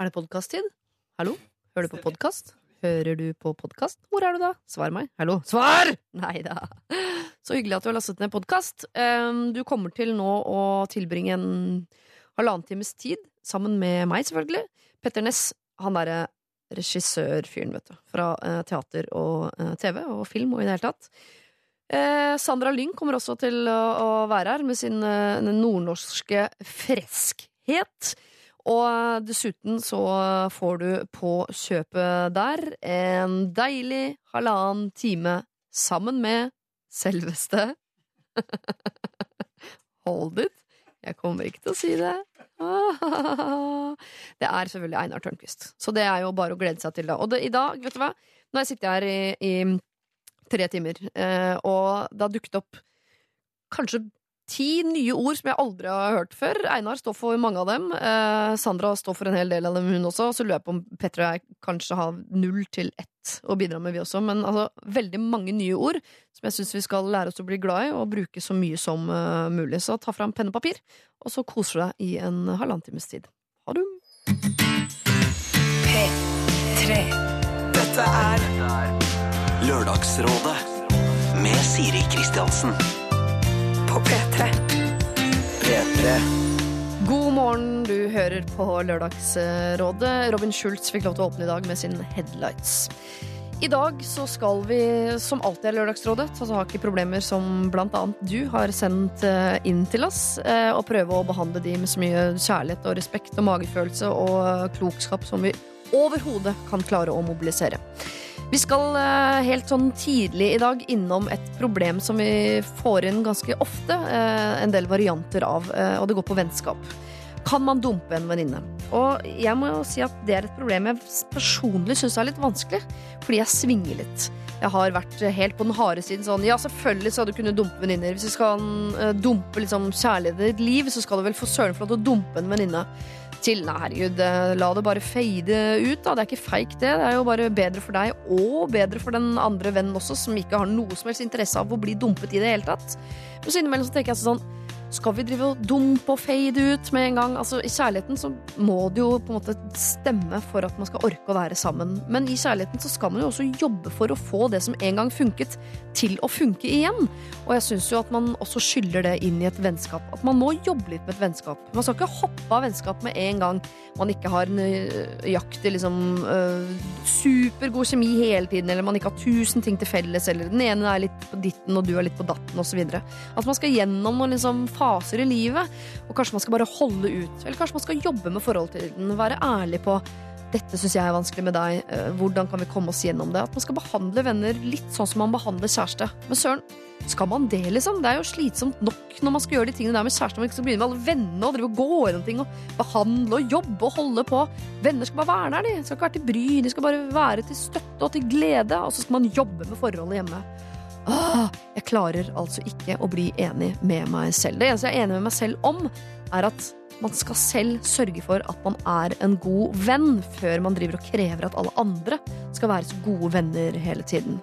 Er det podkast-tid? Hallo? Hører du på podkast? Hører du på podkast? Hvor er du da? Svar meg. Hallo? Svar! Nei da. Så hyggelig at du har lastet ned podkast. Du kommer til nå å tilbringe en halvannen times tid sammen med meg, selvfølgelig. Petter Ness, han derre regissørfyren, vet du. Fra eh, teater og eh, TV og film og i det hele tatt. Eh, Sandra Lyng kommer også til å, å være her med sin eh, nordnorske freskhet. Og dessuten så får du på kjøpet der en deilig halvannen time sammen med selveste Hold it. Jeg kommer ikke til å si det. Det er selvfølgelig Einar Tørnquist. Så det er jo bare å glede seg til, da. Og det, i dag, vet du hva, nå har jeg sittet her i, i tre timer, eh, og det har dukket opp kanskje ti nye ord som jeg aldri har hørt før. Einar står for mange av dem. Eh, Sandra står for en hel del av dem, hun også. Så lurer jeg på om Petter og jeg kanskje har null til ett å bidra med, vi også. Men altså, veldig mange nye ord som jeg syns vi skal lære oss å bli glad i, og bruke så mye som uh, mulig. Så ta fram penn og papir, og så koser du deg i en halvannen times tid. Ha det! P3. Dette er Lørdagsrådet med Siri Kristiansen. På P3. P3. God morgen, du hører på Lørdagsrådet. Robin Schultz fikk lov til å åpne i dag med sin Headlights. I dag så skal vi, som alltid er Lørdagsrådet, ta tak i problemer som blant annet du har sendt eh, inn til oss, eh, og prøve å behandle de med så mye kjærlighet og respekt og magefølelse og klokskap som vi overhodet kan klare å mobilisere. Vi skal eh, helt sånn tidlig i dag innom et problem som vi får inn ganske ofte. eh, En del varianter av, eh, og det går på vennskap. Kan man dumpe en venninne? Og jeg må jo si at det er et problem jeg personlig syns er litt vanskelig, fordi jeg svinger litt. Jeg har vært helt på den harde siden sånn Ja, selvfølgelig skal du kunne dumpe venninner. Hvis du skal dumpe liksom kjærligheten i ditt liv, så skal du vel for søren få lov til å dumpe en venninne. Til nei, herregud, eh, la det bare fade ut, da. Det er ikke feigt, det. Det er jo bare bedre for deg, og bedre for den andre vennen også, som ikke har noe som helst interesse av å bli dumpet i det hele tatt. Men så innimellom så tenker jeg sånn skal vi drive og dumpe og fade ut med en gang? Altså, I kjærligheten så må det jo på en måte stemme for at man skal orke å være sammen. Men i kjærligheten så skal man jo også jobbe for å få det som en gang funket, til å funke igjen. Og jeg syns jo at man også skylder det inn i et vennskap. At man må jobbe litt med et vennskap. Man skal ikke hoppe av vennskap med en gang man ikke har nøyaktig liksom øh, supergod kjemi hele tiden, eller man ikke har tusen ting til felles, eller den ene er litt på ditten og du er litt på datten, osv. At man skal gjennom noen liksom faser i livet, og kanskje man skal bare holde ut. Eller kanskje man skal jobbe med forholdet til den, være ærlig på dette syns jeg er vanskelig med deg, eh, hvordan kan vi komme oss gjennom det? At man skal behandle venner litt sånn som man behandler kjæreste. Men søren, skal man det, liksom? Det er jo slitsomt nok når man skal gjøre de tingene der med kjæreste. Man ikke skal begynne med alle vennene og drive og gå gjennom ting og behandle og jobbe og holde på. Venner skal bare være der, de. Skal ikke være til bry. De skal bare være til støtte og til glede. Og så skal man jobbe med forholdet hjemme. Åh, jeg klarer altså ikke å bli enig med meg selv. Det eneste jeg er enig med meg selv om, er at man skal selv sørge for at man er en god venn, før man driver og krever at alle andre skal være så gode venner hele tiden.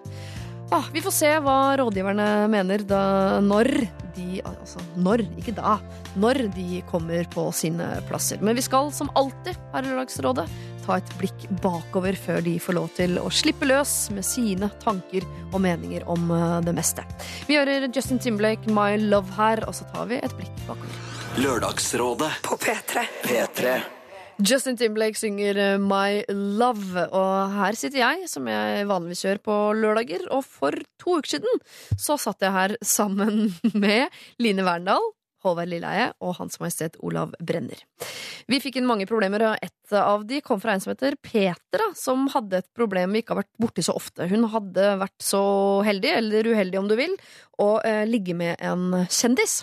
Ah, vi får se hva rådgiverne mener da når de Altså når, ikke da. Når de kommer på sine plasser. Men vi skal som alltid her i Lørdagsrådet ta et blikk bakover før de får lov til å slippe løs med sine tanker og meninger om eh, det meste. Vi gjør Justin Timberlake My Love her, og så tar vi et blikk bakover. Lørdagsrådet. På P3. P3. Justin Timberlake synger eh, My Love, og her sitter jeg, som jeg vanligvis gjør på lørdager. Og for to uker siden så satt jeg her sammen med Line Verndal, Håvard Lilleheie og Hans Majestet Olav Brenner. Vi fikk inn mange problemer, og et av de kom fra en som heter Petra, som hadde et problem vi ikke har vært borti så ofte. Hun hadde vært så heldig, eller uheldig om du vil, å eh, ligge med en kjendis.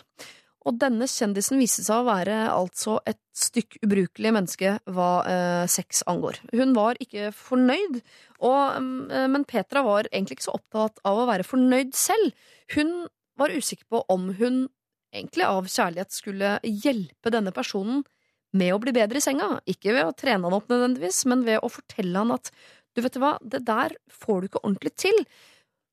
Og denne kjendisen viste seg å være altså et stykk ubrukelig menneske hva eh, sex angår. Hun var ikke fornøyd, og, eh, men Petra var egentlig ikke så opptatt av å være fornøyd selv. Hun var usikker på om hun egentlig av kjærlighet skulle hjelpe denne personen med å bli bedre i senga. Ikke ved å trene han opp nødvendigvis, men ved å fortelle han at du vet hva, det der får du ikke ordentlig til.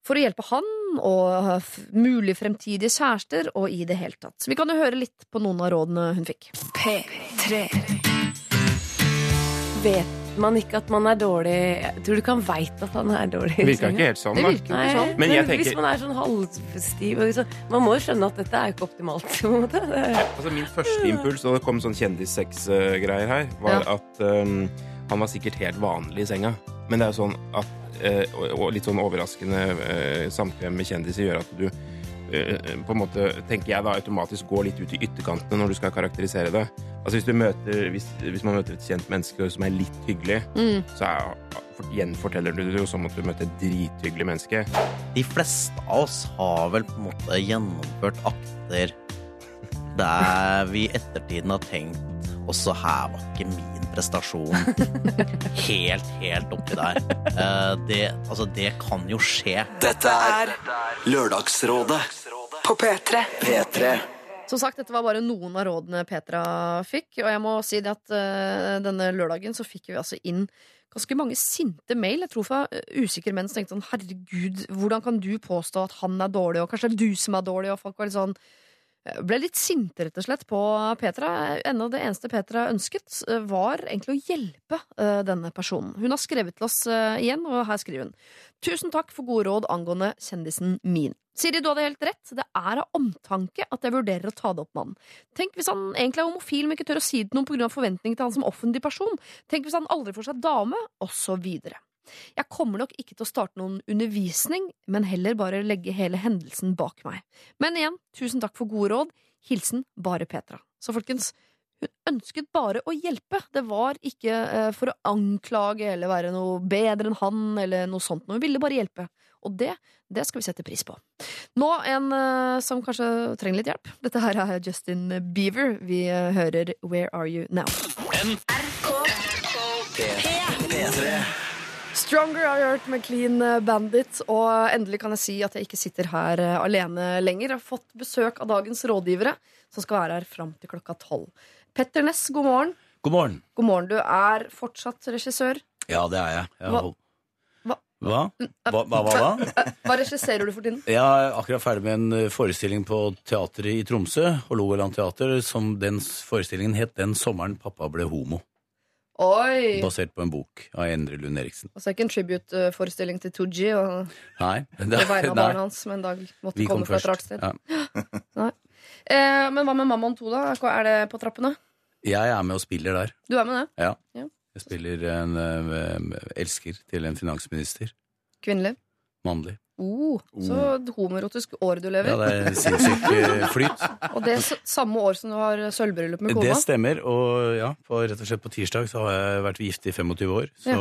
For å hjelpe han og mulige fremtidige kjærester og i det hele tatt. Så vi kan jo høre litt på noen av rådene hun fikk. P3. vet man ikke at man er dårlig Jeg tror du kan veit at han er dårlig. Det virka ikke helt sånn, da. Nei, sånn. Men men jeg hvis man er sånn halvstiv liksom, Man må jo skjønne at dette er jo ikke optimalt. på en måte. Det er- Altså, min første impuls da det kom sånn kjendissex-greier her, var at um, han var sikkert helt vanlig i senga. Men det er jo sånn at eh, og, litt sånn overraskende uh, samkvem med kjendiser gjør at du på en måte, tenker jeg da, automatisk går litt ut i ytterkantene når du skal karakterisere det. Altså Hvis, du møter, hvis, hvis man møter et kjent menneske som er litt hyggelig, Mm. så er, gjenforteller du det jo som at du møter et drithyggelig menneske. De fleste av oss har vel på en måte gjennomført akter der vi i ettertiden har tenkt også her var ikke min prestasjon helt, helt oppi der. Eh, Det, altså, det kan jo skje. Dette er Lørdagsrådet På P3. P3. Som sagt, dette var bare noen av rådene Petra fikk. Og jeg må si det at uh, denne lørdagen så fikk vi altså inn ganske mange sinte mail. Jeg tror fra uh, usikre menn som tenkte sånn herregud, hvordan kan du påstå at han er dårlig, og kanskje det er du som er dårlig, og folk var litt sånn eh, ble litt sinte, rett og slett, på Petra. Enda det eneste Petra ønsket, eh, var egentlig å hjelpe eh, denne personen. Hun har skrevet til oss eh, igjen, og her skriver hun. Tusen takk for gode råd angående kjendisen min. Siri, du hadde helt rett. Det er av omtanke at jeg vurderer å ta det opp med han. Tenk hvis han egentlig er homofil, men ikke tør å si det til noen pga. forventning til han som offentlig person. Tenk hvis han aldri får seg dame, osv. Jeg kommer nok ikke til å starte noen undervisning, men heller bare legge hele hendelsen bak meg. Men igjen, tusen takk for gode råd. Hilsen bare Petra. Så folkens, hun ønsket bare å hjelpe. Det var ikke eh, for å anklage eller være noe bedre enn han eller noe sånt. Hun ville bare hjelpe. Og det, det skal vi sette pris på. Nå en eh, som kanskje trenger litt hjelp. Dette her er Justin Beaver. Vi eh, hører Where Are You Now. P3. Stronger har hørt med Clean Bandit, og endelig kan jeg si at jeg ikke sitter her eh, alene lenger. Jeg har fått besøk av dagens rådgivere, som skal være her fram til klokka tolv. Petter Ness, god morgen. God morgen. God morgen, Du er fortsatt regissør. Ja, det er jeg. jeg Hva- hva- Hva? Hva, hva, hva, hva? Hva regisserer du for tiden? Jeg er akkurat ferdig med en eh, forestilling på teateret i Tromsø, Hålogaland teater, som den forestillingen het 'Den sommeren pappa ble homo'. Oi! Basert på en bok av Endre Lund Eriksen. Altså ikke en tribute-forestilling til Tooji og Nei. på vegne av barna hans som en dag måtte vi kom komme fra et rart sted. Ja. Eh, men hva med Mammon 2, da? Hva Er det på trappene? Jeg er med og spiller der. Du er med det? Ja. Ja. Jeg spiller en uh, elsker til en finansminister. Kvinnelig? Mannlig. Oh, så homoerotisk år du lever. Ja, det er sinnssyk eh, flyt. Og det er samme år som du har sølvbryllup med Det stemmer, og ja, på, rett og slett på tirsdag så har jeg vært gift i 25 år, så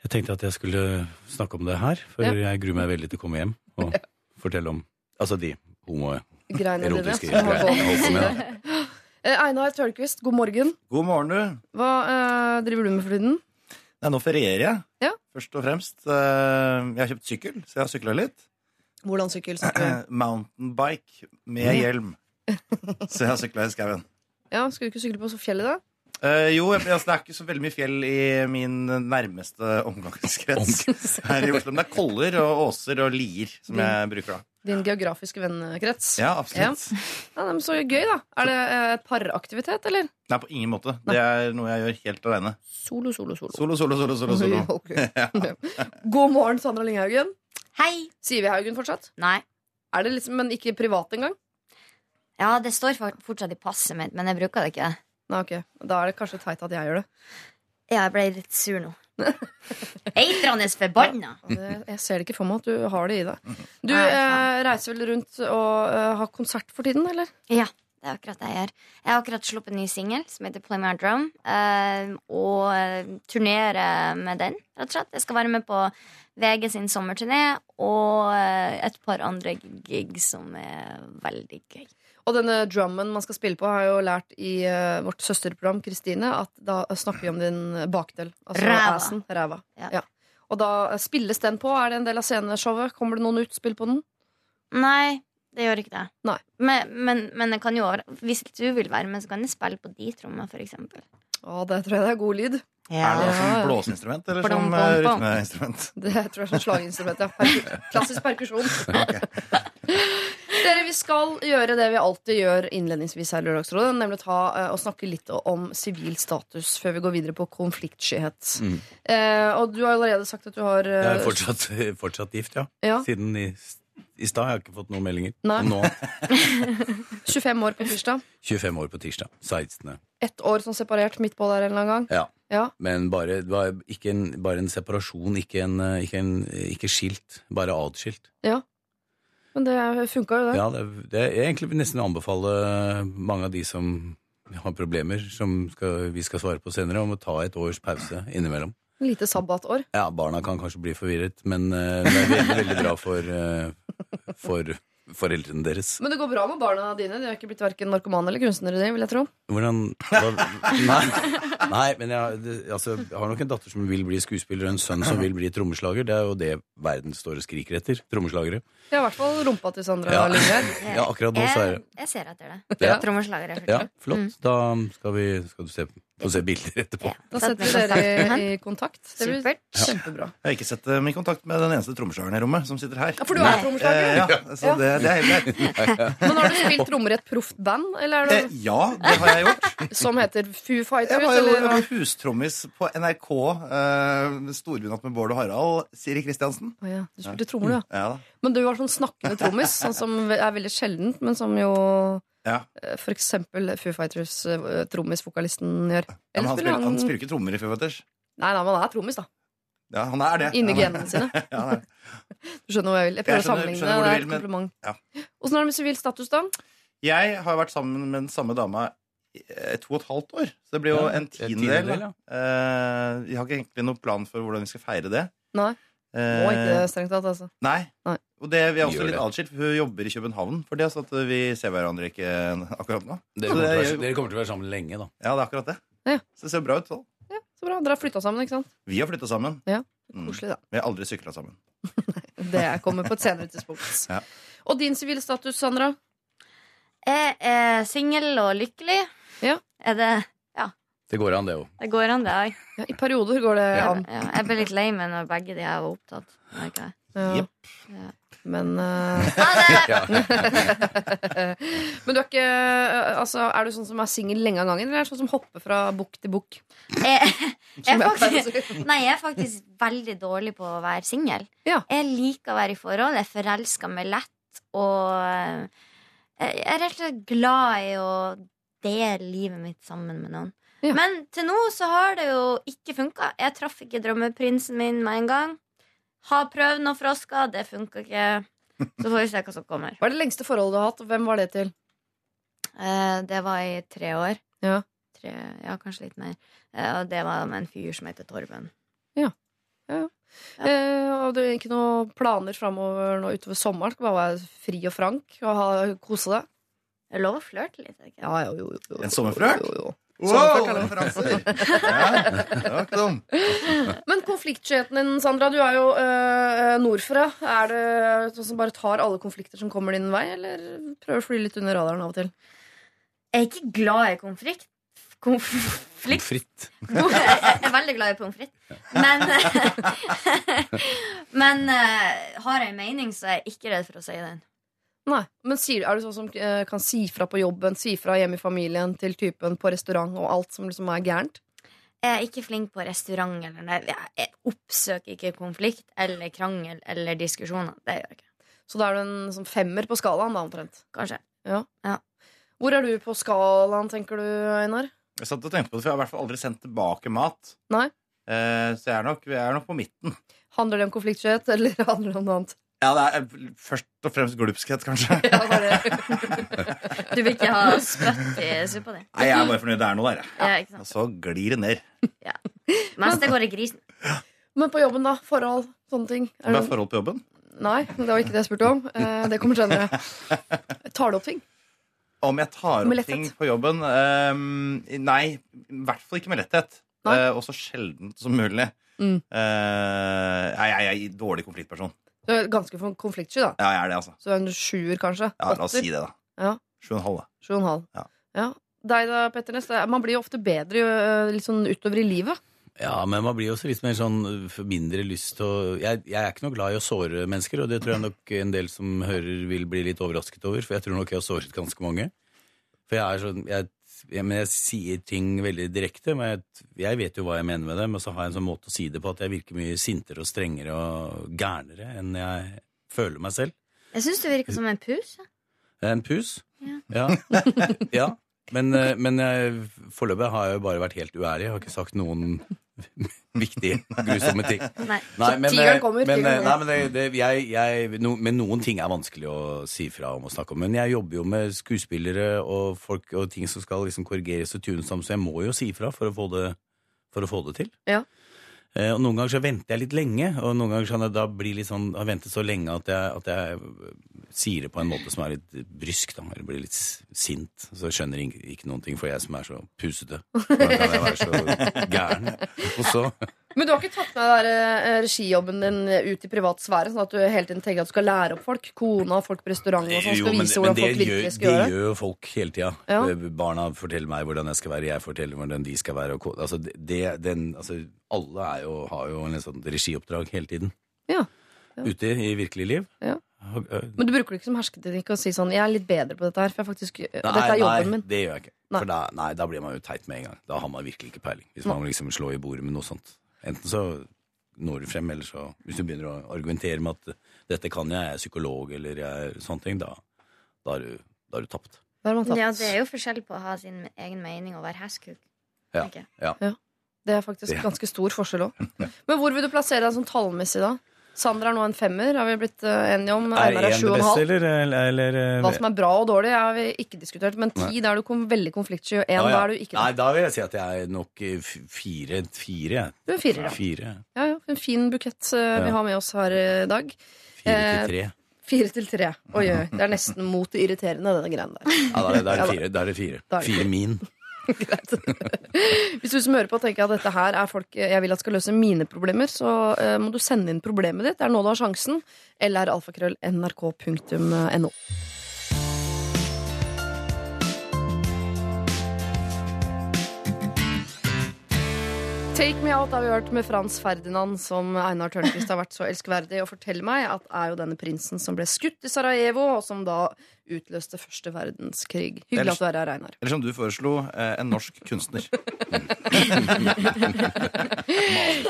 jeg tenkte at jeg skulle snakke om det her, for Ja. jeg gruer meg veldig til å komme hjem og fortelle om altså de homoerotiske greiene jeg holdt på med. Eh, Einar Tørnquist, god morgen. God morgen, du. Hva eh, driver du med for tiden? Nei, nå ferierer jeg. Ja. Først og fremst. eh, Jeg har kjøpt sykkel, så jeg har sykla litt. Hvordan sykkel snakker Mountain Mountainbike med hjelm. Så jeg har sykla i skauen. Ja, Skal du ikke sykle på så fjellet, da? Uh, jo, jeg- altså, det er ikke så veldig mye fjell i min nærmeste omgangskrets her i Oslo. Men det er koller og åser og lier som jeg bruker da. Din geografiske vennekrets? Ja, absolutt. Ja, Ja, men Så gøy, da. Er det et paraktivitet, eller? Nei, på ingen måte. Det er noe jeg gjør helt aleine. Solo, solo, solo. Solo, solo, solo, solo. solo. God morgen, Sandra Lynghaugen. Hei! Sier vi Haugen fortsatt? Nei. Er det liksom, Men ikke privat engang? Ja, det står fortsatt i passet mitt, men jeg bruker det ikke. Nei, ok. Da er det kanskje teit at jeg gjør det. Ja, jeg ble litt sur nå. Eitrende forbanna! Jeg ser det ikke for meg at du har det i deg. Du eh, reiser vel rundt og eh, har konsert for tiden, eller? Ja, det er akkurat det jeg gjør. Jeg har akkurat sluppet en ny singel som heter Play My Drum, eh, og eh, turnerer med den, rett og slett. Jeg skal være med på VG sin sommerturné og eh, et par andre gig som er veldig gøy. Og denne drummen man skal spille på, har jeg jo lært i uh, vårt søsterprogram Kristine, at da snakker vi om din bakdel. Altså Ræva. assen. Ræva. Ja. Ja. Og da spilles den på? Er det en del av sceneshowet? Kommer det noen ut, spill på den? Nei, det gjør ikke det. Men, men, men det kan jo over Hvis du vil være med, så kan jeg spille på de trommene, for eksempel. Å, det tror jeg det er god lyd. Er det Ja, som ja. blåseinstrument eller Blom, som eh, rytmeinstrument? Det tror jeg er som slaginstrument, ja. Perku klassisk perkusjon. Dere, vi skal gjøre det vi alltid gjør innledningsvis her i Lørdagsrådet, nemlig ta eh, og snakke litt om sivil status før vi går videre på konfliktskyhet. Mm. Eh, og du har allerede sagt at du har eh, Jeg er fortsatt, fortsatt gift, ja. Ja. Siden i, i stad. Jeg har ikke fått noen meldinger. Nei. Nå 25 år på tirsdag. 25 år på tirsdag. 16. Ett år som separert midt på der en eller annen gang. Ja. Ja. Men bare, ikke en, bare en separasjon, ikke, en, ikke, en, ikke skilt. Bare atskilt. Men det funka jo, det. Ja, det, det jeg egentlig vil nesten anbefale mange av de som har problemer, som skal, vi skal svare på senere, om å ta et års pause innimellom. Lite sabbatår. Ja, barna kan kanskje bli forvirret, men eh, det er veldig, veldig bra for, eh, for foreldrene deres. Men det går bra med barna dine. De har ikke blitt verken narkomane eller kunstnere, de, vil jeg tro. Hvordan hva, nei, nei, men jeg, det, altså, jeg har nok en datter som vil bli skuespiller, og en sønn som vil bli trommeslager. Det er jo det verden står og skriker etter. Trommeslagere. Ja, har i hvert fall rumpa til Sandra Ja. Lindgren. Ja, akkurat nå så er Jeg, jeg ser etter det. Ja. Trommeslagere. er Ja, flott. flott. Da skal, vi, skal du se, få se bilder etterpå. Ja. Da setter vi dere i, kontakt. Det blir Supert. kjempebra. Jeg har ikke sett dem i kontakt med den eneste trommeslageren i rommet som sitter her. Ja, for du er Eh, ja, så det, det er helt greit. Men har du spilt trommer i et proft band, eller er Eh, ja, det har jeg gjort. som heter Foo Fighters? Jeg var jo eller hva? hustrommis på NRK, eh, Storbynatt med Bård og Harald, Siri Kristiansen. Å ja, du spilte trommer, du, ja. Ja da. Men du var sånn snakkende trommis, sånn som er veldig sjeldent, men som jo Ja. eh, for eksempel Foo Fighters eh, gjør. Ja, han, spiller, han spiller ikke trommer i Foo Fighters. Nei, nei, men han er trommis, da. Ja, han er det. Inni genene sine. ja, er. Du skjønner hva jeg vil. Jeg prøver Jeg skjønner- å sammenligne. skjønner det er et men- kompliment. Ja. Åssen er det med sivil status, da? Jeg har vært sammen med den samme dama i eh, to og et halvt år. Så det blir jo Ja, en tiendedel. tiendedel, ja. Uh, vi har ikke egentlig noen plan for hvordan vi skal feire det. Nei. Eh, Må ikke det, strengt tatt, altså. Nei. Nei. Og det, vi er også Gjør litt det. atskilt, for hun jobber i København for det, så at vi ser hverandre ikke akkurat nå. Dere Så kommer, til å være, er- dere kommer til å være sammen lenge, da. Ja, det er akkurat det. Ja. Så det ser bra ut sånn. Ja, så bra. Dere har flytta sammen, ikke sant? Vi har flytta sammen. Ja. Mm. Koselig, da. Vi har aldri sykla sammen. Det kommer på et senere tidspunkt. Ja. Og din sivile status, Sandra? Jeg er singel og lykkelig. Ja. Er det Det går an, det òg. Det går an, det òg. Ja, I perioder går det Ja, an. jeg ble litt lei meg når begge de her var opptatt. merker jeg. Ja. Jepp. Ja. Men uh, Ha det! Men du er ikke eh, altså, Er du sånn som er singel lenge av gangen, eller er du sånn som hopper fra bukk til bukk? Jeg, jeg, er faktisk, nei, jeg er faktisk veldig dårlig på å være singel. Ja. Jeg liker å være i forhold. Jeg forelsker meg lett. Og eh, jeg er rett og slett glad i å dele livet mitt sammen med noen. Ja. Men til nå så har det jo ikke funka. Jeg traff ikke drømmeprinsen min med en gang. Har prøvd noen frosker, det funka ikke. Så får vi se hva som kommer. Hva er det lengste forholdet du har hatt, og hvem var det til? Eh, det var i tre år. Ja. Tre, ja, kanskje litt mer. Eh, og det var med en fyr som heter Torben. Eh, og du har ikke noen planer framover nå utover sommeren? Skal bare være fri og frank og ha, kose deg? Det er lov å flørte litt. Ikke? Ja, jo, jo, jo. En sommerflørt? Jo, jo. Wow! Ja. Men konfliktskyheten din, Sandra, du er jo øh, nordfra. Er det sånn som bare tar alle konflikter som kommer din vei, eller prøver å fly litt under radaren av og til? Jeg er ikke glad i konflikt. Konflikt? Fritt. Jeg er veldig glad i pommes frites. Men, men eh, har jeg en mening, så er jeg ikke redd for å si den. Nei, men sier, Er du sånn som øh, kan si fra på jobben, si fra hjemme i familien til typen på restaurant og alt som liksom er gærent? Jeg er ikke flink på restaurant. Eller nei, jeg- oppsøker ikke konflikt eller krangel eller diskusjoner. Det gjør jeg ikke. Så da er du en sånn femmer på skalaen, da, omtrent. Kanskje. Hvor er du på skalaen, tenker du, Einar? Jeg satt og tenkte på det, for jeg har i hvert fall aldri sendt tilbake mat. Nei. Eh, så jeg er nok, jeg er nok på midten. Handler det om konfliktskyhet, eller handler det om noe annet? Ja, det er først og fremst glupskhet, kanskje. Ja, bare, Du vil ikke ha spytt i suppa di? Nei, jeg er bare fornøyd det er noe der. ja. Ja, ikke Og så glir det ned. Mens det går i grisen. men på jobben, da? Forhold? Sånne ting? Hva Er er det, forhold på jobben? nei, det var ikke det jeg spurte om. Eh, det kommer senere. Tar du opp ting? Om jeg tar opp ting på jobben? ehm, nei, i hvert fall ikke med letthet. Eh, og så sjeldent som mulig. Mm. Eh, jeg, jeg, jeg er dårlig konfliktperson. Du er ganske konfliktsky, da. Ja, jeg er det, altså. Så en sjuer, kanskje? Ja, La oss si det, da. Ja. Sju og en halv, da. Sju og en halv. Ja. Ja. Deg da, Petter Næss. Man blir jo ofte bedre øh, litt sånn utover i livet. Ja, men man blir også litt mer sånn uh, mindre lyst til å jeg, jeg er ikke noe glad i å såre mennesker, og det tror jeg nok en del som hører vil bli litt overrasket over, for jeg tror nok jeg har såret ganske mange. For jeg er sånn jeg, jeg, men jeg sier ting veldig direkte, men jeg, jeg vet jo hva jeg mener med det, men så har jeg en sånn måte å si det på at jeg virker mye sintere og strengere og gærnere enn jeg føler meg selv. Jeg syns du virker som en pus. Ja. En pus? Ja. Ja. ja. Men, eh, men foreløpig har jeg jo bare vært helt uærlig. Jeg har ikke sagt noen viktige, grusomme ting. Nei. Nei, men, Tigeren eh, kommer, men, tigeren eh, nei, men, det, det, jeg, jeg, no, men noen ting er vanskelig å si fra om og snakke om. Men jeg jobber jo med skuespillere og folk og ting som skal liksom korrigeres og tunes om, så jeg må jo si fra for å få det, for å få det til. Ja. Eh, og noen ganger så venter jeg litt lenge, og noen ganger så kan jeg da bli litt sånn, har ventet så lenge at jeg, at jeg øh, sier det på en måte som er litt brysk, da, eller blir litt sint. Så skjønner ikke, ikke noen ting, for jeg som er så pusete. Da kan jeg være så gæren. Og så Men du har ikke tatt med der, øh, regijobben din ut i privat sfære, sånn at du hele tiden tenker at du skal lære opp folk? Kona folk på restaurant og sånn, skal men, vise hvordan det, folk gjør, virkelig det skal gjøre det? gjør folk hele tida. Ja. Barna forteller meg hvordan jeg skal være, jeg forteller hvordan de skal være. Og, altså, det- det, den, altså, alle jo, har jo en sånn regioppdrag hele tiden. Ja. Ja. Ute i virkelig liv. Ja. Men du bruker det ikke som hersketeknikk å si sånn 'jeg er litt bedre på dette her', for faktisk, Nei, dette er jobben nei, det gjør jeg ikke. Nei. For da, nei, da blir man jo teit med en gang. Da har man virkelig ikke peiling. Hvis man liksom slår i bordet med noe sånt. Enten så når du frem, eller så Hvis du begynner å argumentere med at 'dette kan jeg, jeg er psykolog', eller jeg er sånne ting, da, da er du, da er du tapt. Da er man tapt. Ja, det er jo forskjell på å ha sin egen mening og være hestkuk. Ja. ja. ja. Det er faktisk ganske stor forskjell òg. Men hvor vil du plassere deg sånn tallmessig, da? Sander er nå en femmer, har vi blitt eh, enige om. Er Einar er sju det og en halv. eller Hva som er bra og dårlig, har vi ikke diskutert. Men ti, Nei. da er du kom veldig konfliktsky, og én, Ja, ja. da er du ikke Nei, da vil jeg si at jeg er nok eh, fire. Fire. Du er en ja. Fire, Ja, ja, en fin bukett eh, vi har med oss her i dag. fire Eh, til tre. Fire til tre. Oi, oi. Det er nesten mot det irriterende, denne greiene der. Ja, da er det, da er det fire. Da er det fire. Det Fire min. Hvis du som hører på tenker at dette her er folk jeg vil at skal løse mine problemer, så uh, må du sende inn problemet ditt. Det er nå du har sjansen. Eller alfakrøll nrk.no. Take Me Out har vi hørt med Frans Ferdinand, som Einar Tørnquist har vært så elskverdig å fortelle meg at er jo denne prinsen som ble skutt i Sarajevo, og som da utløste første verdenskrig. Hyggelig at du er her, Einar. Eller som du foreslo, eh, en norsk kunstner.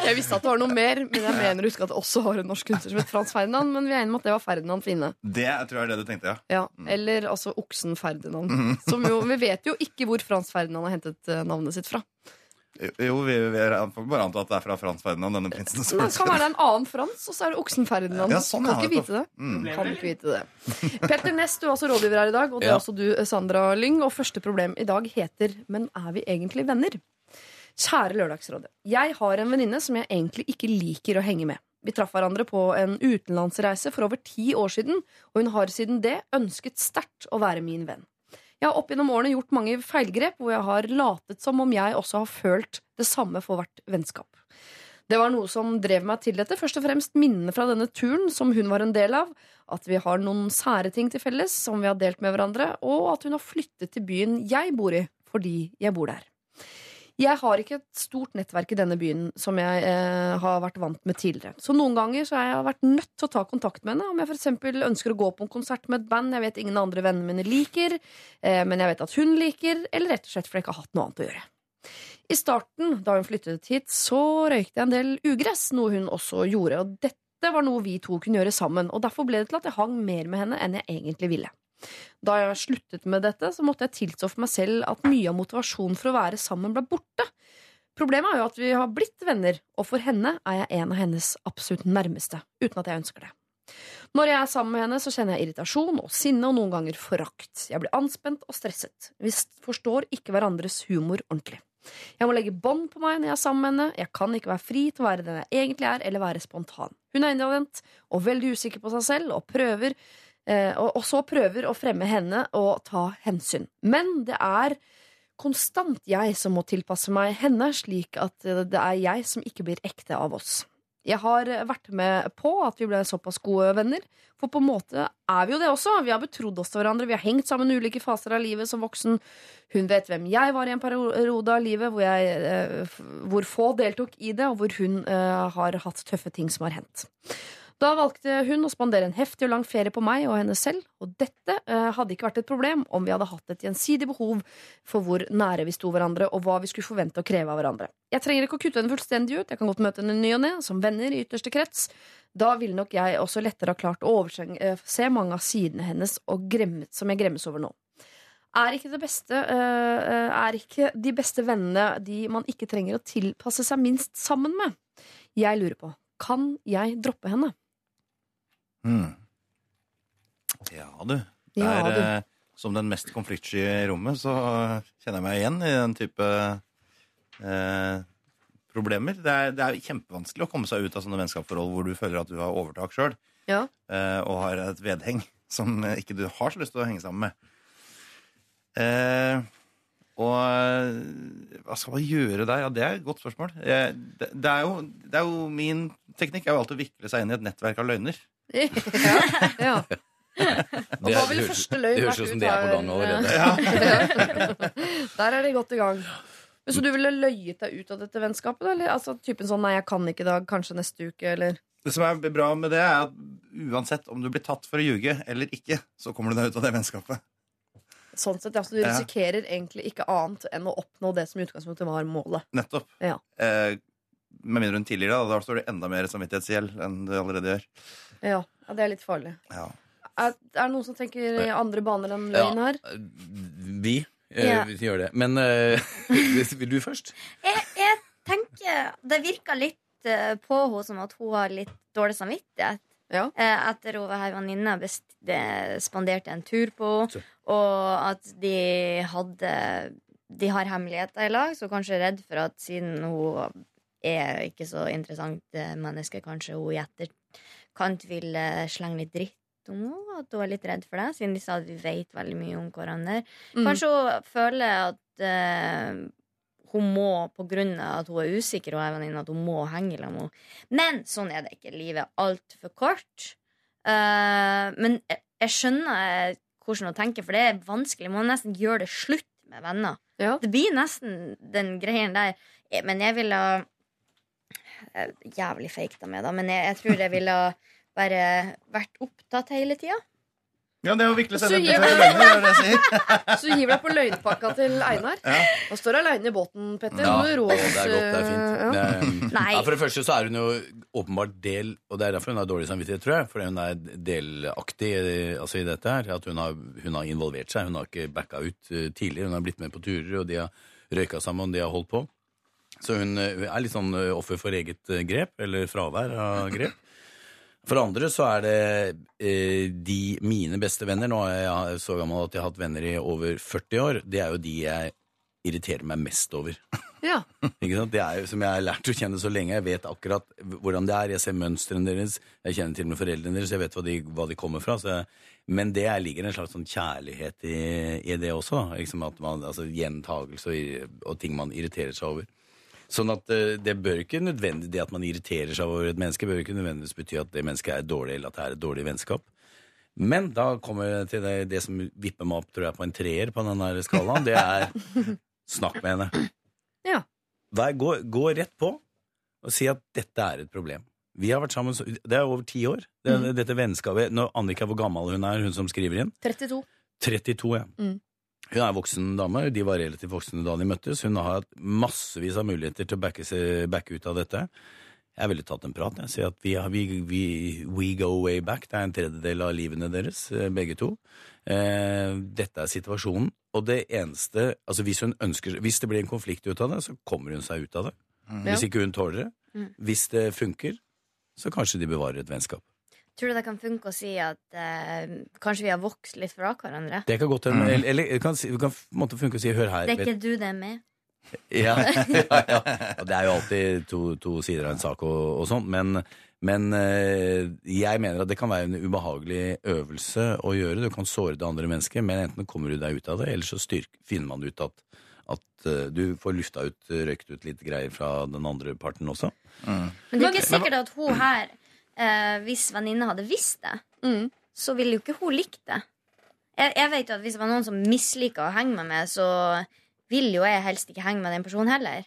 Jeg visste at det var noe mer, men jeg mener å huske at det også var en norsk kunstner som het Frans Ferdinand. Men vi er enige om at det var Ferdinand Fine. Det tror jeg er det du tenkte, ja. Ja, Eller altså oksen Ferdinand. Som jo, vi vet jo ikke hvor Frans Ferdinand har hentet eh, navnet sitt fra. Jo, vi, vi er, får bare anta at det er fra Frans Ferdinand, denne prinsen. det kan være det er en annen Frans, og så er det oksen Ferdinand. Ja, sånn, kan ikke vite det. Mm. Kan ikke vite det. Petter Næss, du er altså rådgiver her i dag, og det er Ja. også du, Sandra Lyng. Og første problem i dag heter Men er vi egentlig venner? Kjære Lørdagsrådet. Jeg har en venninne som jeg egentlig ikke liker å henge med. Vi traff hverandre på en utenlandsreise for over ti år siden, og hun har siden det ønsket sterkt å være min venn. Jeg har opp gjennom årene gjort mange feilgrep hvor jeg har latet som om jeg også har følt det samme for hvert vennskap. Det var noe som drev meg til dette. Først og fremst minnene fra denne turen som hun var en del av. At vi har noen sære ting til felles som vi har delt med hverandre. Og at hun har flyttet til byen jeg bor i, fordi jeg bor der. Jeg har ikke et stort nettverk i denne byen som jeg eh, har vært vant med tidligere. Så noen ganger så har jeg vært nødt til å ta kontakt med henne om jeg f.eks. ønsker å gå på en konsert med et band jeg vet ingen andre vennene mine liker, eh, men jeg vet at hun liker, eller rett og slett fordi jeg ikke har hatt noe annet å gjøre. I starten, da hun flyttet hit, så røykte jeg en del ugress, noe hun også gjorde. Og dette var noe vi to kunne gjøre sammen, og derfor ble det til at jeg hang mer med henne enn jeg egentlig ville. Da jeg sluttet med dette, så måtte jeg tilstå for meg selv at mye av motivasjonen for å være sammen ble borte. Problemet er jo at vi har blitt venner, og for henne er jeg en av hennes absolutt nærmeste, uten at jeg ønsker det. Når jeg er sammen med henne, så kjenner jeg irritasjon og sinne og noen ganger forakt. Jeg blir anspent og stresset. Vi forstår ikke hverandres humor ordentlig. Jeg må legge bånd på meg når jeg er sammen med henne. Jeg kan ikke være fri til å være den jeg egentlig er, eller være spontan. Hun er innadvendt og veldig usikker på seg selv, og prøver og, og så prøver å fremme henne og ta hensyn. Men det er konstant jeg som må tilpasse meg henne, slik at eh, det er jeg som ikke blir ekte av oss. Jeg har vært med på at vi ble såpass gode venner. For på en måte er vi jo det også. Vi har betrodd oss til hverandre. Vi har hengt sammen ulike faser av livet som voksen. Hun vet hvem jeg var i en periode av livet hvor, jeg, eh, hvor få deltok i det, og hvor hun eh, har hatt tøffe ting som har hendt. Da valgte hun å spandere en heftig og lang ferie på meg og henne selv, og dette eh, hadde ikke vært et problem om vi hadde hatt et gjensidig behov for hvor nære vi sto hverandre, og hva vi skulle forvente og kreve av hverandre. Jeg trenger ikke å kutte henne fullstendig ut, jeg kan godt møte henne ny og ne, som venner i ytterste krets. Da ville nok jeg også lettere ha klart å overse mange av sidene hennes og gremmet, som jeg gremmes over nå. Er ikke, beste, uh, er ikke de beste vennene de man ikke trenger å tilpasse seg minst sammen med? Jeg lurer på, kan jeg droppe henne? Hmm. Ja, du. Det Ja, er, du. eh, som den mest konfliktsky i rommet, så kjenner jeg meg igjen i den type eh, problemer. Det er, det er kjempevanskelig å komme seg ut av sånne vennskapsforhold hvor du føler at du har overtak sjøl, Ja. eh, og har et vedheng som ikke du har så lyst til å henge sammen med. Eh, og eh, hva skal man gjøre der? Ja, Det er et godt spørsmål. Det, det, er jo, det er jo Min teknikk er jo alltid å vikle seg inn i et nettverk av løgner. Ja, ja. Det er- det høres- det høres ut som de det er på gang allerede. Der er de godt i gang. Men Så du ville løyet deg ut av dette vennskapet? Eller? Altså typen sånn 'nei, jeg kan ikke i dag, kanskje neste uke', eller Det som er bra med det, er at uansett om du blir tatt for å ljuge eller ikke, så kommer du deg ut av det vennskapet. Sånn sett, altså Du Du Ja. risikerer egentlig ikke annet enn å oppnå det som i utgangspunktet var målet. Nettopp. Ja. Eh, med mindre hun tidligere, da, da står det enda mer samvittighetsgjeld enn det allerede gjør. Ja, ja Det er litt farlig. Ja. Er, er det noen som tenker i andre baner enn løgn her? Vi, eh, Ja. vi gjør det. Men eh, vil du først? Jeg, jeg tenker Det virker litt eh, på henne som at hun har litt dårlig samvittighet. Ja. Eh, Etter hun ei venninne best- spanderte en tur på henne, og at de hadde De har hemmeligheter i lag, så kanskje redd for at siden hun er ikke så interessant eh, menneske, kanskje hun i etterkant vil ville slenge litt dritt om henne. At hun er litt redd for det, siden de sa at vi vet veldig mye om hverandre. Mm. Kanskje hun føler at uh, hun må, på grunn av at hun er usikker, og er venninne, at hun må henge sammen med henne. Men sånn er det ikke. Livet er altfor kort. Uh, men jeg, jeg skjønner hvordan hun tenker, for det er vanskelig. Man må nesten gjøre det slutt med venner. Ja. Det blir nesten den greien der. Eh, Men jeg ville ha eh, Jævlig fake de er, da, men jeg, jeg tror jeg ville bare vært opptatt hele tida. Ja, det er å vikle seg Så ned gir- løgner, det er det jeg sier. Så du hiver deg på løgnpakka til Einar. Ja. Og står aleine i båten, Petter. Ja, det er godt, det er eh, fint. ja. Det er- Nei. Ja, for det første så er hun jo åpenbart del, og det er derfor hun har dårlig samvittighet, tror jeg. Fordi hun er delaktig eh, altså i dette her. At hun har, hun har involvert seg. Hun har ikke backa ut eh, tidligere. Hun har blitt med på turer, og de har røyka sammen, og de har holdt på. Så hun eh, er litt sånn eh, offer for eget eh, grep, eller fravær av grep. For andre så er det eh, de mine beste venner. Nå er jeg så gammel at jeg har hatt venner i over 40 år. Det er jo de jeg irriterer meg mest over. Ja. Ikke sant? Det er jo som jeg har lært å kjenne så lenge. Jeg vet akkurat hvordan det er. Jeg ser mønstrene deres. Jeg kjenner til og med foreldrene deres. Jeg vet hva de, hva de kommer fra. Så jeg, men det er- ligger en slags sånn kjærlighet i, i det også. Liksom at man, altså Gjentagelse og, og ting man irriterer seg over. Sånn at eh, det bør ikke nødvendig, det at man irriterer seg over et menneske, bør ikke nødvendigvis bety at det mennesket er dårlig, eller at det er et dårlig vennskap. Men da kommer jeg til det, det som vipper meg opp tror jeg, på en treer på den der skalaen. Det er snakk med henne. Ja. Vær, gå, gå rett på og si at dette er et problem. Vi har vært sammen så, Det er over ti år. Det, Mm. Dette vennskapet Når Annika, hvor gammel hun er, hun som skriver inn? 32. 32, ja. Mm. Hun er voksen dame. De var relativt voksne da de møttes. Hun har hatt massevis av muligheter til å backe, backe ut av dette. Jeg ville tatt en prat. Jeg sier at vi, vi, vi, we go way back. Det er en tredjedel av livene deres, eh, begge to. Eh, dette er situasjonen. Og det eneste altså hvis, hun ønsker, hvis det blir en konflikt ut av det, så kommer hun seg ut av det. Hvis ikke hun tåler det. Mm. Hvis det funker, så kanskje de bevarer et vennskap. Tror du det kan funke å si at eh, kanskje vi har vokst litt fra hverandre? Det kan godt hende. Eller, eller det kan, si- det kan en funke å si 'hør her'. Det er vet- ikke du det er med? Ja, ja, ja. Og det er jo alltid to, to sider av en sak og, og sånn, men, men eh, jeg mener at det kan være en ubehagelig øvelse å gjøre. Du kan såre det andre mennesket, men enten kommer du deg ut av det, eller så styrk, finner man ut at, At eh, du får lufta ut, røykt ut litt greier fra den andre parten også. Men det er ikke sikkert at hun her, eh, hvis venninna hadde visst det, Mm. så ville jo ikke hun likt det. Jeg, jeg vet jo at Hvis det var noen som misliker å henge med meg, så vil jo jeg helst ikke henge med den personen heller.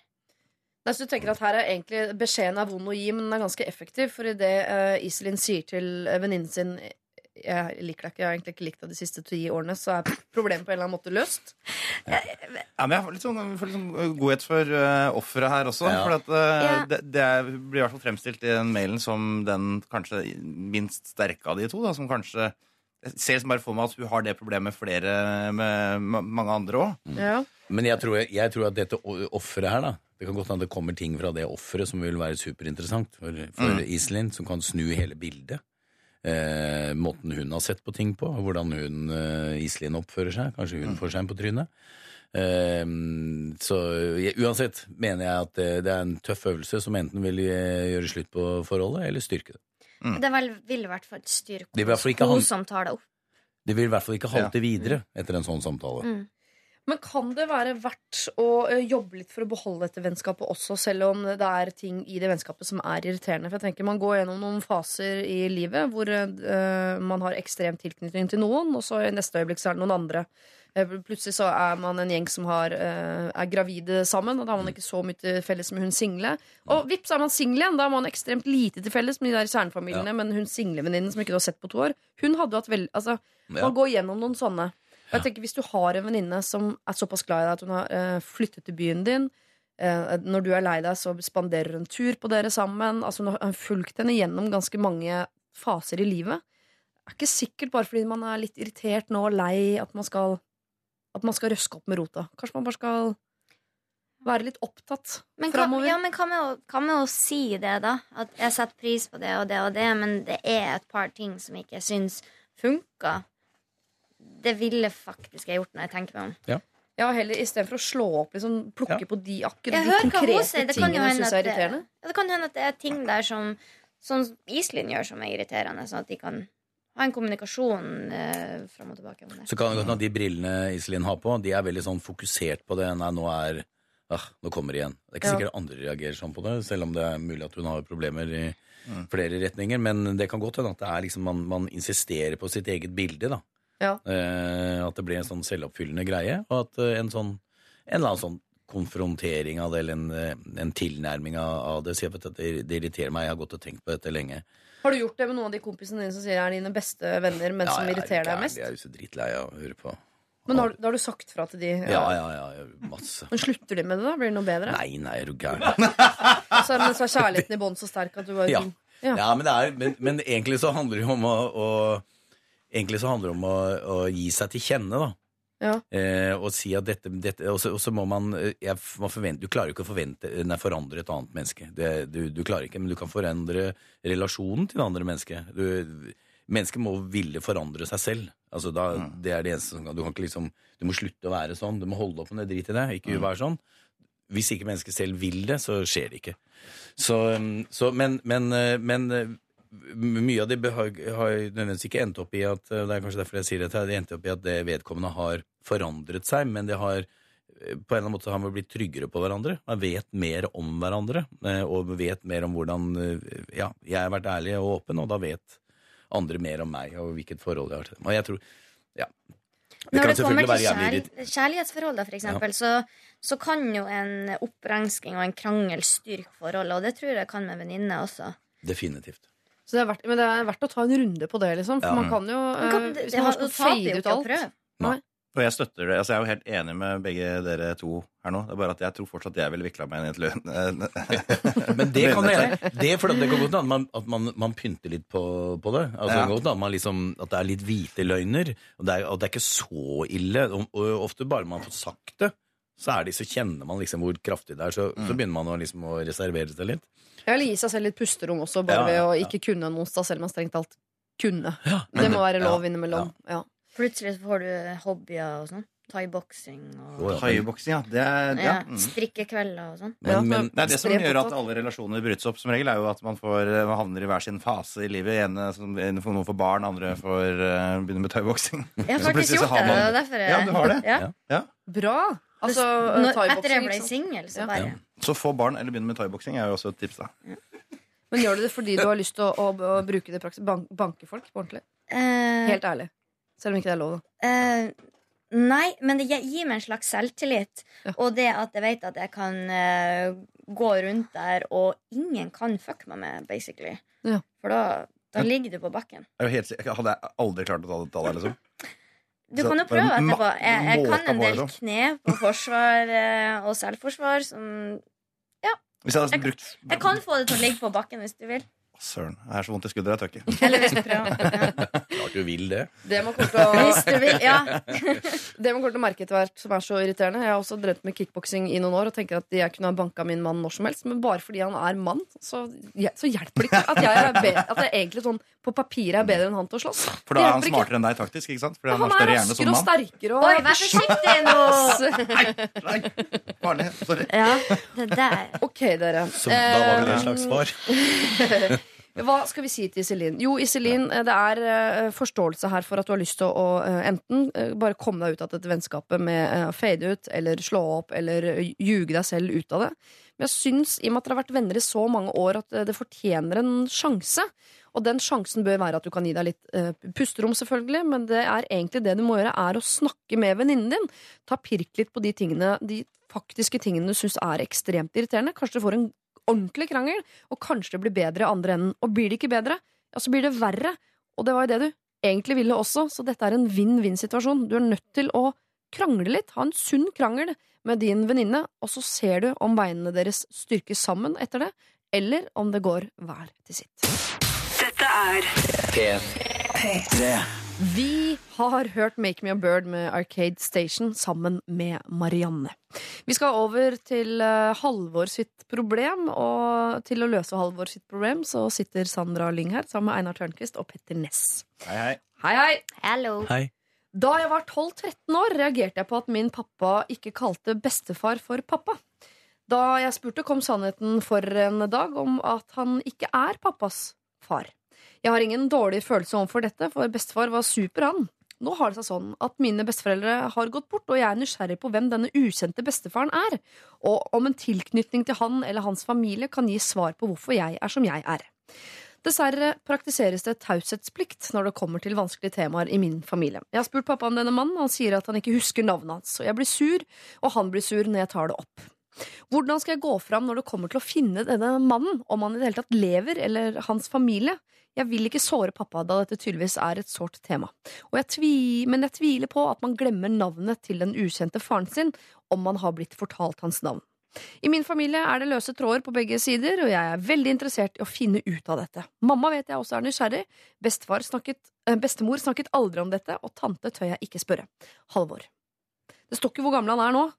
Nei, så du tenker at her er egentlig Beskjeden er vond å gi, men den er ganske effektiv. For idet uh, Iselin sier til uh, venninnen sin Jeg liker deg ikke, jeg har egentlig ikke likt deg de siste ti årene, så er problemet på en eller annen måte løst. Ja, men jeg får litt sånn, jeg får litt sånn godhet for uh, offeret her også. Ja. For at, uh, Ja. det, det blir i hvert fall fremstilt i den mailen som den kanskje minst sterke av de to. Da, som kanskje jeg ser liksom bare for meg at hun har det problemet flere med mange andre òg. Ja. Men jeg tror, jeg tror at dette offeret her, da Det kan godt hende det kommer ting fra det offeret som vil være superinteressant for, for Iselin, som kan snu hele bildet. Eh, måten hun har sett på ting på, hvordan hun, eh, Iselin oppfører seg. Kanskje hun får seg en på trynet. Eh, så jeg, uansett mener jeg at det, det er en tøff øvelse som enten vil eh, gjøre slutt på forholdet, eller styrke det. Det vil, vil i hvert fall styrke det opp. Det vil i hvert fall ikke halte videre etter en sånn samtale. Mm. Men kan det være verdt å jobbe litt for å beholde dette vennskapet også, selv om det er ting i det vennskapet som er irriterende? For jeg tenker Man går gjennom noen faser i livet hvor uh, man har ekstrem tilknytning til noen, og så i neste øyeblikk så er det noen andre. Eh, Plutselig så er man en gjeng som har, er gravide sammen, og da har man ikke så mye til felles med hun single. Og vips, er man singel igjen! Da har man ekstremt lite til felles med de der kjernefamiliene, men hun singlevenninnen som ikke du har sett på to år, hun hadde jo hatt vel... Altså, Ja. man går gjennom noen sånne. Og jeg tenker, Hvis du har en venninne som er såpass glad i deg at hun har uh, flyttet til byen din uh, Når du er lei deg, så spanderer hun tur på dere sammen. Altså Hun har fulgt henne gjennom ganske mange faser i livet. Det er ikke sikkert bare fordi man er litt irritert nå og lei at man skal At man skal røske opp med rota. Kanskje man bare skal være litt opptatt Men, hva, framover. ja, men hva, med å, hva med å si det, da? At jeg setter pris på det og det og det, men det er et par ting som ikke jeg syns funka. Det ville faktisk jeg gjort når jeg tenker meg om. Ja, heller Istedenfor å slå opp, liksom, plukke Ja. på de akkurat de konkrete. Det tingene du syns er irriterende. ja, det kan hende at det er ting der som Sånn som Iselin gjør, som er irriterende, sånn at de kan ha en kommunikasjon eh, fram og tilbake om det. Så kan det godt hende at de brillene Iselin har på, de er veldig sånn fokusert på det. Nei, nå er ah, Nå kommer det igjen. Det er ikke Ja. sikkert andre reagerer sånn på det, selv om det er mulig at hun har problemer i flere retninger. Men det kan godt hende at det er liksom man, man insisterer på sitt eget bilde, da. Ja. Eh, at det blir en sånn selvoppfyllende greie, og at eh, en sånn en eller annen sånn konfrontering av det, eller en, eh, en tilnærming av det. Så at det, det irriterer meg. Jeg har gått og tenkt på dette lenge. Har du gjort det med noen av de kompisene dine som sier er dine beste venner, men som Ja, er irriterer deg mest? Jeg er jo så drittlei av å høre på. Men har, da har du sagt fra til de? Ja, ja, ja. Masse. Men slutter de med det, da? Blir det noe bedre? Nei, nei, er du gæren? Så, men så er kjærligheten i bånn så sterk at du bare Ja. Ja. Ja, men, det er, men, men egentlig så handler det jo om å, å Egentlig så handler det om å, å gi seg til kjenne, da. Ja. Eh, og si at dette, dette Og så og så må man, eh, jeg, man forvente, Du klarer jo ikke å forvente, nei, forandre et annet menneske. Det, du, du klarer ikke, Men du kan forandre relasjonen til det andre mennesket. Mennesket må ville forandre seg selv. Altså da, Det er det eneste som kan Du kan ikke liksom Du må slutte å være sånn. Du må holde opp med det. Drit i det. Ikke være sånn. Hvis ikke mennesket selv vil det, så skjer det ikke. Så, um, så men, men, eh, men eh, mye av det har, har nødvendigvis ikke endt opp i at eh, Det er kanskje derfor jeg sier dette. Det endte opp i at det vedkommende har forandret seg, men det har eh, på en eller annen måte har man blitt tryggere på hverandre. Man vet mer om hverandre, eh, og vet mer om hvordan Ja, jeg har vært ærlig og åpen, og da vet andre mer om meg og hvilket forhold jeg har til dem. Og jeg tror Ja. Det Når det kommer til kjærl kjærlighetsforhold, da, for eksempel, så, så kan jo en opprensking og en krangel styrke forholdet, og det tror jeg kan med venninner også. Definitivt. Så det er verdt, men det er verdt å ta en runde på det, liksom. For Ja. man kan jo Men kan, eh, det, Hvis man har- skal fade ut ikke å alt prøve. Og jeg støtter det. Altså, jeg er jo helt enig med begge dere to her nå. Det er bare at jeg tror fortsatt jeg ville vikla meg inn i et løgn. Men det kan jeg det, for det kan godt hende at, man, at man, man pynter litt på, på det. Altså, Ja. kan godt hende at, man liksom, at det er litt hvite løgner. Og det er, og det er ikke så ille. Og, og ofte bare man får sagt det, så, er det, så kjenner man liksom hvor kraftig det er. Så, så begynner man å, liksom, å reservere seg litt. Jeg vil gi seg selv litt pusterom også, bare Ja, ved ja, å ikke kunne en onsdag, selv om man strengt talt kunne. Ja, Det må være lov ja, innimellom. Ja. Plutselig får du hobbyer og sånn. Thaiboksing og ja. Thaiboksing, ja. Det er, ja. ja, mm. strikkekvelder og sånn. Men, men, Det er det som gjør at alle relasjoner brytes opp. Som regel er jo at man, får, man havner i hver sin fase i livet. Ene som, noen får barn, andre får uh, begynne med thaiboksing. Jeg har faktisk gjort det. man- det er derfor jeg- Ja, du har det? Ja. Ja. Bra! Altså, Når, thaiboksing, etter jeg ble ikke singel, så Ja. Så få barn eller begynne med thaiboksing er jo også et tips. da Men gjør du det fordi du har lyst til å, å, å bruke det i praksis? Ban banke folk på ordentlig? eh, Helt ærlig. Selv om ikke det er lov, da. eh, Nei, men det gir meg en slags selvtillit. Ja. Og det at jeg vet at jeg kan uh, gå rundt der, og ingen kan fuck meg med, basically. Ja. For da, da ligger du på bakken. Jeg helt, jeg hadde aldri klart å ta det der, liksom. Du kan jo prøve etterpå. Jeg, jeg kan en del knep på forsvar eh, og selvforsvar som Ja. jeg Jeg kan få det til å ligge på bakken hvis du vil. Søren, jeg har så vondt i skuldra, jeg tør ikke. Eller hvis du Klart du vil det. Det man kommer til å Hvis du vil, ja. Det man kommer til å merke etter hvert som er så irriterende Jeg har også drevet med kickboksing i noen år og tenker at jeg kunne ha banka min mann når som helst, men bare fordi han er mann, så, så hjelper det ikke at jeg, er be at jeg egentlig sånn på papiret er bedre enn han til å slåss. For da er han smartere enn deg taktisk, ikke sant? Fordi han, Han har er større hjerne som raskere og sterkere og Oi, vær forsiktig nå! Farlig. Sorry. Ja, det der. Ok, dere. Så da var det Eh, et slags svar. Hva skal vi si til Iselin? Jo, Iselin, eh, det er eh, forståelse her for at du har lyst til å eh, enten eh, bare komme deg ut av dette vennskapet med å fade ut, eller slå opp, eller eh, ljuge deg selv ut av det. Men jeg syns, i og med at dere har vært venner i så mange år, at eh, det fortjener en sjanse. Og den sjansen bør være at du kan gi deg litt eh, pusterom, selvfølgelig, men det er egentlig det du må gjøre, er å snakke med venninnen din. Ta pirk litt på de tingene, de faktiske tingene du syns er ekstremt irriterende. Kanskje du får en ordentlig krangel, og kanskje det blir bedre i andre enden. Og blir det ikke bedre, ja, så blir det verre. Og det var jo det du egentlig ville også, så dette er en vinn-vinn-situasjon. Du er nødt til å krangle litt, ha en sunn krangel med din venninne, og så ser du om beinene deres styrkes sammen etter det, eller om det går hver til sitt. Dette er P3. Vi har hørt Make Me a Bird med Arcade Station sammen med Marianne. Vi skal over til eh, Halvor sitt problem, og til å løse Halvor sitt problem så sitter Sandra Lyng her sammen med Einar Tørnquist og Petter Ness. Hei, hei. Hei, hei! Hello. Hei. Da jeg var 12-13 år, reagerte jeg på at min pappa ikke kalte bestefar for pappa. Da jeg spurte, kom sannheten for en dag om at han ikke er pappas far. Jeg har ingen dårlig følelse overfor dette, for bestefar var super, han. Nå har det seg sånn at mine besteforeldre har gått bort, og jeg er nysgjerrig på hvem denne ukjente bestefaren er, og om en tilknytning til han eller hans familie kan gi svar på hvorfor jeg er som jeg er. Dessverre praktiseres det taushetsplikt når det kommer til vanskelige temaer i min familie. Jeg har spurt pappa om denne mannen, og han sier at han ikke husker navnet hans. Og jeg blir sur, og han blir sur når jeg tar det opp. Hvordan skal jeg gå fram når det kommer til å finne denne mannen, om han i det hele tatt lever, eller hans familie? Jeg vil ikke såre pappa, da dette tydeligvis er et sårt tema. Og jeg men jeg tviler på at man glemmer navnet til den ukjente faren sin, om man har blitt fortalt hans navn. I min familie er det løse tråder på begge sider, og jeg er veldig interessert i å finne ut av dette. Mamma vet jeg også er nysgjerrig, snakket, eh, bestemor snakket aldri om dette, og tante tør jeg ikke spørre. Halvor. Det står ikke hvor gammel han er nå,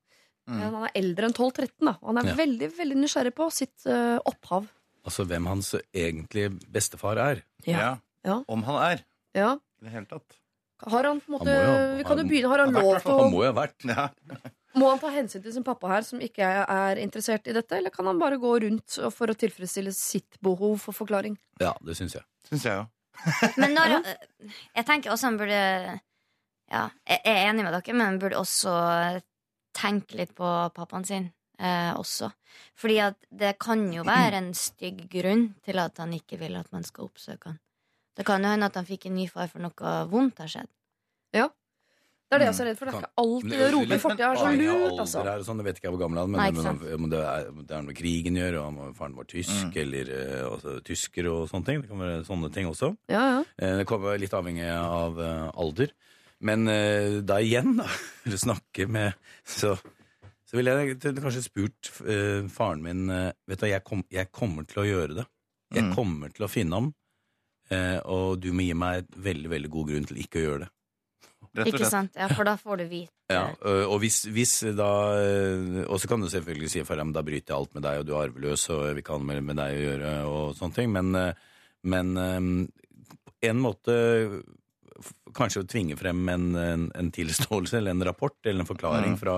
Mm. men han er eldre enn 12-13, da, og han er Ja. veldig veldig nysgjerrig på sitt uh, opphav. Altså hvem hans egentlige bestefar er. Ja. Ja. Om han er. Ja. I det hele tatt. Har han på en måte Han jo- Vi kan jo begynne. Har han han lov til å Han må jo ha vært. Ja. Må han ta hensyn til sin pappa her, som ikke er interessert i dette, eller kan han bare gå rundt for å tilfredsstille sitt behov for forklaring? Ja, det syns jeg. Syns jeg jo. Men når Jeg tenker også han burde Ja, jeg er enig med dere, men han burde også tenke litt på pappaen sin eh, også. Fordi at det kan jo være en stygg grunn til at han ikke vil at man skal oppsøke han. Det kan jo hende at han fikk en ny far for noe vondt har skjedd. Ja. Det er det jeg er er redd for. Det er ikke alltid det roper fortida er så lurt, altså. sånn, det vet ikke jeg hvor gammel han er, Nei, men, men, men det, er, det har med krigen å gjøre, om faren var tysk, Mm. eller eh, altså, tysker og sånne ting. Det kan være sånne ting også. Ja, ja. Eh, Det kommer litt avhengig av eh, alder. Men eh, da igjen, da, snakke med Så, så ville jeg kanskje spurt uh, faren min uh, Vet du, hva, jeg, kom, jeg kommer til å gjøre det. Jeg Mm. kommer til å finne ham, uh, og du må gi meg et veldig, veldig god grunn til ikke å gjøre det. Rett og Ikke sant? Ja, for da får du vite Ja, og hvis, hvis da Og så kan du selvfølgelig si for dem da bryter jeg alt med deg, og du er arveløs, og vi kan ikke mer med deg å gjøre, og sånne ting. Men, men ø, en måte Kanskje å tvinge frem en, en, en tilståelse eller en rapport eller en forklaring Mm. fra,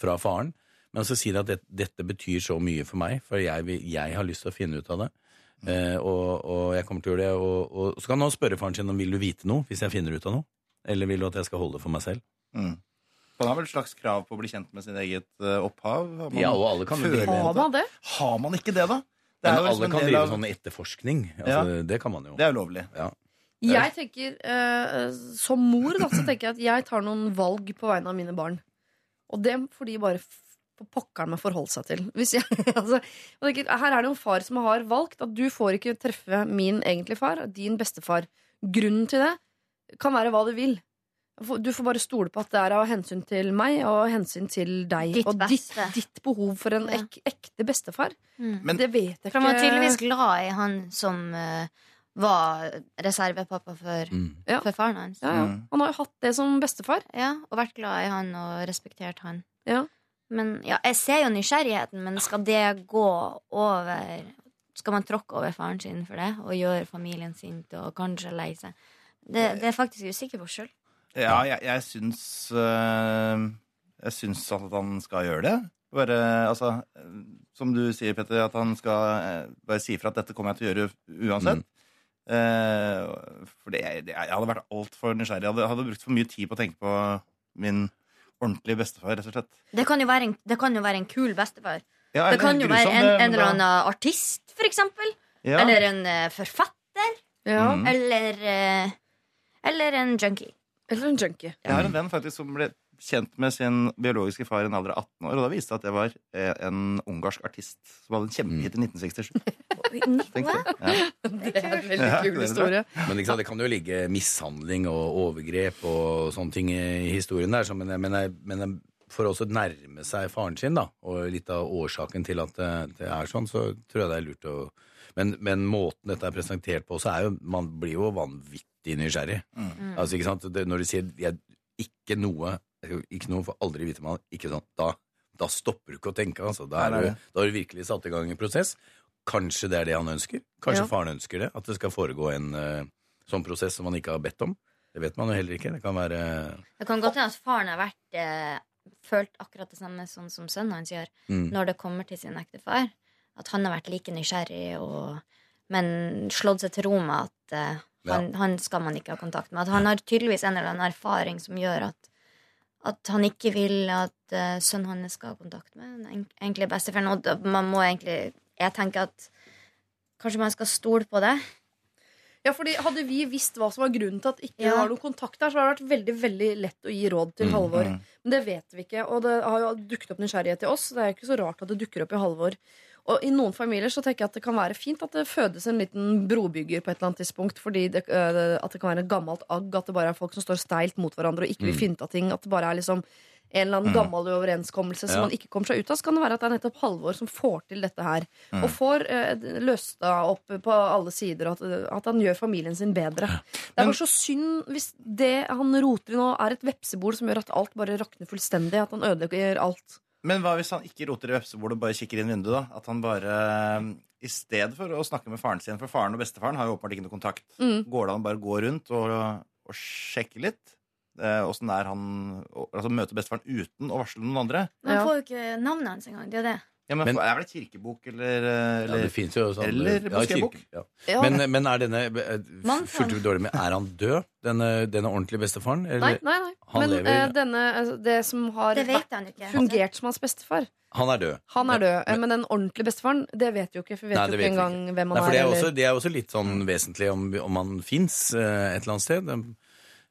fra faren. Men så sier de at det, dette betyr så mye for meg, for jeg, jeg har lyst til å finne ut av det. Eh, og, og jeg kommer til å gjøre det. Og, og så kan han spørre faren sin om vil du vite noe hvis jeg finner ut av noe. Eller vil du at jeg skal holde det for meg selv? Mm. Man har vel et slags krav på å bli kjent med sin eget eh, opphav? Har man Ja, og alle kan jo føle Har man det? Har man ikke det, da? Det Men alle kan drive av- sånn etterforskning. Altså, Det kan man jo. Det er ulovlig. Ja. Jeg tenker, eh, Som mor da, så tenker jeg at jeg tar noen valg på vegne av mine barn. Og det får de bare på pokkeren meg forholde seg til. Hvis jeg, altså, her er det jo en far som har valgt at du får ikke treffe min egentlige far, din bestefar. Grunnen til det kan være hva du vil. Du får bare stole på at det er av hensyn til meg og hensyn til deg. Ditt og ditt, ditt behov for en ek, ekte bestefar. Mm. Men- det vet jeg For man var ikke. tydeligvis glad i han som eh, var reservepappa for, Mm. Ja. for faren hans. ja, ja. Mm. Han har jo hatt det som bestefar. Ja, og vært glad i han og respektert han. Ja. Men ja, jeg ser jo nysgjerrigheten, men skal det gå over Skal man tråkke over faren sin for det og gjøre familien sint og kanskje lei seg? Det, det er faktisk usikker på sjøl. Ja, jeg, jeg syns øh, Jeg syns at han skal gjøre det. Bare, altså, som du sier, Petter, at han skal øh, bare si ifra at dette kommer jeg til å gjøre uansett. Eh, for det, det, jeg hadde vært altfor nysgjerrig. Jeg hadde, hadde brukt for mye tid på å tenke på min ordentlige bestefar, rett og slett. Det kan jo være en, det kan jo være en kul bestefar. Ja, Det kan jo være en, en eller da- annen artist, for eksempel. Ja. Eller en eh, forfatter. Ja. Mm. Eller eh, Eller en junkie. Eller en junkie. Jeg har en venn faktisk som ble kjent med sin biologiske far i en alder av 18 år, og da viste det at det var eh, en ungarsk artist som hadde en kjempehit i 1967. Det. Ja. Det er en veldig kul historie. Men liksom, det kan jo ligge mishandling og overgrep og sånne ting i historien der. Men, men, men for også å nærme seg faren sin, da, og litt av årsaken til at det, det er sånn, så tror jeg det er lurt å men, men måten dette er presentert på, så er jo Man blir jo vanvittig nysgjerrig. Mm. Altså, ikke sant? Det, når du sier jeg, 'ikke noe', ikke noe for aldri vite man ikke sånn, da, da stopper du ikke å tenke. Altså. Da, er du, da har du virkelig satt i gang en prosess. Kanskje det er det han ønsker. Kanskje Ja. faren ønsker det. At det skal foregå en uh, sånn prosess som man ikke har bedt om. Det vet man jo heller ikke. Det kan være Det kan godt hende at faren har vært uh, følt akkurat det samme sånn som sønnen hans gjør mm. når det kommer til sin ektefar. At han har vært like nysgjerrig, og, men slått seg til ro med at eh, han, han skal man ikke ha kontakt med. At han har tydeligvis en eller annen erfaring som gjør at, at han ikke vil at uh, sønnen hans skal ha kontakt med den enk- egentlig bestefaren. Og man må egentlig Jeg tenker at kanskje man skal stole på det. Ja, fordi Hadde vi visst hva som var grunnen til at ikke Ja. har noen kontakt der, så hadde det vært veldig veldig lett å gi råd til Mm, Halvor. mm. Men det vet vi ikke, og det har jo dukket opp nysgjerrighet til oss. Det er jo ikke så rart at det dukker opp i Halvor. Og i noen familier så tenker jeg at det kan være fint at det fødes en liten brobygger på et eller annet tidspunkt, fordi det, at det kan være et gammelt agg, at det bare er folk som står steilt mot hverandre og ikke vil finte av ting. At det bare er liksom en eller annen Mm. gammel overenskommelse som Ja. man ikke kommer seg ut av. Så kan det være at det er nettopp Halvor som får til dette her. Mm. Og får eh, løsta opp på alle sider, og at, at han gjør familien sin bedre. Det er bare så synd hvis det han roter i nå, er et vepsebol som gjør at alt bare rakner fullstendig. At han ødelegger alt. Men hva hvis han ikke roter i vepsebordet og bare kikker inn vinduet? da? At han bare, i stedet for å snakke med faren sin For faren og bestefaren har jo åpenbart ikke noe kontakt. Mm. Går det an å bare gå rundt og, og sjekke litt? Eh, Åssen er han Altså møte bestefaren uten å varsle noen andre? Man får jo ikke navnet hans engang. Det er det. Ja, men, Men- Er det kirkebok eller, eller Ja, det finnes jo sånn eller ja, moskébok. kirke- Ja. Ja. Men, men er denne eh, Fulgte du dårlig med? Er han død, denne, denne ordentlige bestefaren? Eller? nei, nei, nei. Han Men lever- eh, denne, altså, det som har Det vært, han ikke. fungert som hans bestefar, Han er død. han er død. Men- Men den ordentlige bestefaren, det vet vi jo ikke. For vi vet Nei, jo ikke engang hvem Nei, han det er. er, eller- også, det er også litt sånn vesentlig om, om han fins et eller annet sted.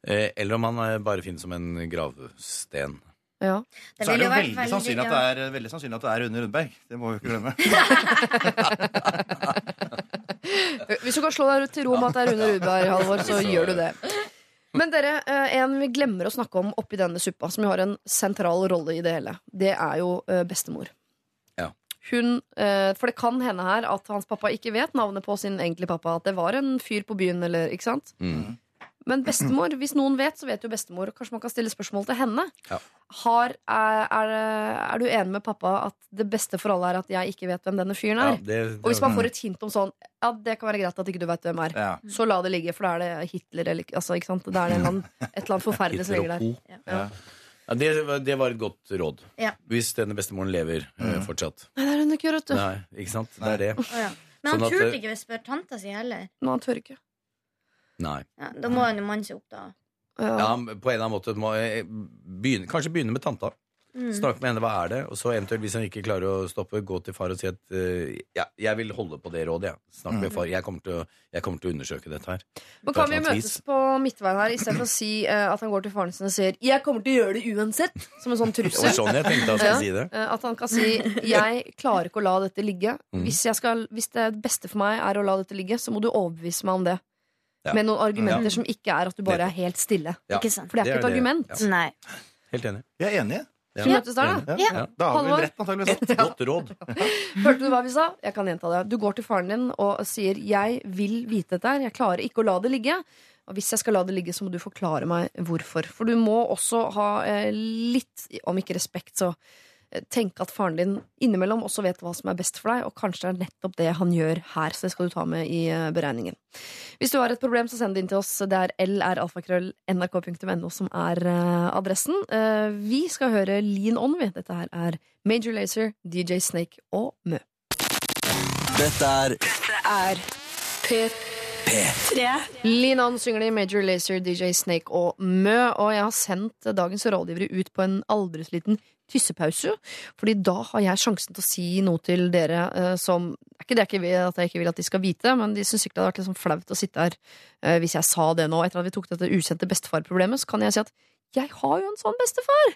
Eh, eller om han eh, bare finnes som en gravsten. Ja. Det Så er det jo jo veldig veldig- sannsynlig at det er, veldig sannsynlig at det er Rune Rudberg. Det må vi ikke glemme. Hvis du kan slå deg til ro med at det er Rune Rudberg, Halvor, så gjør du det. Men dere, eh, en vi glemmer å snakke om oppi denne suppa, som jo har en sentral rolle i det hele, det er jo eh, bestemor. Ja. Hun, eh, for det kan hende her at hans pappa ikke vet navnet på sin egentlige pappa. At det var en fyr på byen, eller ikke sant? Mm. Men bestemor, hvis noen vet, så vet jo bestemor. og Kanskje man kan stille spørsmål til henne. Ja. Har, er, er, er du enig med pappa at det beste for alle er at jeg ikke vet hvem denne fyren Ja, er? det, Og hvis man får et hint om sånn Ja, det kan være greit at ikke du vet hvem er. Ja. Så la det ligge, for da er det Hitler eller altså, ikke sant? Da er det en et eller annet forferdelig som ligger der. co. Ja. Ja, det, var- det var et godt råd. Ja. Hvis denne bestemoren lever eh, Mm. fortsatt. Nei, det er hun ikke vet du. Nei, ikke sant? Det er det. Å, ja. Men han Sånn turte eh, ikke å spørre tanta si heller. Nå, han tør ikke. Nei. Ja, da må han jo manne seg opp, da. Ja, på en eller annen måte må begynne, Kanskje begynne med tanta. Mm. Snakke med henne, hva er det? Og så eventuelt, hvis han ikke klarer å stoppe, gå til far og si at uh, ja, jeg vil holde på det rådet. Ja. Snakk med far. Jeg kommer, til å, jeg kommer til å undersøke dette her. Men kan vi møtes vis. på midtveien her istedenfor å si uh, at han går til faren sin og sier 'jeg kommer til å gjøre det uansett', som en sånn trussel? sånn jeg tenkte han ja. si det. Eh, At han kan si 'jeg klarer ikke å la dette ligge'. Mm. Hvis, jeg skal, hvis det beste for meg er å la dette ligge, så må du overbevise meg om det. Ja. Med noen argumenter Ja. som ikke er at du bare er helt stille. Ja. Ikke sant? For det er ikke et argument. Ja. Nei. Helt enig. Jeg er enig. Ja. Møtes der, da? Ja. Ja. Da har vi rett, antakeligvis. Et godt råd. Hørte du hva vi sa? Jeg kan gjenta det. Du går til faren din og sier 'jeg vil vite dette her', jeg klarer ikke å la det ligge. Og hvis jeg skal la det ligge, så må du forklare meg hvorfor. For du må også ha eh, litt, om ikke respekt, så tenke at faren din innimellom også vet hva som er best for deg, og kanskje det er nettopp det han gjør her. Så det skal du ta med i eh, beregningen. Hvis du har et problem, så send det inn til oss. Det er lralfakrøll.nrk.no som er eh, adressen. Eh, vi skal høre Lean On, vi. Dette her er Major Lazer, DJ Snake og Mø. Dette er er P3. Lean Linan synger de Major Lazer, DJ Snake og Mø. Og jeg har sendt dagens rådgivere ut på en aldersliten tyssepause. Fordi da har jeg sjansen til å si noe til dere uh, som ikke det jeg ikke vil, at jeg ikke vil at de skal vite, men de syns sikkert det hadde vært litt sånn flaut å sitte her uh, hvis jeg sa det nå. Etter at vi tok dette ukjente bestefarproblemet, så kan jeg si at jeg har jo en sånn bestefar!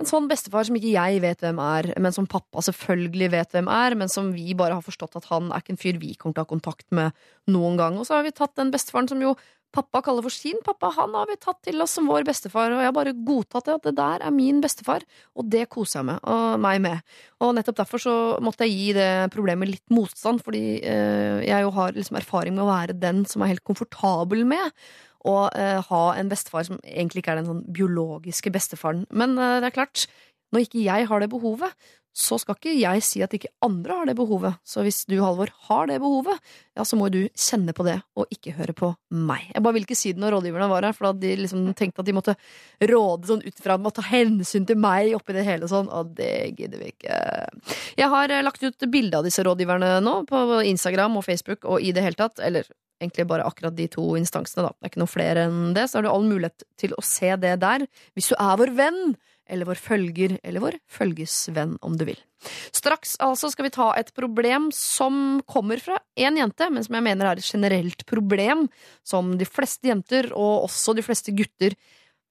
En sånn bestefar som ikke jeg vet hvem er, men som pappa selvfølgelig vet hvem er, men som vi bare har forstått at han er ikke en fyr vi kommer til å ha kontakt med noen gang. Og så har vi tatt den bestefaren som jo pappa kaller for sin pappa, han har vi tatt til oss som vår bestefar, og jeg har bare godtatt det, at det der er min bestefar, og det koser jeg meg, og meg med. Og nettopp derfor så måtte jeg gi det problemet litt motstand, fordi eh, jeg jo har liksom erfaring med å være den som er helt komfortabel med å eh, ha en bestefar som egentlig ikke er den sånn biologiske bestefaren. Men eh, det er klart, når ikke jeg har det behovet, så skal ikke jeg si at ikke andre har det behovet. Så hvis du, Halvor, har det behovet, ja, så må du kjenne på det, og ikke høre på meg. Jeg bare vil ikke si det når rådgiverne var her, for da de liksom tenkte at de måtte råde sånn ut fra å ta hensyn til meg oppi det hele sånn, og det gidder vi ikke. Jeg har eh, lagt ut bilde av disse rådgiverne nå, på Instagram og Facebook og i det hele tatt, eller egentlig bare akkurat de to instansene, da. Det er ikke noe flere enn det, så har du all mulighet til å se det der, hvis du er vår venn, eller vår følger, eller vår følgesvenn, om du vil. Straks altså skal vi ta et problem som kommer fra én jente, men som jeg mener er et generelt problem, som de fleste jenter, og også de fleste gutter,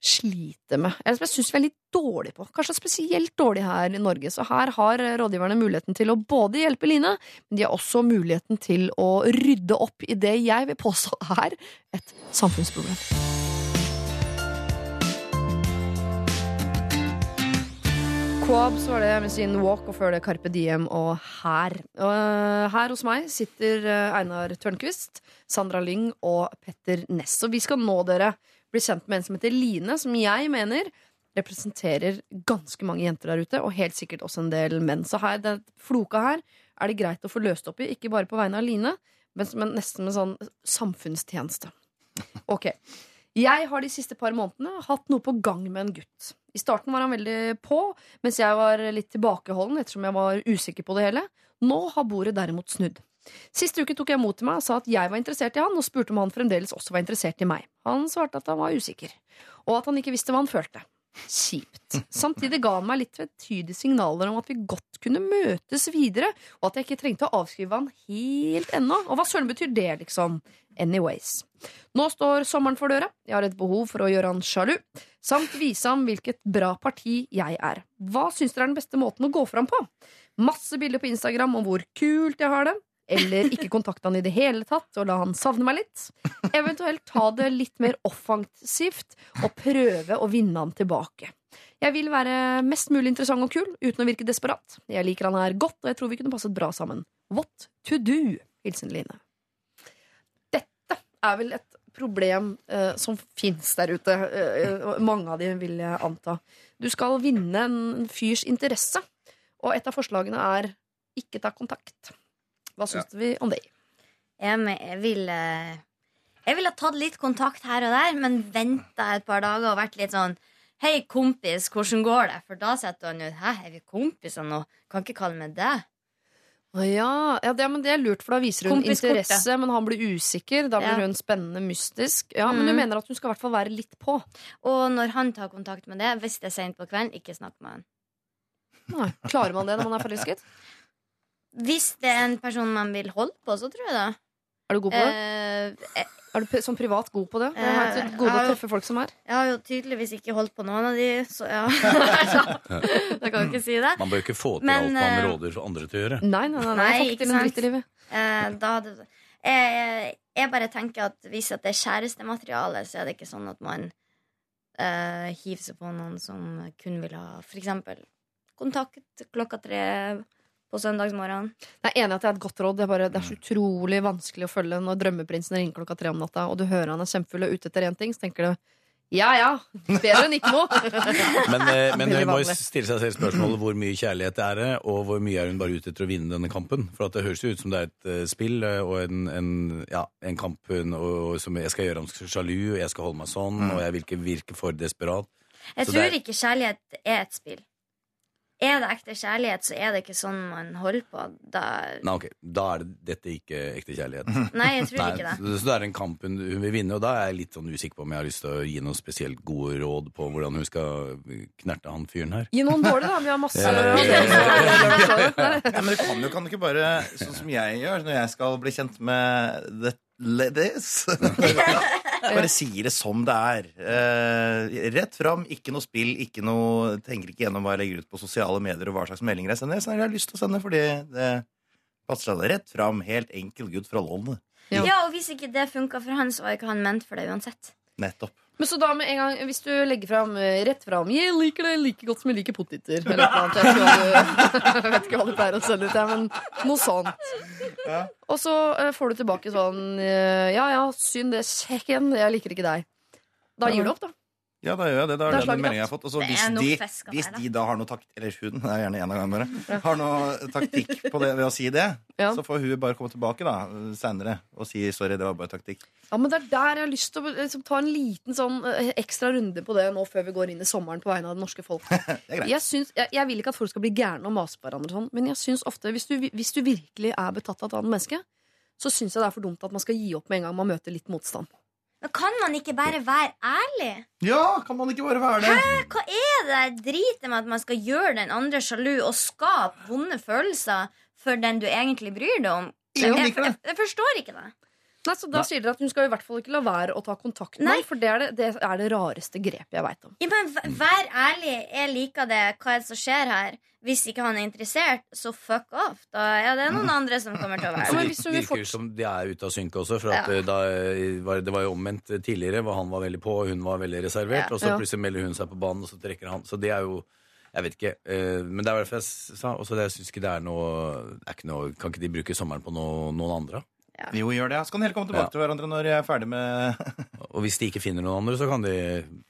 sliter med. Eller som jeg syns vi er litt dårlige på. Kanskje spesielt dårlig her i Norge. Så her har rådgiverne muligheten til å både hjelpe Line, men de har også muligheten til å rydde opp i det jeg vil påstå er et samfunnsproblem. Quabs var det med sin Walk, og før Carpe Diem og Her. Og øh, her hos meg sitter øh, Einar Tørnquist, Sandra Lyng og Petter Ness. Og vi skal nå dere bli kjent med en som heter Line, som jeg mener representerer ganske mange jenter der ute, og helt sikkert også en del menn. Så her, den floka her er det greit å få løst opp i, ikke bare på vegne av Line, men men nesten med sånn samfunnstjeneste. Ok. Jeg har de siste par månedene hatt noe på gang med en gutt. I starten var han veldig på, mens jeg var litt tilbakeholden ettersom jeg var usikker på det hele. Nå har bordet derimot snudd. Sist uke tok jeg mot til meg og sa at jeg var interessert i han, og spurte om han fremdeles også var interessert i meg. Han svarte at han var usikker, og at han ikke visste hva han følte. Kjipt. Samtidig ga han meg litt tvetydige signaler om at vi godt kunne møtes videre, og at jeg ikke trengte å avskrive han helt ennå. Og hva søren betyr det, liksom? Anyways. Nå står sommeren for døra, jeg har et behov for å gjøre han sjalu, samt vise ham hvilket bra parti jeg er. Hva syns dere er den beste måten å gå fram på? Masse bilder på Instagram om hvor kult jeg har det, eller ikke kontakte han i det hele tatt og la han savne meg litt. Eventuelt ta det litt mer offensivt og prøve å vinne han tilbake. Jeg vil være mest mulig interessant og kul uten å virke desperat. Jeg liker han her godt, og jeg tror vi kunne passet bra sammen. What to do? Hilsen Line. Dette er vel et problem eh, som fins der ute. Eh, mange av de vil jeg anta. Du skal vinne en fyrs interesse, og et av forslagene er ikke ta kontakt. Hva syns vi om det? Jeg, me- jeg vil eh, Jeg ville tatt litt kontakt her og der, men venta et par dager og vært litt sånn Hei, kompis, hvordan går det? For da setter han ut Hæ, er vi kompiser nå? Kan ikke kalle meg det. Å ja, ja det, men det er lurt, for da viser hun interesse, men han blir usikker. Da blir Ja. hun spennende, mystisk. Ja, Men du Mhm. mener at hun skal i hvert fall være litt på? Og når han tar kontakt med det, hvis det er sent på kvelden, ikke snakk med han. Nei. Klarer man det når man er forelsket? Hvis det er en person man vil holde på, så tror jeg det. Er du god på det? Eh, Er du som privat god på det? Jeg har til Eh, gode å ja. treffe folk som er. jeg har jo tydeligvis ikke holdt på noen av de, så ja. da kan jeg ikke si det. Man bør ikke få til Men, alt man eh, råder andre til å gjøre. Nei, nei, nei. nei, Nei, ikke ikke til en dritt i sant? livet. Eh, da hadde, jeg, jeg bare tenker at hvis at det er kjærestemateriale, så er det ikke sånn at man eh, hiver seg på noen som kun vil ha for eksempel kontakt klokka tre på søndagsmorgenen. Jeg er enig at det er et godt råd. Det er, bare, det er så utrolig vanskelig å følge når drømmeprinsen ringer klokka tre om natta, og du hører han er kjempefull og ute etter én ting, så tenker du ja ja, bedre enn ikke noe. Men, eh, men hun må jo stille seg selv spørsmålet hvor mye kjærlighet det er det, og hvor mye er hun bare ute etter å vinne denne kampen. For at det høres jo ut som det er et eh, spill eh, og en, en, ja, en kamp hun, og, og som jeg skal gjøre ham sjalu, og jeg skal holde meg sånn, og jeg vil ikke virke for desperat. Jeg Så det tror er- ikke kjærlighet er et spill. Er det ekte kjærlighet, så er det ikke sånn man holder på. Da... Nei, ok, Da er det, dette ikke ekte kjærlighet. Nei, jeg tror ikke det. Så, så det er en kamp hun, hun vil vinne, og da er jeg litt sånn usikker på om jeg har lyst til å gi noen spesielt gode råd på hvordan hun skal knerte han fyren her. Gi noen dårlige, da. Vi har masse Ja. Ja, men du kan jo kan du ikke bare, sånn som jeg gjør når jeg skal bli kjent med the ladies Bare sier det som det er. Eh, rett fram, ikke noe spill, ikke noe tenker ikke gjennom hva jeg legger ut på sosiale medier og hva slags meldinger jeg sender. Jeg sender jeg har lyst til å sende fordi det passer seg. Rett fram, helt enkel gutt fra London. Ja. Ja, og hvis ikke det funka for han, så var ikke han ment for det uansett. Nettopp. Men så da med en gang, hvis du legger fram eh, rett fram Jeg liker det like godt som jeg liker poteter. Eller noe annet. Jeg du, jeg vet ikke hva du pleier å selge ut, jeg, men noe sånt. Og så eh, får du tilbake sånn eh, Ja ja, synd det, kjekken. Jeg liker ikke deg. Da gir du opp, da. Ja, da gjør jeg det. Da er det den meldingen jeg har fått. Altså, hvis, de, fisk hvis de da har noe takt Eller hun, det er gjerne en av gangene bare. Har noe taktikk på det ved å si det, Ja. så får hun bare komme tilbake da seinere og si sorry, det var bare taktikk. Ja, men Det er der jeg har lyst til å liksom, ta en liten sånn eh, ekstra runde på det nå før vi går inn i sommeren på vegne av det norske folk. Det. Jeg, jeg, jeg vil ikke at folk skal bli gærne og mase på hverandre, sånn, men jeg syns ofte, hvis du, hvis du virkelig er betatt av et annet menneske, så syns jeg det er for dumt at man skal gi opp med en gang man møter litt motstand. Men kan man ikke bare være ærlig? Ja, kan man ikke bare være det? Hva er det der dritet med at man skal gjøre den andre sjalu og skape vonde følelser for den du egentlig bryr deg om? Jeg, jeg, jeg, jeg forstår ikke det. Nei, så Da sier dere at hun skal i hvert fall ikke la være å ta kontakt med Nei. for det er det, det er det rareste grepet jeg veit om. Ja, men v- Vær ærlig. Jeg liker det. Hva er det som skjer her? Hvis ikke han er interessert, så fuck off. Da er det noen andre som kommer til å Ja, være men det. hvis hun vil virker forts- som de er ute av synke også. For at Ja. eh, da, eh, var, det var jo omvendt tidligere, hvor han var veldig på, og hun var veldig reservert. Ja. Og så Ja. plutselig melder hun seg på banen, og så trekker han. Så det er jo Jeg vet ikke. eh, Men det er derfor jeg s- sa også det. Jeg syns ikke det er noe, det er ikke noe Kan ikke de bruke sommeren på noe, noen andre? Jo, gjør det. Så kan de heller komme tilbake Ja. til hverandre når jeg er ferdig med Og hvis de ikke finner noen andre, så kan de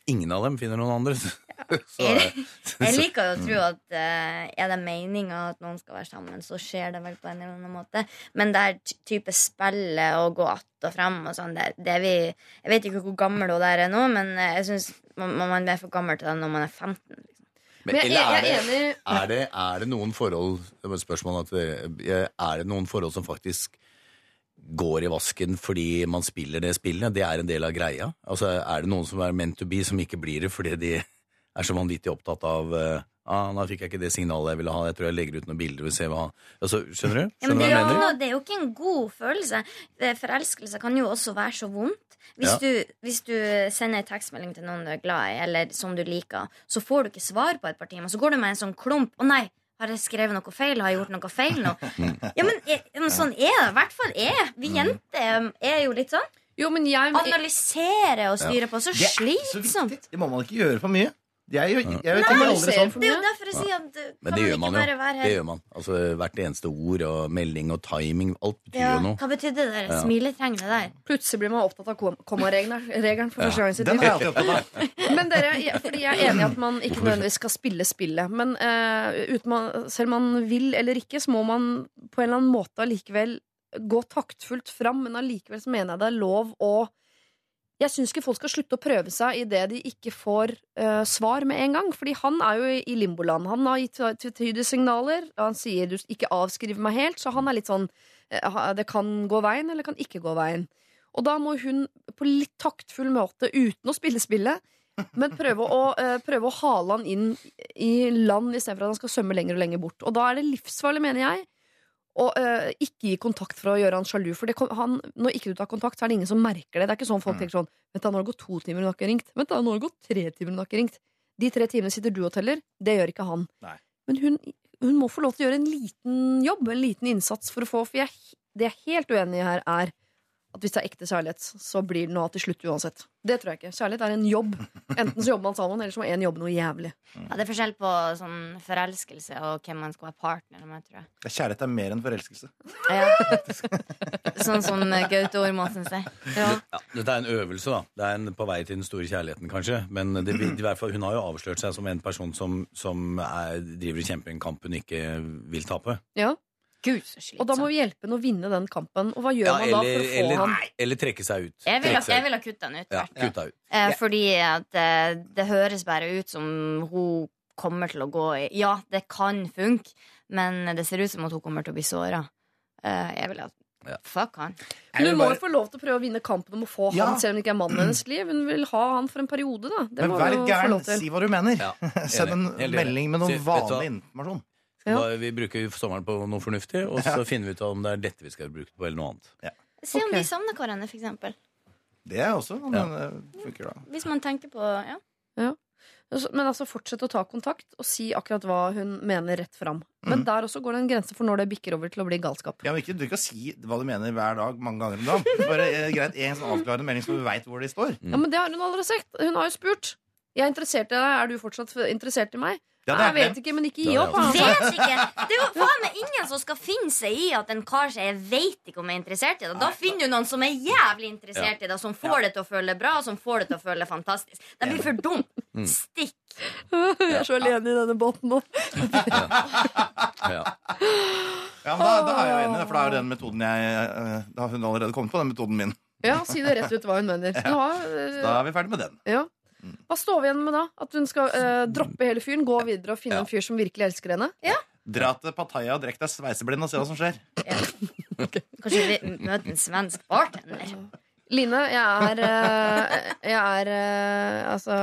Ingen av dem finner noen andre. Så, Jeg så, liker jo å tro at uh, er det meninga at noen skal være sammen, så skjer det vel på en eller annen måte. Men det er type spillet og gå att og frem og sånn, det, det er vi Jeg vet ikke hvor gammel hun der er nå, men eh, jeg syns man, man er for gammel til det når man er 15. Liksom. men, Men jeg, eller jeg, er jeg er det, er, det, er det noen forhold det var et spørsmål at Er det noen forhold som faktisk går i vasken fordi man spiller det spillet? Det er en del av greia. Altså, Er det noen som er meant to be, som ikke blir det fordi de er så vanvittig opptatt av eh, ah, 'Nå fikk jeg ikke det signalet jeg ville ha. Jeg tror jeg legger ut noen bilder og ser hva altså, Skjønner du? Ja, men det, er hva jo det er jo ikke en god følelse. Forelskelse kan jo også være så vondt. Hvis, Ja. du, hvis du sender en tekstmelding til noen du er glad i, eller som du liker, så får du ikke svar på et par timer. Så går du med en sånn klump. 'Å nei, har jeg skrevet noe feil? Har jeg gjort noe feil nå?' Ja, men, jeg, men sånn er det. I hvert fall er Vi jenter er jo litt sånn. Jo, men jeg, Analysere og styre på. Så Det er så slitsomt. Det må man ikke gjøre for mye. Jeg, jeg, jeg, jeg, tenker aldri sånn. Det er jo derfor jeg sier at du, Men kan det gjør man jo. Det gjør man. Altså, hvert eneste ord og melding og timing, alt betyr Ja, jo noe. hva betydde det der Ja. smiletegnet der? Plutselig blir man opptatt av kom- kommaregelen regelen for første gang i sitt liv. Men dere, fordi jeg er enig i at man ikke nødvendigvis skal spille spillet. Men uh, uten man, selv om man vil eller ikke, så må man på en eller annen måte allikevel gå taktfullt fram. Men allikevel så mener jeg det er lov å jeg syns ikke folk skal slutte å prøve seg i det de ikke får uh, svar med en gang. Fordi han er jo i limboland. Han har gitt tvetydige signaler. Han sier du ikke avskriver meg helt, så han er litt sånn uh, Det kan gå veien, eller kan ikke gå veien. Og da må hun på litt taktfull måte, uten å spille spillet, men prøve å, uh, prøve å hale han inn i land istedenfor at han skal svømme lenger og lenger bort. Og da er det livsfarlig, mener jeg, å uh, ikke gi kontakt for å gjøre han sjalu. For det, kom- han, når ikke du tar kontakt, så er det ingen som merker det. Det er ikke sånn folk tenker sånn Vent da, nå har det gått to timer, og hun har ikke ringt. Vent da, nå har det gått tre timer, og hun har ikke ringt. De tre timene sitter du og teller. Det gjør ikke han. Nei. Men hun, hun må få lov til å gjøre en liten jobb, en liten innsats for å få For jeg, det jeg er helt uenig i her, er at hvis det er ekte kjærlighet, så blir det noe til slutt uansett. Det tror jeg ikke. Kjærlighet er en jobb. Enten så jobber man sammen, eller så må én jobbe noe jævlig. Ja, det er forskjell på sånn forelskelse og hvem man skal være partner med, tror jeg. Kjærlighet er mer enn forelskelse. Ja. Sånn som Gaute Ormåsen sier. Ja. Ja, dette er en øvelse, da. Det er en på vei til den store kjærligheten, kanskje. Men det, i hvert fall, hun har jo avslørt seg som en person som, som er, driver og kjemper en kamp hun ikke vil tape. Ja. Gud, så Og da må vi hjelpe henne å vinne den kampen. Og hva gjør Ja, man da eller, for å få eller, han eller trekke seg ut. Jeg vil, jeg vil ha kutta den ut. Ja, kutta ut. Eh, fordi at eh, det høres bare ut som hun kommer til å gå i Ja, det kan funke, men det ser ut som at hun kommer til å bli såra. Eh, jeg vil ha Ja. Fuck han. Men hun må jo få lov til å prøve å vinne kampen om å få Ja. han, selv om det ikke er mannen hennes liv. Hun vil ha han for en periode, da. Det Men vær gæren. Si hva du mener. Ja, Send en melding med noe vanlig informasjon. Ja. Da, vi bruker sommeren på noe fornuftig, og så finner vi ut om det er dette vi skal bruke på, eller noe annet. Se om okay. vi savner hverandre, for eksempel. Det er også men det funker da. Hvis man tenker på ja. Men altså fortsett å ta kontakt og si akkurat hva hun mener rett fram. Mm. Men der også går det en grense for når det bikker over til å bli galskap. Ja, men ikke, du kan si hva du mener hver dag mange ganger om dagen. Bare eh, greit, En sånn avklarende melding så du veit hvor de står. Ja, Men det har hun aldri sagt. Hun har jo spurt. Jeg er interessert i deg. Er du fortsatt interessert i meg? Ja, det er jeg vet det. ikke, men ikke gi opp. han. Vet ikke! Det er jo faen meg ingen som skal finne seg i at en kar sier 'jeg vet ikke om jeg er interessert i deg'. Da finner du noen som er jævlig interessert i deg, som får det til å føle bra, og som får det til å føle fantastisk. Det blir for dumt. Mm. Stikk. Jeg er så alene i denne båten nå. Ja. Ja, men da, da er jeg jo enig, for da er jo den metoden jeg eh, Da har hun allerede kommet på den metoden min. Ja, Si det rett ut hva hun mener. Ja. har, eh, Da er vi ferdig med den. ja. Hva står vi igjen med da? At hun skal eh, droppe hele fyren, gå videre og finne Ja. en fyr som virkelig elsker henne? Dra til Pattaya og drekk deg sveiseblind og se hva som skjer. Kanskje vi møter en svensk bartender. Line, jeg er, eh, jeg er eh, Altså,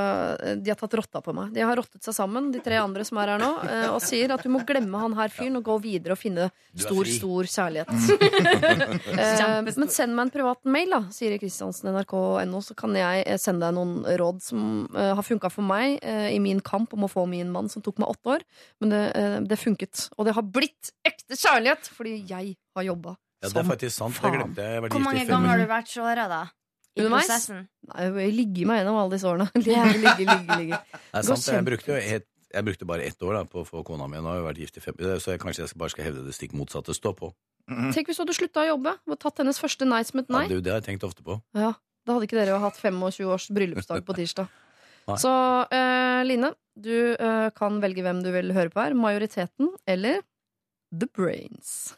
de har tatt rotta på meg. De har rottet seg sammen, de tre andre som er her nå, eh, og sier at du må glemme han her fyren og gå videre og finne stor, stor kjærlighet. Eh, men send meg en privat mail, da, sier Kristiansen, nrk.no, så kan jeg sende deg noen råd som har funka for meg i min kamp om å få min mann, som tok meg åtte år. Men det, det funket. Og det har blitt ekte kjærlighet fordi jeg har jobba. Ja, det er faktisk sant. Det glemte jeg. Jeg Hvor mange ganger har du vært såra, da? I Underveis? prosessen? Nei, jeg ligger meg gjennom alle disse årene. Ligger, ligger, ligger, ligger. Det er sant, jeg brukte, jo et, jeg brukte bare ett år da, på å få kona mi. Nå har jeg vært gift i fem så jeg, kanskje jeg bare skal hevde det stikk motsatte. Stå på. Tenk hvis du hadde slutta å jobbe og tatt hennes første nei som et Ja, nei. det, det har jeg tenkt ofte på. Ja, Da hadde ikke dere hatt 25 års bryllupsdag på tirsdag. Så eh, Line, du eh, kan velge hvem du vil høre på her. Majoriteten eller The Brains.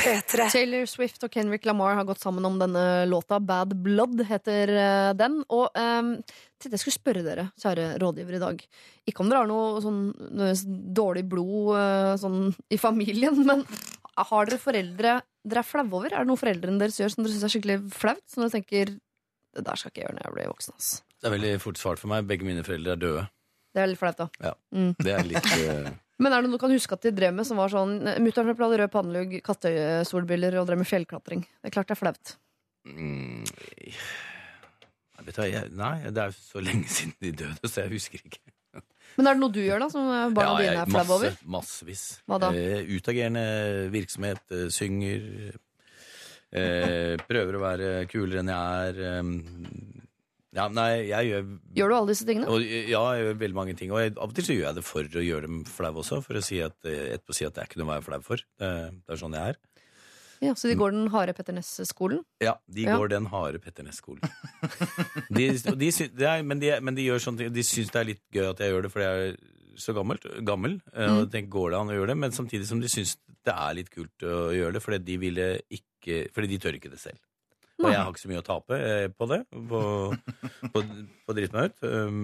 P3. Taylor Swift og Kenrick Lamar har gått sammen om denne låta. Bad Blood heter eh, den. Og um, det jeg skulle spørre dere, kjære rådgiver i dag. Ikke om dere har noe sånn noe dårlig blod eh, sånn i familien, men har dere foreldre dere er flaue over? Er det noe foreldrene deres gjør som dere syns er skikkelig flaut? Som dere tenker det der skal ikke jeg gjøre når jeg blir voksen. Altså. Det er veldig fort svart for meg. Begge mine foreldre er døde. Det er litt flaut, da. Ja. Mm. Det er litt eh, Men er det noe du kan huske at de drev med som var sånn Mutter'n hadde rød pannelugg, kattesolbriller og drev med fjellklatring. Det er klart det er flaut. mm, jeg vet hva, jeg, Nei, det er jo så lenge siden de døde, så jeg husker ikke. Men er det noe du gjør, da, som barna Ja, jeg- dine er flaue over? Massevis. Hva da? Eh, utagerende virksomhet, eh, synger. Eh, prøver å være kulere enn jeg er. eh, ja, nei, jeg gjør Gjør du alle disse tingene? og, Ja, jeg gjør veldig mange ting. Og jeg, av og til så gjør jeg det for å gjøre dem flau også. For å si at, eh, etterpå si at det er ikke noe å være flau for. Det, det er sånn jeg er. Ja, Så de går den harde Petter Næss-skolen? Ja, de Ja. går den harde Petter Næss-skolen. men, de, men de gjør sånn De syns det er litt gøy at jeg gjør det, fordi jeg er så gammelt, gammel. Og Mm. Tenker, går det an å gjøre det? Men samtidig som de syns det er litt kult å gjøre det, fordi de ville ikke Fordi de tør ikke det selv. Og jeg har ikke så mye å tape eh, på det, på, på, på å drite meg ut. Um,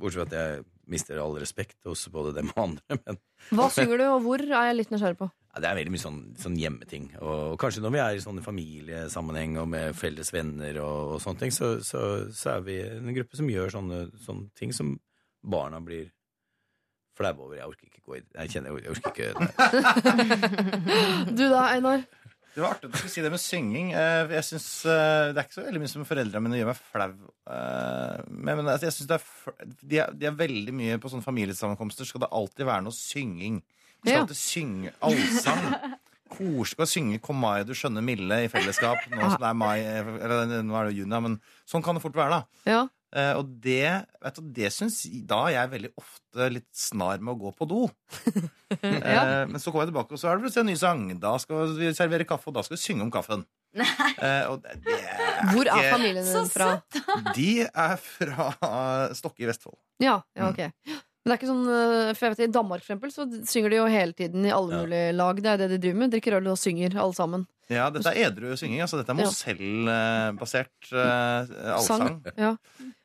Bortsett fra at jeg mister all respekt hos både dem og andre. Men Hva synger du, og hvor er jeg litt nysgjerrig på? ja, det er veldig mye sånn, sånn hjemmeting. Og kanskje når vi er i sånne familiesammenheng og med felles venner og, og sånne ting, så, så, så er vi en gruppe som gjør sånne, sånne ting som barna blir flaue over. Jeg orker ikke gå i Jeg kjenner jeg orker ikke Du da, Einar? Det var artig at du skulle si det med synging. Eh, Jeg synes, eh, Det er ikke så veldig mye som foreldrene mine gjør meg flau. eh, Men, altså, jeg synes det er, de, er, de er veldig mye på sånne familiesammenkomster. Skal det alltid være noe synging? Vi skal alltid synge allsang. Koselig å synge 'Kom mai, du skjønne milde' i fellesskap. Nå som det er mai, eller nå er det juni, men sånn kan det fort være, da. Ja. Eh, og det, vet du, det syns da er jeg veldig ofte litt snar med å gå på do. eh, men så kommer jeg tilbake, og så er det plutselig en ny sang. Da skal vi servere kaffe, og da skal vi synge om kaffen. Uh, og det, det er Hvor er ikke- familien din fra? De er fra Stokke i Vestfold. Ja, ja, ok Men det er ikke sånn, øh, for jeg vet I Danmark for eksempel, så synger de jo hele tiden i alle Ja. mulige lag. Det er det de driver med. Drikker øl og synger, alle sammen. Ja, dette er edru synging. Altså, dette er Ja. Mosell-basert uh, allsang. Sang. Ja.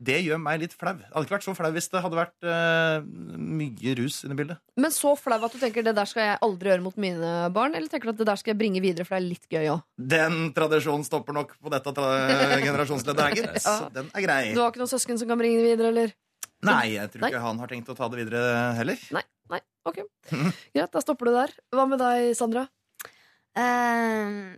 Det gjør meg litt flau. Det hadde ikke vært så flau hvis det hadde vært uh, mye rus inne i bildet. Men så flau at du tenker det der skal jeg aldri gjøre mot mine barn? Eller tenker du at det der skal jeg bringe videre, for det er litt gøy òg? Den tradisjonen stopper nok på dette generasjonsleddet gitt. Så den er grei. Du har ikke noen søsken som kan bringe det videre, eller? Nei, jeg tror Nei. ikke han har tenkt å ta det videre heller. Nei, nei, ok Greit, da stopper du der. Hva med deg, Sandra? Eh,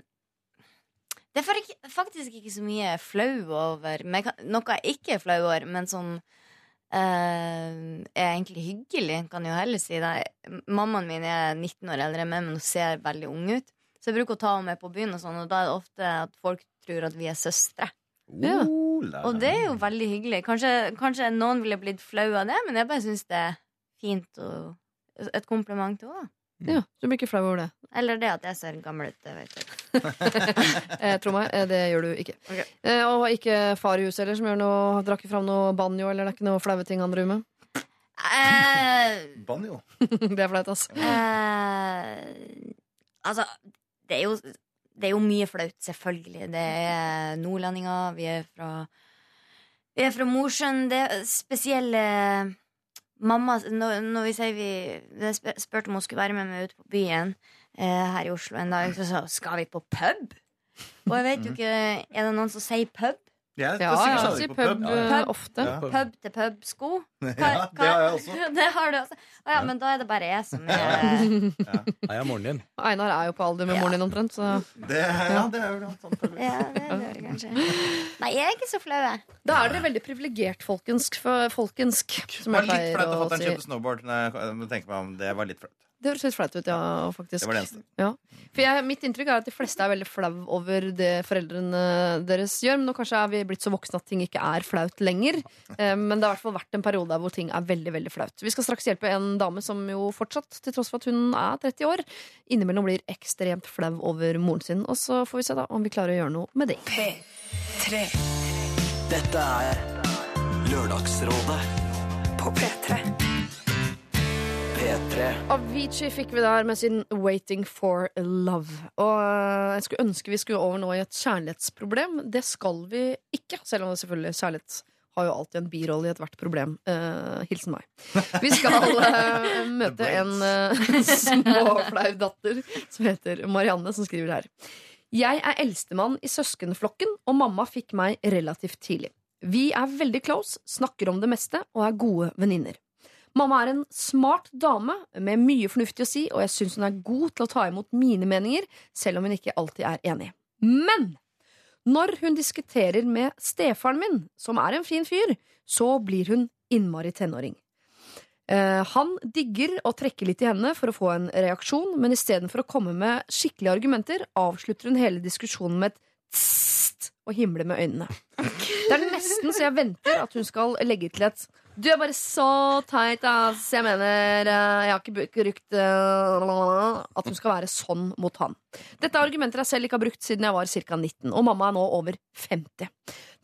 det er fak- faktisk ikke så mye jeg er flau over. Men jeg kan, noe jeg ikke er flau over, men som eh, er egentlig hyggelig, kan jeg jo heller si. Det. Mammaen min er 19 år eldre enn meg, men hun ser veldig ung ut. Så jeg bruker å ta henne med på byen, og sånn, og da er det ofte at folk tror at vi er søstre. Ja. Oh, la, la. Og det er jo veldig hyggelig. Kanskje, kanskje noen ville blitt flau av det, men jeg bare syns det er fint og et kompliment til henne. Ja, Du blir ikke flau over det? Eller det at jeg ser gammel ut. Det vet jeg. Eh, tro meg, eh, det gjør du ikke. Okay. Eh, og ikke far i huset heller, som gjør noe, drar ikke fram noe banjo, eller det er ikke noe flaue ting han driver med? Eh, Banjo. det er flaut, altså. Eh, altså, det er jo Det er jo mye flaut, selvfølgelig. Det er nordlendinger, vi er fra Vi er fra Mosjøen. Det er spesielle Mamma, når, når vi sier vi spurte om hun skulle være med meg ut på byen eh, her i Oslo en dag, så sa hun skal vi på pub? Og jeg vet jo ikke Er det noen som sier pub? Jeg Ja, ja, sier på pub, pub. eh, Pub. ofte. Ja. Pub til pub-sko? Ja, det har jeg også. Det har du også. Å ja, men da er det bare jeg som er jeg moren din. Einar er jo på alder med moren din omtrent, så Det, ja, det er jo noe sånt. Ja, det gjør det kanskje. Nei, jeg er ikke så flau, jeg. Da er dere veldig privilegert folkensk, folkensk som Det jeg var litt pleier flaut at si. kjøpte snowboard. Når jeg tenker meg om Det var litt flaut. Det høres litt flaut ut, ja, faktisk. Det var det eneste. Ja. For jeg, mitt inntrykk er at de fleste er veldig flau over det foreldrene deres gjør. Men nå kanskje er vi blitt så voksne at ting ikke er flaut lenger. Eh, Men det har i hvert fall vært en periode hvor ting er veldig veldig flaut. Vi skal straks hjelpe en dame som jo fortsatt, til tross for at hun er 30 år, innimellom blir ekstremt flau over moren sin. Og så får vi se da om vi klarer å gjøre noe med det. P3 Dette er Lørdagsrådet på P3. P3. Avicii fikk vi der med sin 'Waiting for Love'. Og øh, jeg skulle ønske vi skulle over nå i et kjærlighetsproblem. Det skal vi ikke, selv om det selvfølgelig kjærlighet har jo alltid en birolle i ethvert problem. Uh, hilsen meg. Vi skal uh, møte en uh, småflau datter som heter Marianne, som skriver her. Jeg er eldstemann i søskenflokken, og mamma fikk meg relativt tidlig. Vi er veldig close, snakker om det meste og er gode venninner. Mamma er en smart dame med mye fornuftig å si, og jeg syns hun er god til å ta imot mine meninger, selv om hun ikke alltid er enig. Men når hun diskuterer med stefaren min, som er en fin fyr, så blir hun innmari tenåring. Eh, han digger å trekke litt i henne for å få en reaksjon, men istedenfor å komme med skikkelige argumenter, avslutter hun hele diskusjonen med et tst og himle med øynene. Det er nesten så jeg venter at hun skal legge til et Du er bare så teit, ass. Jeg mener, eh, jeg har ikke brukt eh, at hun skal være sånn mot han. Dette er argumenter jeg selv ikke har brukt siden jeg var ca. 19, og mamma er nå over 50.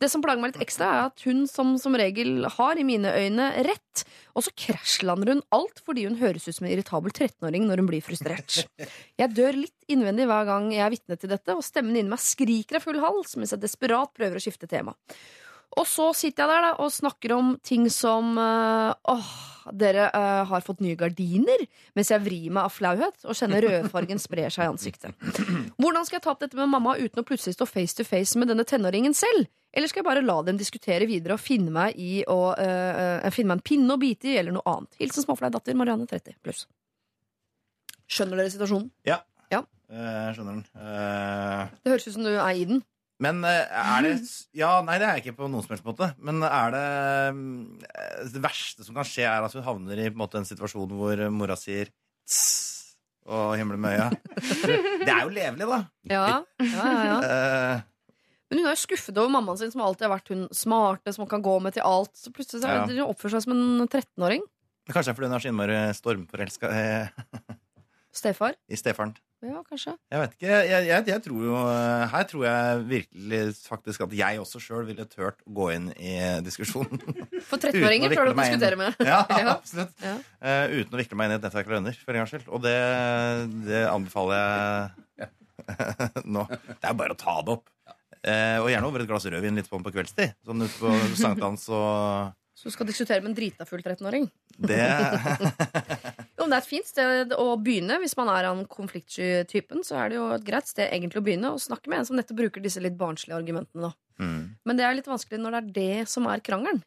Det som plager meg litt ekstra, er at hun som som regel har, i mine øyne, rett. Og så krasjlander hun alt fordi hun høres ut som en irritabel 13-åring når hun blir frustrert. Jeg dør litt innvendig hver gang jeg er vitne til dette, og stemmen inni meg skriker av full hals mens jeg desperat prøver å skifte tema. Og så sitter jeg der da og snakker om ting som eh, Åh, dere eh, har fått nye gardiner, mens jeg vrir meg av flauhet og kjenner rødfargen sprer seg i ansiktet. Hvordan skal jeg ta opp dette med mamma uten å plutselig stå face to face med denne tenåringen selv? Eller skal jeg bare la dem diskutere videre og finne meg, i å, eh, eh, finne meg en pinne å bite i, eller noe annet? Hilsen småflau datter Marianne 30 pluss. Skjønner dere situasjonen? Ja. Ja. Uh, skjønner den. Uh... Det høres ut som du er i den. Men eh, er det Ja, nei, det er jeg ikke på noen som helst måte. Men er det eh, Det verste som kan skje, er at hun havner i på en, måte, en situasjon hvor mora sier tss og himler med øya. Det er jo levelig, da. Ja, ja, ja, ja. Eh, Men hun er jo skuffet over mammaen sin, som alltid har vært hun smarte, som hun kan gå med til alt. Så plutselig så hun oppfører seg som en 13-åring. kanskje det er fordi hun er så innmari stormforelska eh, Stefar. i stefaren. Ja, kanskje. Jeg vet ikke. Jeg, jeg, jeg tror jo eh, Her tror jeg virkelig faktisk at jeg også sjøl ville turt å gå inn i diskusjonen. For 13-åringer vikle du å diskutere med. Ja, Ja. absolutt. Ja. Uh, uten å vikle meg inn i et nettverk av venner, for en gangs skyld. Og det, det anbefaler jeg nå. Det er bare å ta det opp. Uh, og gjerne over et glass rødvin litt på, på kveldstid. Sånn ute på sankthans og Så du skal diskutere med en drita full 13-åring. det Jo, men det er et fint sted å begynne. Hvis man er av den konfliktsky typen, så er det jo et greit sted egentlig å begynne å snakke med en som nettopp bruker disse litt barnslige argumentene. Da. mm. Men det er litt vanskelig når det er det som er krangelen.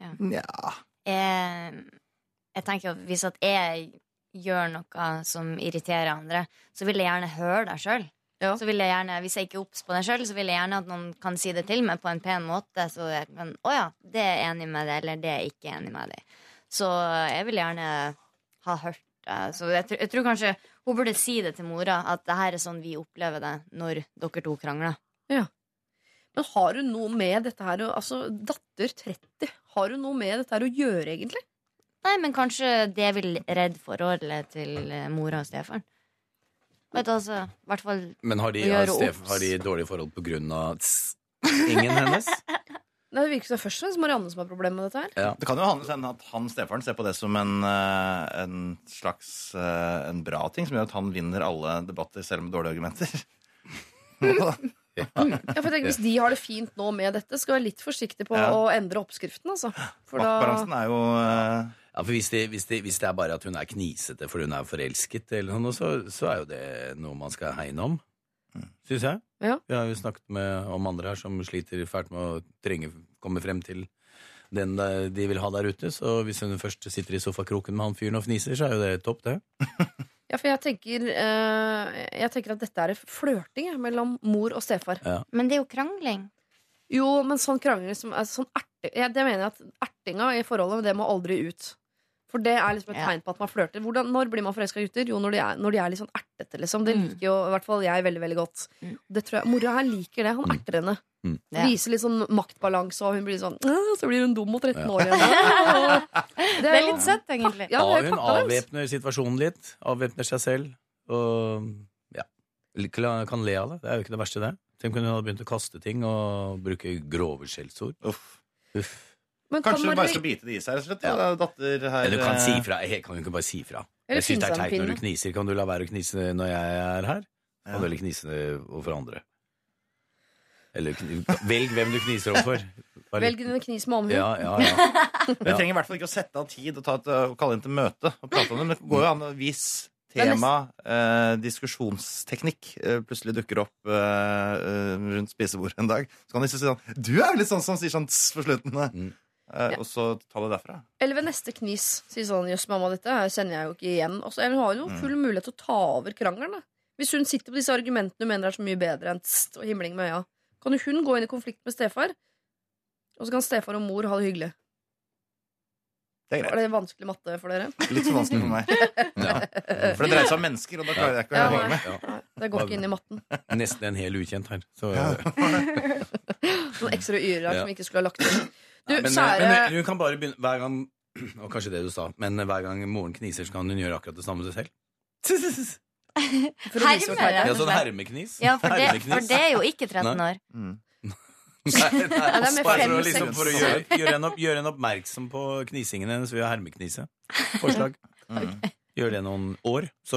Ja. jeg, jeg tenker at hvis at jeg gjør noe som irriterer andre, så vil jeg gjerne høre deg sjøl. Ja. Så vil jeg gjerne, Hvis jeg ikke er obs på det sjøl, så vil jeg gjerne at noen kan si det til meg på en pen måte. Så jeg kan Å ja, det er enig med deg, eller det er ikke enig med deg. Så jeg vil gjerne ha hørt. Så jeg, tror- jeg tror kanskje hun burde si det til mora, at det her er sånn vi opplever det når dere to krangler. Ja. Men har hun noe med dette her Altså, datter 30, har hun noe med dette her å gjøre, egentlig? Nei, men kanskje det vil redde forholdet til eh, mora og Stefan. Vet du, altså, hvert fall Men har de, Å har, gjøre Stef, har de dårlige forhold på grunn av tss, ingen hennes? Det virker som først og fremst Marianne som har problemer med dette her. Det kan jo handle om at han stefaren ser på det som en, eh, en slags eh, en bra ting, som gjør at han vinner alle debatter selv med dårlige argumenter. Ja, for jeg tenker, Hvis de har det fint nå med dette, skal vi være litt forsiktig på Ja. å endre oppskriften. Altså. For da, Maktbalansen er jo eh, Ja, for hvis det, hvis, det, hvis det er bare at hun er knisete fordi hun er forelsket, eller noe, så, så er jo det noe man skal hegne om. Syns jeg. Ja. Vi har jo snakket med, om andre her som sliter fælt med å trenge komme frem til den de vil ha der ute. Så hvis hun først sitter i sofakroken med han fyren og fniser, så er jo det topp, det. ja, for jeg tenker, eh, jeg tenker at dette er flørting mellom mor og stefar. Men det er jo krangling. Jo, men sånn krangling som altså, sånn erte, ja, Det mener jeg at ertinga i forholdet, det må aldri ut. For det er liksom et tegn på at man flørter. Hvordan, når blir man forelska i gutter? Jo, når de er, når de er litt sånn ertete, liksom. Det Mm. liker jo i hvert fall jeg veldig, veldig godt. Mm. Det tror jeg, Mora her liker det. Han erter henne. Mm. Ja. Viser litt sånn maktbalanse, og hun blir sånn Så blir hun dum og 13 år igjen. Det er litt søtt, egentlig. Ja, det hun avvæpner situasjonen litt. Avvæpner seg selv. Og ja, kan kan le av det. Det er jo ikke det verste, det. Tenk om hun hadde begynt å kaste ting og bruke grove skjellsord. Uff. Uff. Men Kanskje hun bare skal bite det i seg, rett og slett. Ja. Datter her Men du kan eh, si fra. Jeg kan jo ikke bare si fra. Jeg syns det er teit når du kniser. Kan du la være å knise når jeg er her? Kan du heller knise overfor andre. Eller velg hvem du kniser overfor. Velg den Velg dine knis med omhu. Ja, ja, ja. Vi Ja. trenger i hvert fall ikke å sette av tid og, ta et, og kalle inn til møte og prate om det. Men det går jo an å vise tema, eh, diskusjonsteknikk, eh, plutselig dukker opp eh, eh, rundt spisebordet en dag. Så kan de si sånn Du er jo litt sånn som sier sånn på slutten. Mm. Eh, Ja. Og så ta det derfra. Eller ved neste knis si sånn Jøss, mamma, dette her kjenner jeg jo ikke igjen. Altså, hun har jo Mm. full mulighet til å ta over krangelen. da. Hvis hun sitter på disse argumentene hun mener er så mye bedre enn tst og himling med øya, kan jo hun gå inn i konflikt med stefar, og så kan stefar og mor ha det hyggelig. Det er Var det vanskelig matte for dere? Litt for vanskelig for meg. ja. For det dreier seg om mennesker, og da klarer jeg ikke å Ja, henge med. ja. Det går ikke inn i matten. Nesten en hel ukjent her. Så Ja. Noen ekstra y-er Ja. som vi ikke skulle ha lagt inn. Du, Men, kjære men hun kan bare begynne hver gang Og kanskje det du sa, men hver gang moren kniser, så kan hun gjøre akkurat det samme seg selv. det Ja, sånn hermeknis. Ja, for det, for det er jo ikke 13 Nei. år. Mm. Nei, nei, bare for, liksom, for å gjøre, gjøre, en opp- gjøre en oppmerksom på knisingen hennes ved å hermeknise. Forslag. Mm. Gjør det noen år. Så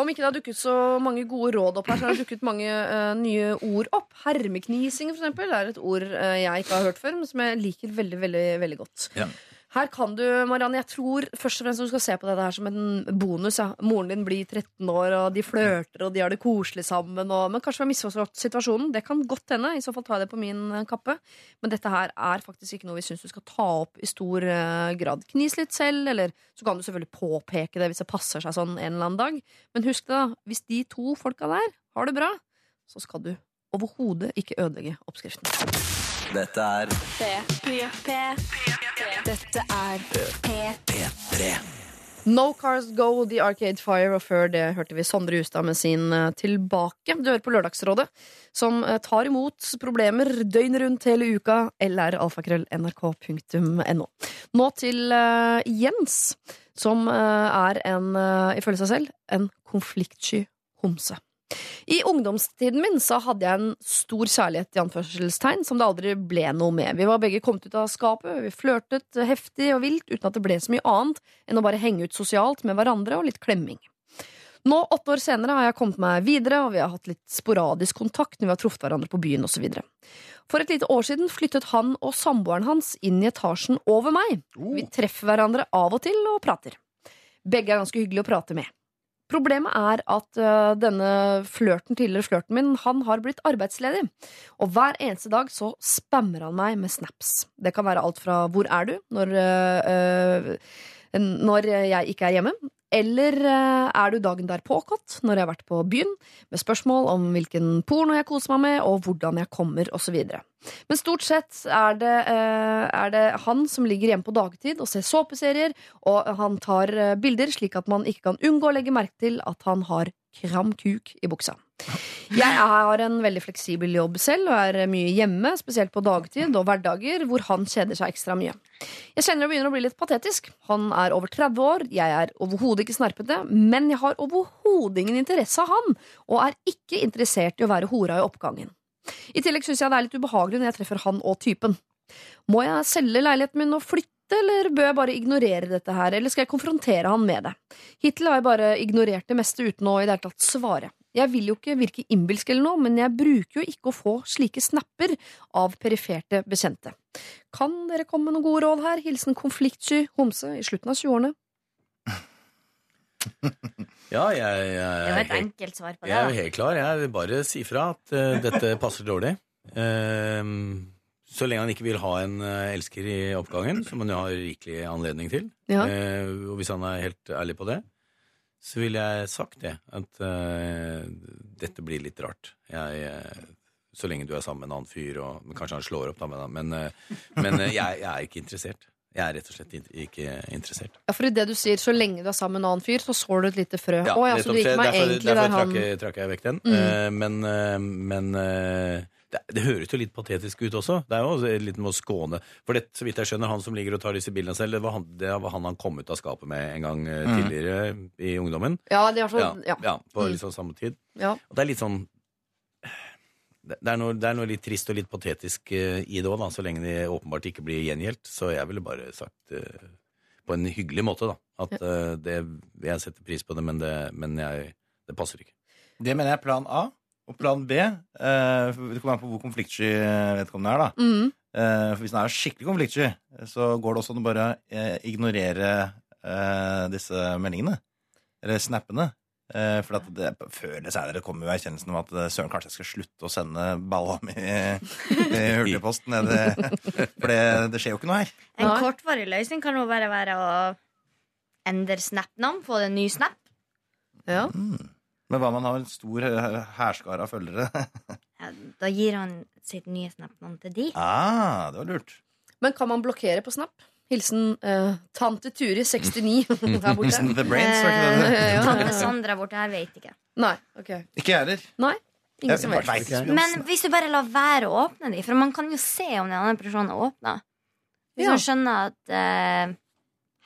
Om ikke det har dukket så mange gode råd opp her, så har det dukket mange uh, nye ord opp. Hermeknising, for eksempel, er et ord uh, jeg ikke har hørt før, men som jeg liker veldig, veldig, veldig godt. Ja. Her kan du, Marianne, jeg tror først og fremst du skal se på dette her som en bonus. Ja. Moren din blir 13 år, og de flørter, og de har det koselig sammen. Og, men kanskje vi har misforstått situasjonen. Det kan godt hende. I så fall tar jeg det på min eh, kappe. Men dette her er faktisk ikke noe vi syns du skal ta opp i stor eh, grad. Knis litt selv, eller så kan du selvfølgelig påpeke det hvis det passer seg sånn en eller annen dag. Men husk det, da. Hvis de to folka der har det bra, så skal du overhodet ikke ødelegge oppskriften. Dette er Dette er P3. No Cars Go, The Arcade Fire, og før det hørte vi Sondre Justad med sin eh, Tilbake. Du hører på Lørdagsrådet, som eh, tar imot problemer døgnet rundt hele uka. lralfakrøll.nrk.no. Nå til eh, Jens, som er en, ifølge seg selv, en konfliktsky homse. I ungdomstiden min så hadde jeg en stor kjærlighet i anførselstegn som det aldri ble noe med. Vi var begge kommet ut av skapet, vi flørtet heftig og vilt uten at det ble så mye annet enn å bare henge ut sosialt med hverandre og litt klemming. Nå, åtte år senere, har jeg kommet meg videre, og vi har hatt litt sporadisk kontakt når vi har truffet hverandre på byen osv. For et lite år siden flyttet han og samboeren hans inn i etasjen over meg. Vi treffer hverandre av og til og prater. Begge er ganske hyggelige å prate med. Problemet er at uh, denne flørten, tidligere flørten min, han har blitt arbeidsledig. Og hver eneste dag så spammer han meg med snaps. Det kan være alt fra 'hvor er du?' når, uh, når jeg ikke er hjemme. Eller øh, er du dagen derpå kåt, når jeg har vært på byen, med spørsmål om hvilken porno jeg koser meg med, og hvordan jeg kommer, osv. Men stort sett er det, øh, er det han som ligger hjemme på dagtid og ser såpeserier, og han tar øh, bilder slik at man ikke kan unngå å legge merke til at han har kram kuk i buksa. Jeg har en veldig fleksibel jobb selv og er mye hjemme, spesielt på dagtid og hverdager hvor han kjeder seg ekstra mye. Jeg kjenner det begynner å bli litt patetisk. Han er over 30 år, jeg er overhodet ikke snerpete, men jeg har overhodet ingen interesse av han, og er ikke interessert i å være hora i oppgangen. I tillegg syns jeg det er litt ubehagelig når jeg treffer han og typen. Må jeg selge leiligheten min og flytte, eller bør jeg bare ignorere dette her, eller skal jeg konfrontere han med det? Hittil har jeg bare ignorert det meste uten å i det hele tatt svare. Jeg vil jo ikke virke innbilsk eller noe, men jeg bruker jo ikke å få slike snapper av periferte bekjente. Kan dere komme med noen gode råd her? Hilsen konfliktsky homse i slutten av 20-årene. Ja, jeg, jeg, Det var et helt- enkelt svar på det. Jeg er jo da. helt klar. Jeg vil bare si fra at eh, dette passer dårlig. Ehm, så lenge han ikke vil ha en eh, elsker i oppgangen, som han jo har rikelig anledning til, Ja. eh, og hvis han er helt ærlig på det, så ville jeg sagt det. At eh, dette blir litt rart. Jeg, eh, så lenge du er sammen med en annen fyr, og men kanskje han slår opp, da, men, men, eh, men eh, jeg, jeg er ikke interessert. Jeg er rett og slett ikke interessert. Ja, for i det du sier, så lenge du er sammen med en annen fyr, så sår du et lite frø. Å ja, så du gikk meg derfor, egentlig derfor der han trakk, jeg- trakk jeg vekk den. Mm. Eh, men men det, det høres jo litt patetisk ut også. Det er jo litt med å skåne. For det, så vidt jeg skjønner, han som ligger og tar disse bildene selv, det var han, det var han han kom ut av skapet med en gang eh, Mm. tidligere i ungdommen. Ja, det er sånn, Ja, ja. ja, på Mm. liksom samme tid. Ja. Og det er litt sånn det det er, noe, det er noe litt trist og litt patetisk eh, i det òg, så lenge de åpenbart ikke blir gjengjeldt. Så jeg ville bare sagt eh, på en hyggelig måte da, at ja. det, jeg setter pris på det, men det, men jeg, det passer ikke. Det mener jeg er plan A. Og plan B eh, Det kommer an på hvor konfliktsky vedkommende er. da Mm. Eh, For Hvis han er skikkelig konfliktsky, så går det også an å bare eh, ignorere eh, disse meldingene. Eller snappene. Eh, for at det, før eller senere kommer jo erkjennelsen om at eh, søren, kanskje jeg skal slutte å sende balla mi i, hurtigpost. nede- For det, det skjer jo ikke noe her. En kortvarig løsning kan jo bare være å endre Snap-navn, få en ny Snap. Ja. Mm. Men hva om man har en stor eh, hærskare av følgere? Ja, da gir han sitt nye Snap-navn til de. ah, det var lurt. Men kan man blokkere på Snap? Hilsen eh, tante Turi, 69, der borte. Hilsen The Brains, var ikke det det? Eh, ja, Tante. Sandra borte her vet ikke. Nei, ok. Ikke jeg heller. Nei. Ingen som vet. vet ikke. Men hvis du bare lar være å åpne de, for man kan jo se om den andre personen har åpna. Hvis Ja. man skjønner at eh,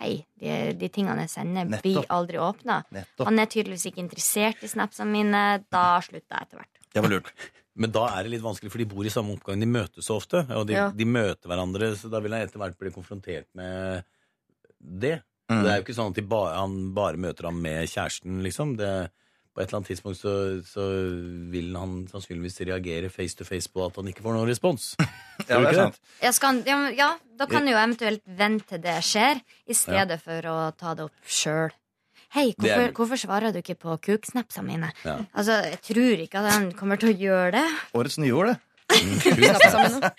Hei, de, de tingene jeg sender, blir aldri åpna. Han er tydeligvis ikke interessert i snapsene mine. Da slutter jeg etter hvert. Det var lurt. Men da er det litt vanskelig, for de bor i samme oppgang. De møtes så ofte, og de, Ja. de møter hverandre, så da vil han etter hvert bli konfrontert med det. Mm. Det er jo ikke sånn at de ba, han bare møter ham med kjæresten, liksom. Det, på et eller annet tidspunkt så, så vil han sannsynligvis reagere face to face på at han ikke får noen respons. Ja, det er sant. Ja, skal han, ja, ja, da kan du jo eventuelt vente til det skjer, i stedet for å ta det opp sjøl. Hei, er hvorfor, hvorfor svarer du ikke på kuksnapsene mine? Ja. Altså, Jeg tror ikke at han kommer til å gjøre det. Årets nyord, det. Snapsa.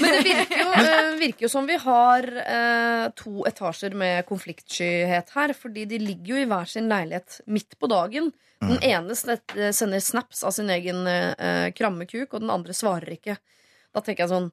Men det virker jo, eh, virker jo som vi har eh, to etasjer med konfliktskyhet her. Fordi de ligger jo i hver sin leilighet midt på dagen. Den ene eh, sender snaps av sin egen eh, krammekuk, og den andre svarer ikke. Da tenker jeg sånn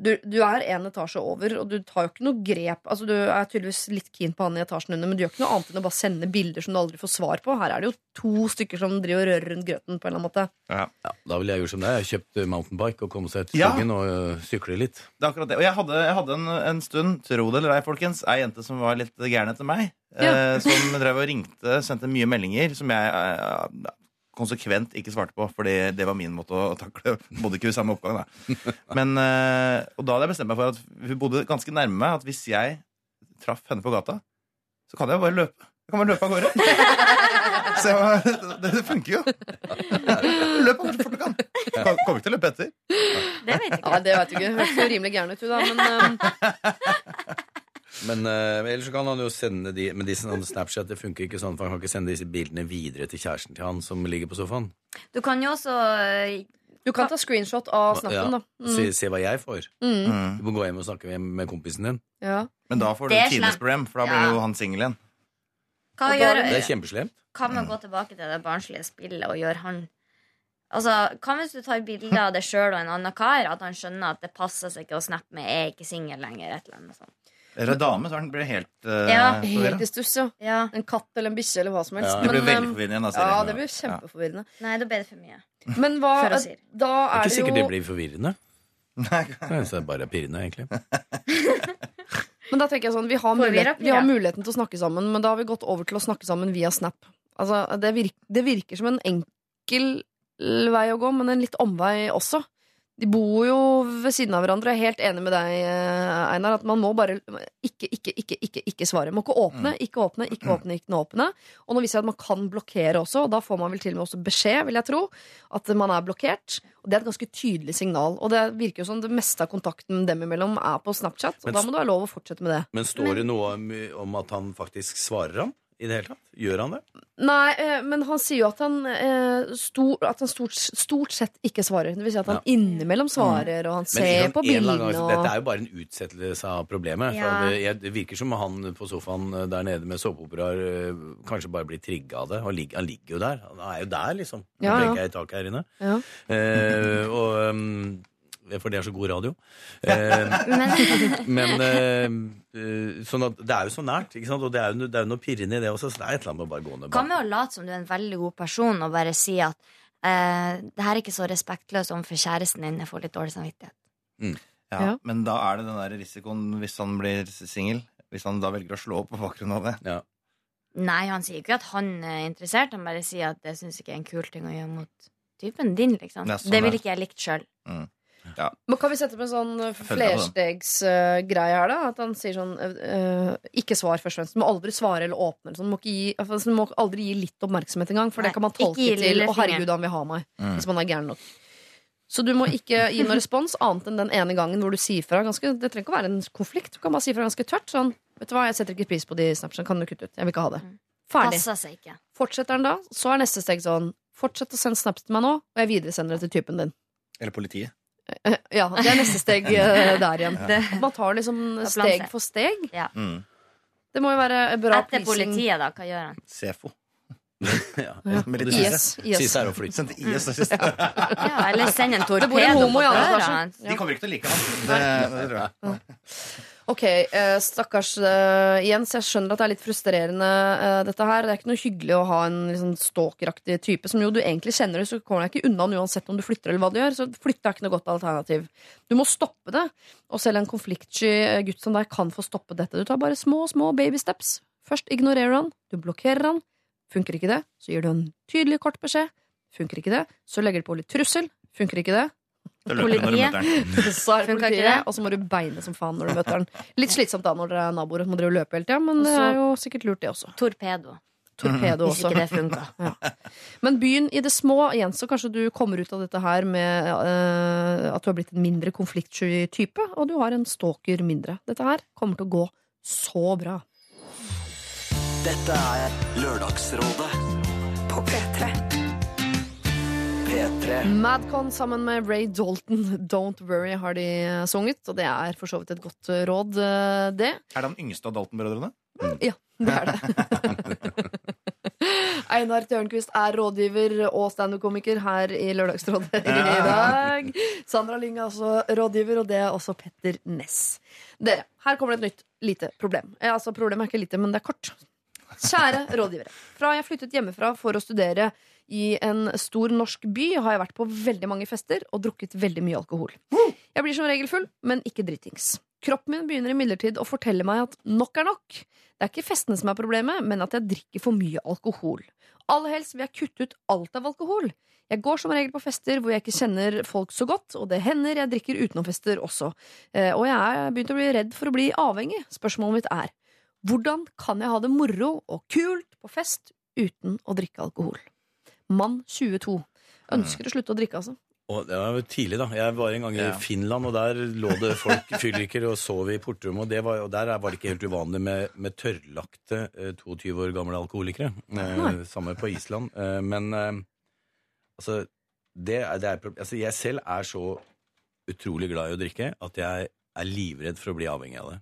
du, du er en etasje over, og du tar jo ikke noe grep. Altså, du er tydeligvis litt keen på han i etasjen under, men du gjør ikke noe annet enn å bare sende bilder som du aldri får svar på. Her er det jo to stykker som driver og rører rundt grøten på en eller annen måte. Ja, da ville jeg gjort som deg. Jeg kjøpt mountain mountainbike og kommet seg til Ja. skogen og uh, sykle litt. Det er akkurat det. Og jeg hadde, jeg hadde en, en stund, tro det eller ei, folkens, ei jente som var litt gæren etter meg. Ja. Eh, som drev og ringte, sendte mye meldinger som jeg eh, konsekvent ikke svarte på, fordi det var min måte å takle Bodde ikke i samme oppgang, da. Men, eh, og da hadde jeg bestemt meg for at hun bodde ganske nærme meg, at hvis jeg traff henne på gata, så kan jeg bare løpe. Jeg kan bare løpe av gårde. Så jeg var, det, det funker jo. Løp så fort du kan. Kommer ikke til å løpe etter. Det vet jeg ikke. Ja, det vet du ikke. Høres jo rimelig gæren ut, du, da. Men eh, Men uh, ellers kan han jo sende de Men de Snapchat det funker ikke sånn, for han kan ikke sende disse bildene videre til kjæresten til han som ligger på sofaen. Du kan jo også øh, du kan ta screenshot av Ja. snappen, da. Se, Mm. se hva jeg får. Mm. Mm. Du må gå hjem og snakke med, med kompisen din. Ja. Men da får du Tines problem, for da Ja. blir jo han singel igjen. Hva Og da- gjør Det er kjempeslemt. Kan man gå tilbake til det barnslige spillet og gjøre han Altså, Hva hvis du tar bilde av deg sjøl og en annen kar? At han skjønner at det passer seg ikke å snappe med 'jeg er ikke singel lenger'. Et eller annet sånt. Eller dame, så blir det helt uh, Ja. Helt i stuss, ja. Ja. En katt eller en bikkje eller hva som helst. Ja. Det blir Men, veldig forvirrende da, Ja, det blir kjempeforvirrende. Nei, da ble det for mye. Men hva da er det. jo Det er er ikke sikkert det blir forvirrende. Nei Det er bare pirrende, egentlig. Men da tenker jeg sånn, vi har, mulighet, vi har muligheten til å snakke sammen, men da har vi gått over til å snakke sammen via Snap. Altså, det, virker, det virker som en enkel vei å gå, men en litt omvei også. De bor jo ved siden av hverandre. Jeg er helt enig med deg, eh, Einar, at man må bare ikke, ikke, ikke, ikke, ikke svare. Må ikke åpne, ikke åpne, ikke åpne, ikke åpne. Og nå viser jeg at man kan blokkere også, og da får man vel til og med også beskjed, vil jeg tro, at man er blokkert. Og det er et ganske tydelig signal. Og det virker jo som det meste av kontakten dem imellom er på Snapchat, og Men- da må du ha lov å fortsette med det. Men står det noe om, om at han faktisk svarer ham? I det hele tatt? Gjør han det? Nei, eh, men han sier jo at han, stort, at han stort, stort sett ikke svarer. Det vil si at han innimellom svarer, og han ser sant, på en bildene. gang, Og... Dette er jo bare en utsettelse av problemet. Ja. For det, det virker som han på sofaen eh, der nede med såpeoperaer eh, kanskje bare blir trigga av det. Han, ligger- han ligger jo der. Han er jo der, liksom. Nå Ja, ja. i taket her inne. Ja. Eh, og um, For det er så god radio. Eh, Men men eh, sånn at det er jo så nært, ikke sant? og det er jo, det er jo noe pirrende i det også. Så det er et eller annet med å bare gå ned hva med å late som du er en veldig god person og bare si at eh, det her er ikke så respektløst overfor kjæresten din, jeg får litt dårlig samvittighet. Ja, Ja. Men da er det den der risikoen hvis han blir singel. Hvis han da velger å slå opp på bakgrunn av det. Ja. Nei, han sier ikke at han er interessert, han bare sier at det syns ikke er en kul ting å gjøre mot typen din, liksom. Det, sånn det ville ikke jeg likt sjøl. Men kan vi sette opp en sånn eh, flerstegsgreie her, da? At han sier sånn eh, eh, Ikke svar først og fremst. Du må aldri svare eller åpne. eller Sånn. Du, må ikke gi, altså, du må aldri gi litt oppmerksomhet engang, for Nei, det kan man tolke til Å, herregud, han vil ha meg. Mm. Hvis man er gæren nok. Så du må ikke gi noen respons annet enn den ene gangen hvor du sier fra. Ganske, det trenger ikke å være en konflikt. Du kan bare si fra ganske tørt. Sånn, vet du hva, jeg setter ikke pris på de snapsene. Kan du kutte ut? Jeg vil ikke ha det. Ferdig. Passa seg ikke. Fortsetter den da, så er neste steg sånn Fortsett å sende snaps til meg nå, og jeg videresender det til typen din. Eller politiet. Ja, det er neste steg eh, der igjen. Man tar liksom steg for steg. Mm. Det må jo være bra etter pleasing. politiet, da, hva gjør han? Sefo. Ja. Ja. Med IS. IS. er å fly. Sendte IS sist. Ja, eller send en Det torpedo på døra De kommer ikke til å like han. Det, det tror jeg. Ok, eh, stakkars eh, Jens. Jeg skjønner at det er litt frustrerende, eh, dette her. Det er ikke noe hyggelig å ha en liksom, stalkeraktig type, som jo du egentlig kjenner, så kommer deg ikke unna uansett om du flytter eller hva du gjør. Så flytte er ikke noe godt alternativ. Du må stoppe det. Og selv en konfliktsky gutt som deg kan få stoppe dette. Du tar bare små, små baby steps. Først ignorerer han, du blokkerer han. Funker ikke det, så gir du en tydelig, kort beskjed. Funker ikke det, så legger du på litt trussel. Funker ikke det, Da løper du når du møter den. så er det Funker ikke politiet, og så må du beine som faen når du møter den. Litt slitsomt da når dere er naboer og må drive og løpe hele tida, men det er jo sikkert lurt, det også. Torpedo. Torpedo Hvis også. ikke det funka. Men begynn i det små, Jens, så kanskje du kommer ut av dette her med eh, at du har blitt en mindre konfliktsky type, og du har en stalker mindre. Dette her kommer til å gå så bra. Dette er Lørdagsrådet På P3. P3. Madcon sammen med Ray Dalton, Don't Worry, har de sunget, og det er for så vidt et godt eh, råd, eh, det. Er det den yngste av Dalton-brødrene? Ja, det er det. Einar Tørnquist er rådgiver og standup-komiker her i Lørdagsrådet i dag. Sandra Lyng er også rådgiver, og det er også Petter Ness. Dere, her kommer det et nytt lite problem. Eh, Altså, Problemet er ikke lite, men det er kort. Kjære rådgivere. Fra jeg flyttet hjemmefra for å studere i en stor norsk by, har jeg vært på veldig mange fester og drukket veldig mye alkohol. Jeg blir som regel full, men ikke dritings. Kroppen min begynner imidlertid å fortelle meg at nok er nok. Det er ikke festene som er problemet, men at jeg drikker for mye alkohol. Aller helst vil jeg kutte ut alt av alkohol. Jeg går som regel på fester hvor jeg ikke kjenner folk så godt, og det hender jeg drikker utenom fester også. Eh, Og jeg er begynt å bli redd for å bli avhengig. Spørsmålet mitt er hvordan kan jeg ha det moro og kult på fest uten å drikke alkohol? Mann 22. Ønsker å slutte å drikke, altså. Og det var tidlig, da. Jeg var en gang i Ja. Finland, og der lå det folk fylliker og sov i portrommet. Og, det var, og der var det ikke helt uvanlig med, med tørrlagte eh, 22 år gamle alkoholikere. Eh, samme på Island. Eh, men eh, altså, det er, det er, altså Jeg selv er så utrolig glad i å drikke at jeg er livredd for å bli avhengig av det.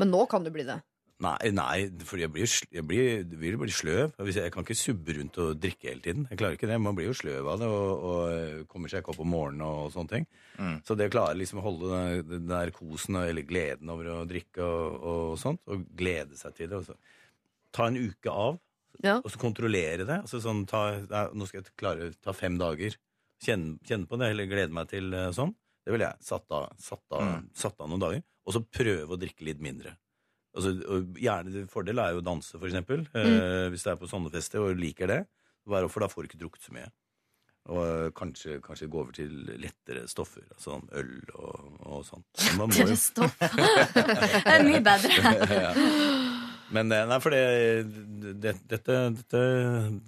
Men nå kan du bli det. Nei, nei for jeg blir, jeg blir, jeg vil bli sløv. Jeg, kan ikke subbe rundt og drikke hele tiden. Jeg klarer ikke det. Man blir jo sløv av det og, og eh, kommer seg ikke opp om morgenen og sånne ting. Mm. Så det å klare liksom å holde den, den der kosen eller gleden over å drikke og, og sånt, og glede seg til det. Og så. Ta en uke av, Ja. og så kontrollere det. Altså sånn, ta, nei, nå skal jeg klare ta fem dager. Kjenne, kjenne på det, eller glede meg til eh, sånn. Det ville jeg satt av, satt, av, Mm. satt av noen dager. Og så prøve å drikke litt mindre. Altså, og gjerne Fordel er jo å danse, for eksempel. Eh, hvis det er på sånne fester og liker det. Bare for da får du ikke drukket så mye. Og eh, kanskje, kanskje gå over til lettere stoffer. Altså sånn øl og, og sånt. Men Man må. Det er mye bedre. ja. Men eh, nei, for det, det, dette, dette,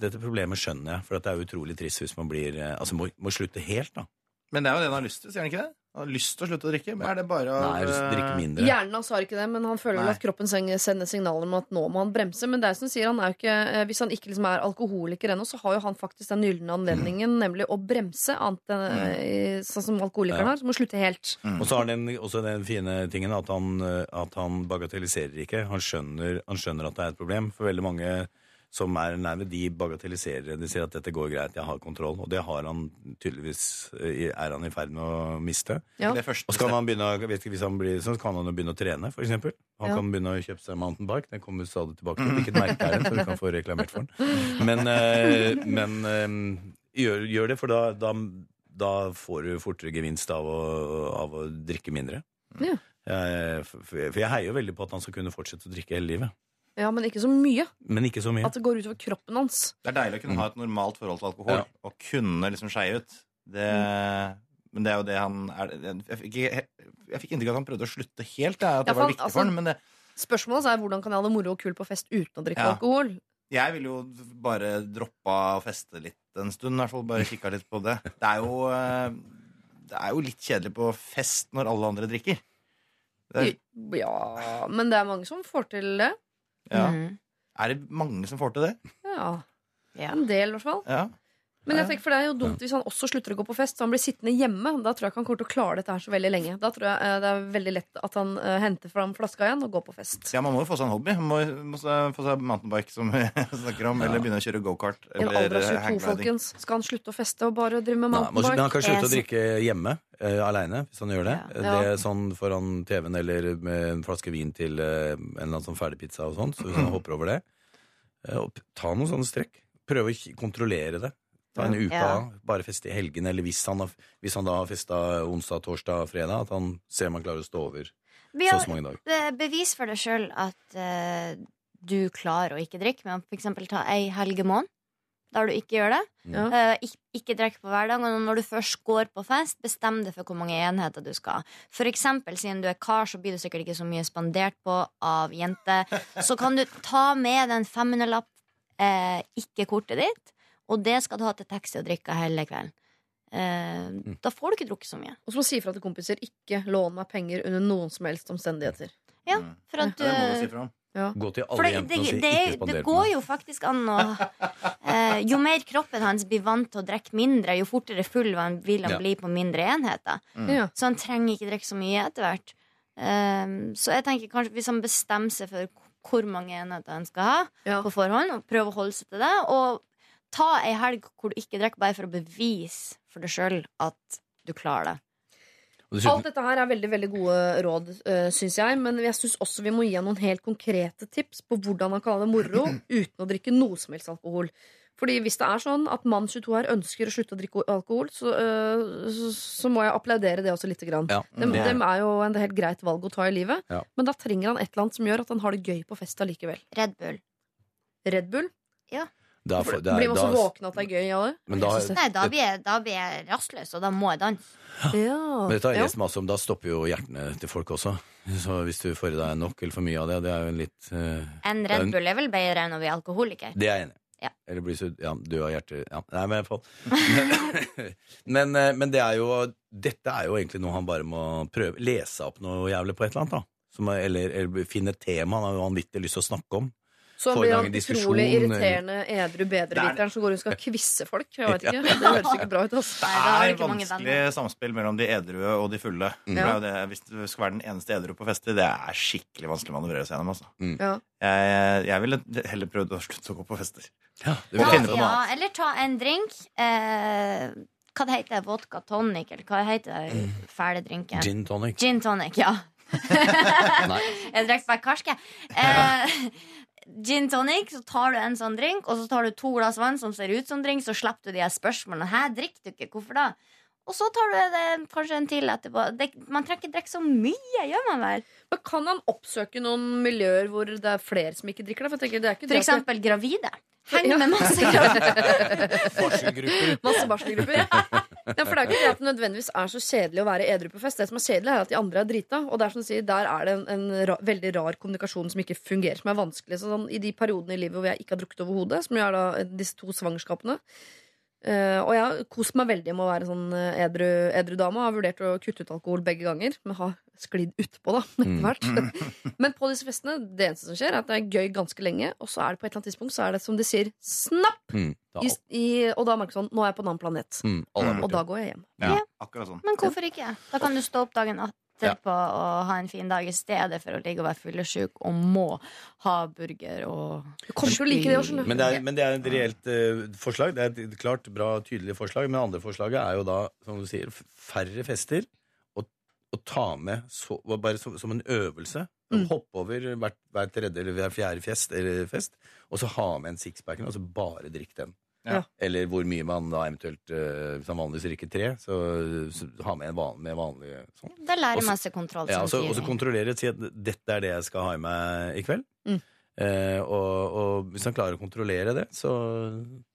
dette problemet skjønner jeg. For at det er utrolig trist hvis man blir eh, Altså må, må slutte helt, da. Men det er jo det han har lyst til, sier han ikke det? Han har lyst til å slutte å drikke. Men er det bare av Nei, drikke eh, mindre. Hjernen hans har ikke det, men han føler vel at kroppen sender signaler om at nå må han bremse. Men det er som sier, han er jo ikke, eh, hvis han ikke liksom er alkoholiker ennå, så har jo han faktisk den gylne anledningen, nemlig å bremse, annet enn mm. sånn som alkoholikeren Ja. har, som må slutte helt. Og så har han også den fine tingen at han, eh, at han bagatelliserer ikke. Han skjønner, han skjønner at det er et problem. For veldig mange som er nærme, de bagatelliserer det. De sier at dette går greit, jeg har kontroll. Og det har han tydeligvis eh, er han i ferd med å miste. Ja. Og så kan han begynne, vet ikke, hvis han blir sånn, så kan han jo begynne å trene, for eksempel. Han Ja. kan begynne å kjøpe seg mountainbike. Den kommer stadig tilbake til. Hvilket merke er den, så du kan få reklamert for den. Men, eh, men eh, gjør, gjør det, for da, da, da får du fortere gevinst av å, av å drikke mindre. Ja. Jeg, for, for jeg heier jo veldig på at han skal kunne fortsette å drikke hele livet. Ja, men ikke så mye. Men ikke så mye. At det går utover kroppen hans. Det er deilig å kunne ha et normalt forhold til alkohol Ja. og kunne liksom skeie ut. Det, Men det er jo det han er Jeg fikk, ikke- jeg fikk inntrykk av at han prøvde å slutte helt. Det, at Ja, det var han- viktig altså- for han, men det, Spørsmålet er hvordan kan jeg ha det moro og kult på fest uten å drikke Ja. alkohol? jeg ville jo bare droppa å feste litt en stund. I hvert fall bare kikka litt på det. Det er jo eh, Det er jo litt kjedelig på fest når alle andre drikker. Det er, Ja, men det er mange som får til det. Ja. Mhm. er det mange som får til det? Ja, Ja. En del, i hvert fall. Ja. Men jeg tenker, for det er jo dumt hvis han også slutter å gå på fest, så han blir sittende hjemme. Da tror jeg ikke han kommer til å klare dette her så veldig lenge. Da tror jeg eh, det er veldig lett at han eh, henter fram flaska igjen og går på fest. Ja, Man må jo få seg en hobby. Man må, må få seg mountainbike, som vi snakker om, eller begynne å kjøre gokart. I en alder av 22, folkens. Skal han slutte å feste og bare drive med Nei, men mountainbike? han kan slutte å drikke hjemme uh, aleine, hvis han gjør det. Ja. Det er sånn foran TV-en eller med en flaske vin til eh, en eller annen sånn ferdigpizza og sånn. Så hvis han hopper over det, eh, og p- ta noen sånne strekk. Prøve å k- kontrollere det. Ta en uke Ja. av, bare feste i helgen, eller hvis han, hvis han da har festa onsdag, torsdag, fredag, at han ser om han klarer å stå over Vi så så mange dager. er bevis for deg sjøl at uh, du klarer å ikke drikke, men eksempel ta ei helgemåned der du ikke gjør det. Ja. Uh, ikke, ikke drikke på hverdagen. Og når du først går på fest, bestem deg for hvor mange enheter du skal ha. For eksempel, siden du er kar, så blir du sikkert ikke så mye spandert på av jenter. Så kan du ta med deg en 500-lapp, eh, ikke kortet ditt, og det skal du ha til taxi og drikke hele kvelden. Eh, Da får du ikke drukket så mye. Og så må si ifra til kompiser ikke lån meg penger under noen som helst omstendigheter. Ja, Mm. for at Det må du si fra om. Gå til alle det, det, jentene og si det, ikke spander på går jo faktisk an å eh, Jo mer kroppen hans blir vant til å drikke mindre, jo fortere full han vil han Ja. bli på mindre enheter. Ja. Så han trenger ikke drikke så mye etter hvert. Um, så jeg tenker kanskje hvis han bestemmer seg for hvor mange enheter han skal ha Ja. på forhånd, og prøver å holde seg til det, og ta ei helg hvor du ikke drikker, bare for å bevise for deg sjøl at du klarer det. Alt dette her er veldig veldig gode råd, uh, syns jeg. Men jeg syns også vi må gi noen helt konkrete tips på hvordan han kan ha det moro uten å drikke noe som helst alkohol. Fordi hvis det er sånn at mann 22 her ønsker å slutte å drikke alkohol, så, øh, så, så må jeg applaudere det også lite grann. Ja, Dem, det er- dem er jo en helt greit valg å ta i livet, Ja. men da trenger han et eller annet som gjør at han har det gøy på fest allikevel. Red Bull. Red Bull? Da, For, det er- blir man så da- våken at det er gøy av det? Men da, Nei, da blir jeg, da blir jeg rastløs, og da må jeg danse. Ja. Men dette har jeg lest masse om, da stopper jo hjertene til folk også. Så hvis du får i deg nok eller for mye av det, det er jo en litt eh, En Red Bull er vel bedre enn å bli alkoholiker. Det er jeg enig i. Ja. Eller blir så ja, død av hjertet ja. Nei, men i hvert fall. Men, men, eh, men det er jo Dette er jo egentlig noe han bare må prøve Lese opp noe jævlig på et eller annet, da. Som, er- eller, eller finne et tema han har jo vanvittig lyst til å snakke om. Så blir han utrolig irriterende edru bedreviteren som går rundt og skal kvisse folk. Jeg vet ikke, Det høres ikke bra ut. Altså. Det er vanskelig samspill mellom de edrue og de fulle. Mm. Det det, hvis du skal være den eneste edru på fester, det er skikkelig vanskelig å manøvrere seg gjennom. Altså. Ja. Jeg, jeg ville heller prøvd å slutte å gå på fester. Ja, det vil jeg. på ja, eller ta en drink. Eh, hva det heter det? Vodka tonic, eller hva heter det fæle drinken? Gin, Gin tonic. tonic, ja. Jeg drikker bare karske. Eh, gin tonic, så tar du en sånn drink, og så tar du to glass vann som ser ut som drink, så slipper du de her spørsmålene. Hæ, drikker du ikke? Hvorfor da? Og så tar du det, kanskje en til etterpå. Det, man trenger ikke drikke så mye, gjør man vel? Men kan han oppsøke noen miljøer hvor det er flere som ikke drikker det? For, tenker, det er ikke For eksempel gravide. Heng Ja. med masse gravide. Barselgrupper. Masse barselgrupper. Ja, for det er ikke det at det nødvendigvis er så kjedelig å være edru på fest. Det som er kjedelig, er at de andre er drita. Og det er som du sier, der er det en, en ra veldig rar kommunikasjon som ikke fungerer, som er vanskelig. Så sånn, I de periodene i livet hvor jeg ikke har drukket overhodet, som jo er da disse to svangerskapene uh, Og jeg har kost meg veldig med å være sånn eh, edru, edru dame. Har vurdert å kutte ut alkohol begge ganger, men har sklidd utpå, da, etter hvert. Men på disse festene, det eneste som skjer, er at det er gøy ganske lenge, og så er det på et eller annet tidspunkt så er det som de sier, snapp! Mm, da, I, i, og da merker jeg sånn, nå er jeg på en annen planet. mm, Og da går jeg hjem. Ja, Ja. akkurat sånn. Men hvorfor ikke? Da kan du stå opp dagen Ja. etterpå og ha en fin dag i stedet for å ligge og være fyllesyk og må ha burger og Du kommer til å like det også, skjønner du. Men det, er, men det er et reelt uh, forslag. Det er et klart, bra, tydelig forslag. Men det andre forslaget er jo da, som du sier, færre fester. Og ta med så, bare som, som en øvelse. Mm. Hoppe over hver, hver tredje eller hver fjerde fest, eller fest, og så ha med en sixpack og så bare drikk den. Ja. Eller hvor mye man da eventuelt eh, Hvis man vanligvis drikker tre, så, så ha med en van, med vanlig sånn. Da lærer Også- man seg kontroll Ja, så- og så kontrollere og si at dette er det jeg skal ha i meg i kveld. Mm. Eh, og, og hvis han klarer å kontrollere det, så,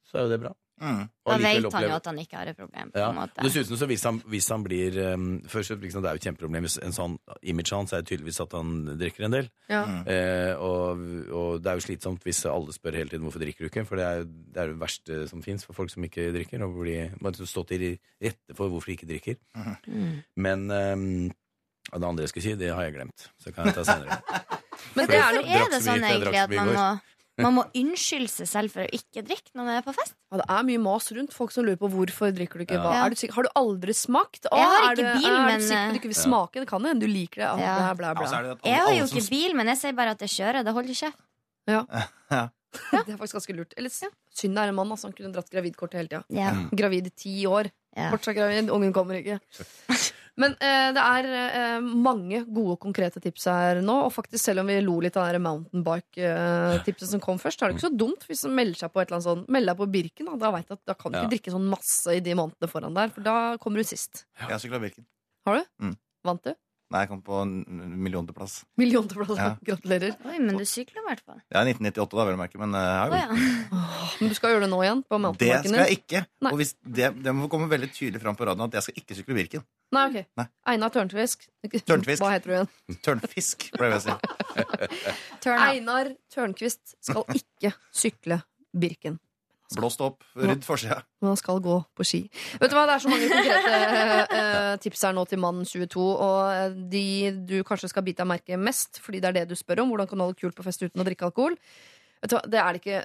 så er jo det bra. Mm. Da vet han jo at han ikke har et problem. På ja. Dessuten, så hvis han, hvis han blir um, Først, liksom, Det er jo et kjempeproblem hvis en sånn image hans er tydeligvis at han drikker en del. Ja. Eh, og, og det er jo slitsomt hvis alle spør hele tiden hvorfor drikker du ikke. For det er, det er det verste som fins for folk som ikke drikker. Og bli, har stått i rette for hvorfor de ikke drikker. Mm. Men um, det andre jeg skulle si, det har jeg glemt. Så kan jeg ta senere. Men det Hvorfor er det sånn egentlig at man må man må unnskylde seg selv for å ikke drikke når man er på fest. Ja, det er mye mas rundt folk som lurer på hvorfor drikker du ikke. Ja. Hva, Ja. er du sikker? Har du aldri smakt? Å, Jeg har er ikke du- bil, er men, du sikker du ikke vil smake? Det kan hende du liker det. Ja, Ja. bla, bla, bla. så er det alle, Jeg har jo jo som ikke bil, men jeg sier bare at jeg kjører. Det holder kjeft. Det er faktisk ganske lurt. Eller synd det er en mann altså, han kunne dratt gravidkortet hele tida. Ja. Gravid i ti år. Ja. Fortsatt gravid, ungen kommer ikke. Men eh, det er eh, mange gode, konkrete tips her nå. Og faktisk, selv om vi lo litt av det mountainbike-tipset som kom først, så er det ikke så dumt hvis du melder seg på et eller annet sånn, Meld deg på Birken, da. Da, vet at, da kan du Ja. ikke drikke sånn masse i de månedene foran der, for da kommer du sist. Jeg har sykla Birken. Har du? Mm. Vant du? Nei, jeg kom på en millionteplass. Millionteplass. Ja. Gratulerer. Oi, men du sykler i hvert fall. Ja, 1998, da, vel å merke, men uh, jeg har Å jo ja. Men du skal gjøre det nå igjen? På Det skal jeg ikke. Nei. Og hvis det, det må komme veldig tydelig fram på radioen at jeg skal ikke sykle Birken. Nei, ok. Nei. Einar Tørnfisk. Tørnfisk. Hva heter du igjen? Tørnfisk, pleier jeg å si. Einar Tørnquist skal ikke sykle Birken. Blåst opp, rydd forsida. Men han skal gå på ski. Vet du hva, Det er så mange konkrete uh, tips her nå til mannen 22. Og eh, de du kanskje skal bite deg merke mest, fordi det er det du spør om. Hvordan kan du holde kult på fest uten å drikke alkohol? Vet du hva, Det er det ikke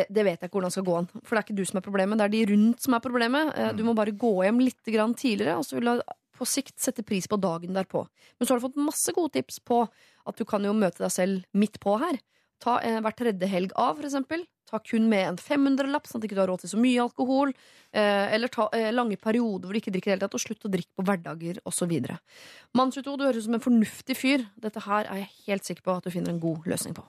vet, Det vet jeg ikke hvordan skal gå an. For det er ikke du som er problemet, det er de rundt som er problemet. Du må bare gå hjem litt grann tidligere, og så vil du på sikt sette pris på dagen derpå. Men så har du fått masse gode tips på at du kan jo møte deg selv midt på her. Ta eh, hver tredje helg av, for eksempel. Ta kun med en 500-lapp, sånn at du ikke har råd til så mye alkohol. Eh, eller ta eh, lange perioder hvor du ikke drikker i det hele tatt, og slutt å drikke på hverdager osv. Mann 22, du høres ut som en fornuftig fyr. Dette her er jeg helt sikker på at du finner en god løsning på.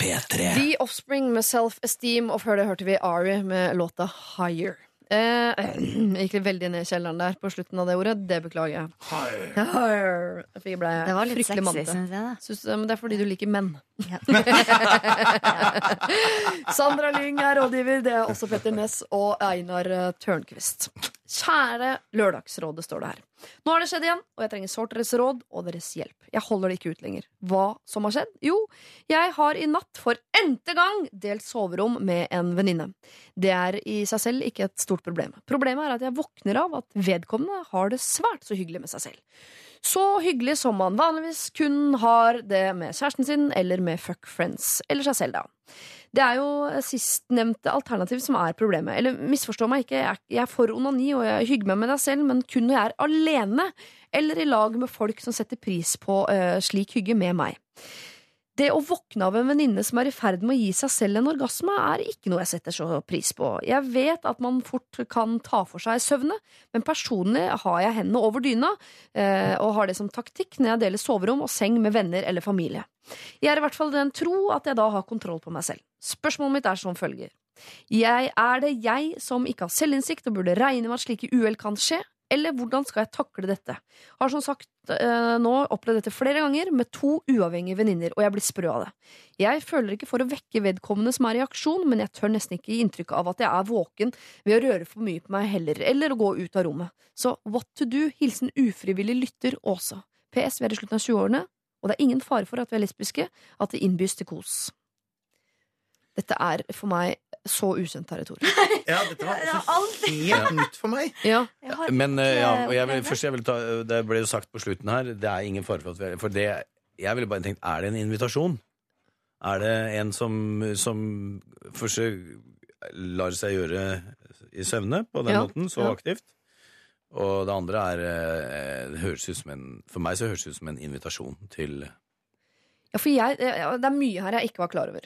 P3. The Offspring med Self-Esteem, og før det hørte vi Ari med låta Higher. Eh, jeg gikk veldig ned i kjelleren der på slutten av det ordet. Det beklager jeg. Jeg ble Det var litt fryktelig sexy, syns jeg. men det er fordi du liker menn. Ja. Sandra Lyng er rådgiver. Det er også Petter Ness og Einar eh, Tørnquist. Kjære Lørdagsrådet, står det her. Nå har det skjedd igjen, og jeg trenger sårt deres råd og deres hjelp. Jeg holder det ikke ut lenger. Hva som har skjedd? Jo, jeg har i natt for n-te gang delt soverom med en venninne. Det er i seg selv ikke et stort problem. Problemet er at jeg våkner av at vedkommende har det svært så hyggelig med seg selv. Så hyggelig som man vanligvis kun har det med kjæresten sin eller med fuck friends. Eller seg selv, da. Det er jo sistnevnte alternativ som er problemet. Eller misforstå meg ikke, jeg er, for onani og jeg hygger meg med deg selv, men kun når jeg er alene eller i lag med folk som setter pris på uh, slik hygge med meg. Det å våkne av en venninne som er i ferd med å gi seg selv en orgasme, er ikke noe jeg setter så pris på. Jeg vet at man fort kan ta for seg søvne, men personlig har jeg hendene over dyna, eh, og har det som taktikk når jeg deler soverom og seng med venner eller familie. Jeg er i hvert fall den tro at jeg da har kontroll på meg selv. Spørsmålet mitt er som følger. Jeg, er det jeg som ikke har selvinnsikt og burde regne med at slike uhell kan skje? Eller hvordan skal jeg takle dette? Har som sagt eh, nå opplevd dette flere ganger med to uavhengige venninner, og jeg blir sprø av det. Jeg føler ikke for å vekke vedkommende som er i aksjon, men jeg tør nesten ikke gi inntrykk av at jeg er våken ved å røre for mye på meg heller, eller å gå ut av rommet. Så what to do? Hilsen ufrivillig lytter Åsa. PS, vi er i slutten av 20-årene, og det er ingen fare for at vi er lesbiske, at det innbys til kos. Dette er for meg så ukjent territorium. Ja, dette var også aldri- helt nytt for meg. Ja. Men eh, ja, og jeg vil, først jeg vil ta, Det ble jo sagt på slutten her, det er ingen fare for at vi er For det, jeg ville bare tenkt, er det en invitasjon? Er det en som, som forsøk, lar seg gjøre i søvne på den Ja, måten, så ja. aktivt? Og det andre er eh, det høres ut som en, For meg så høres det ut som en invitasjon til Ja, for jeg, det er mye her jeg ikke var klar over.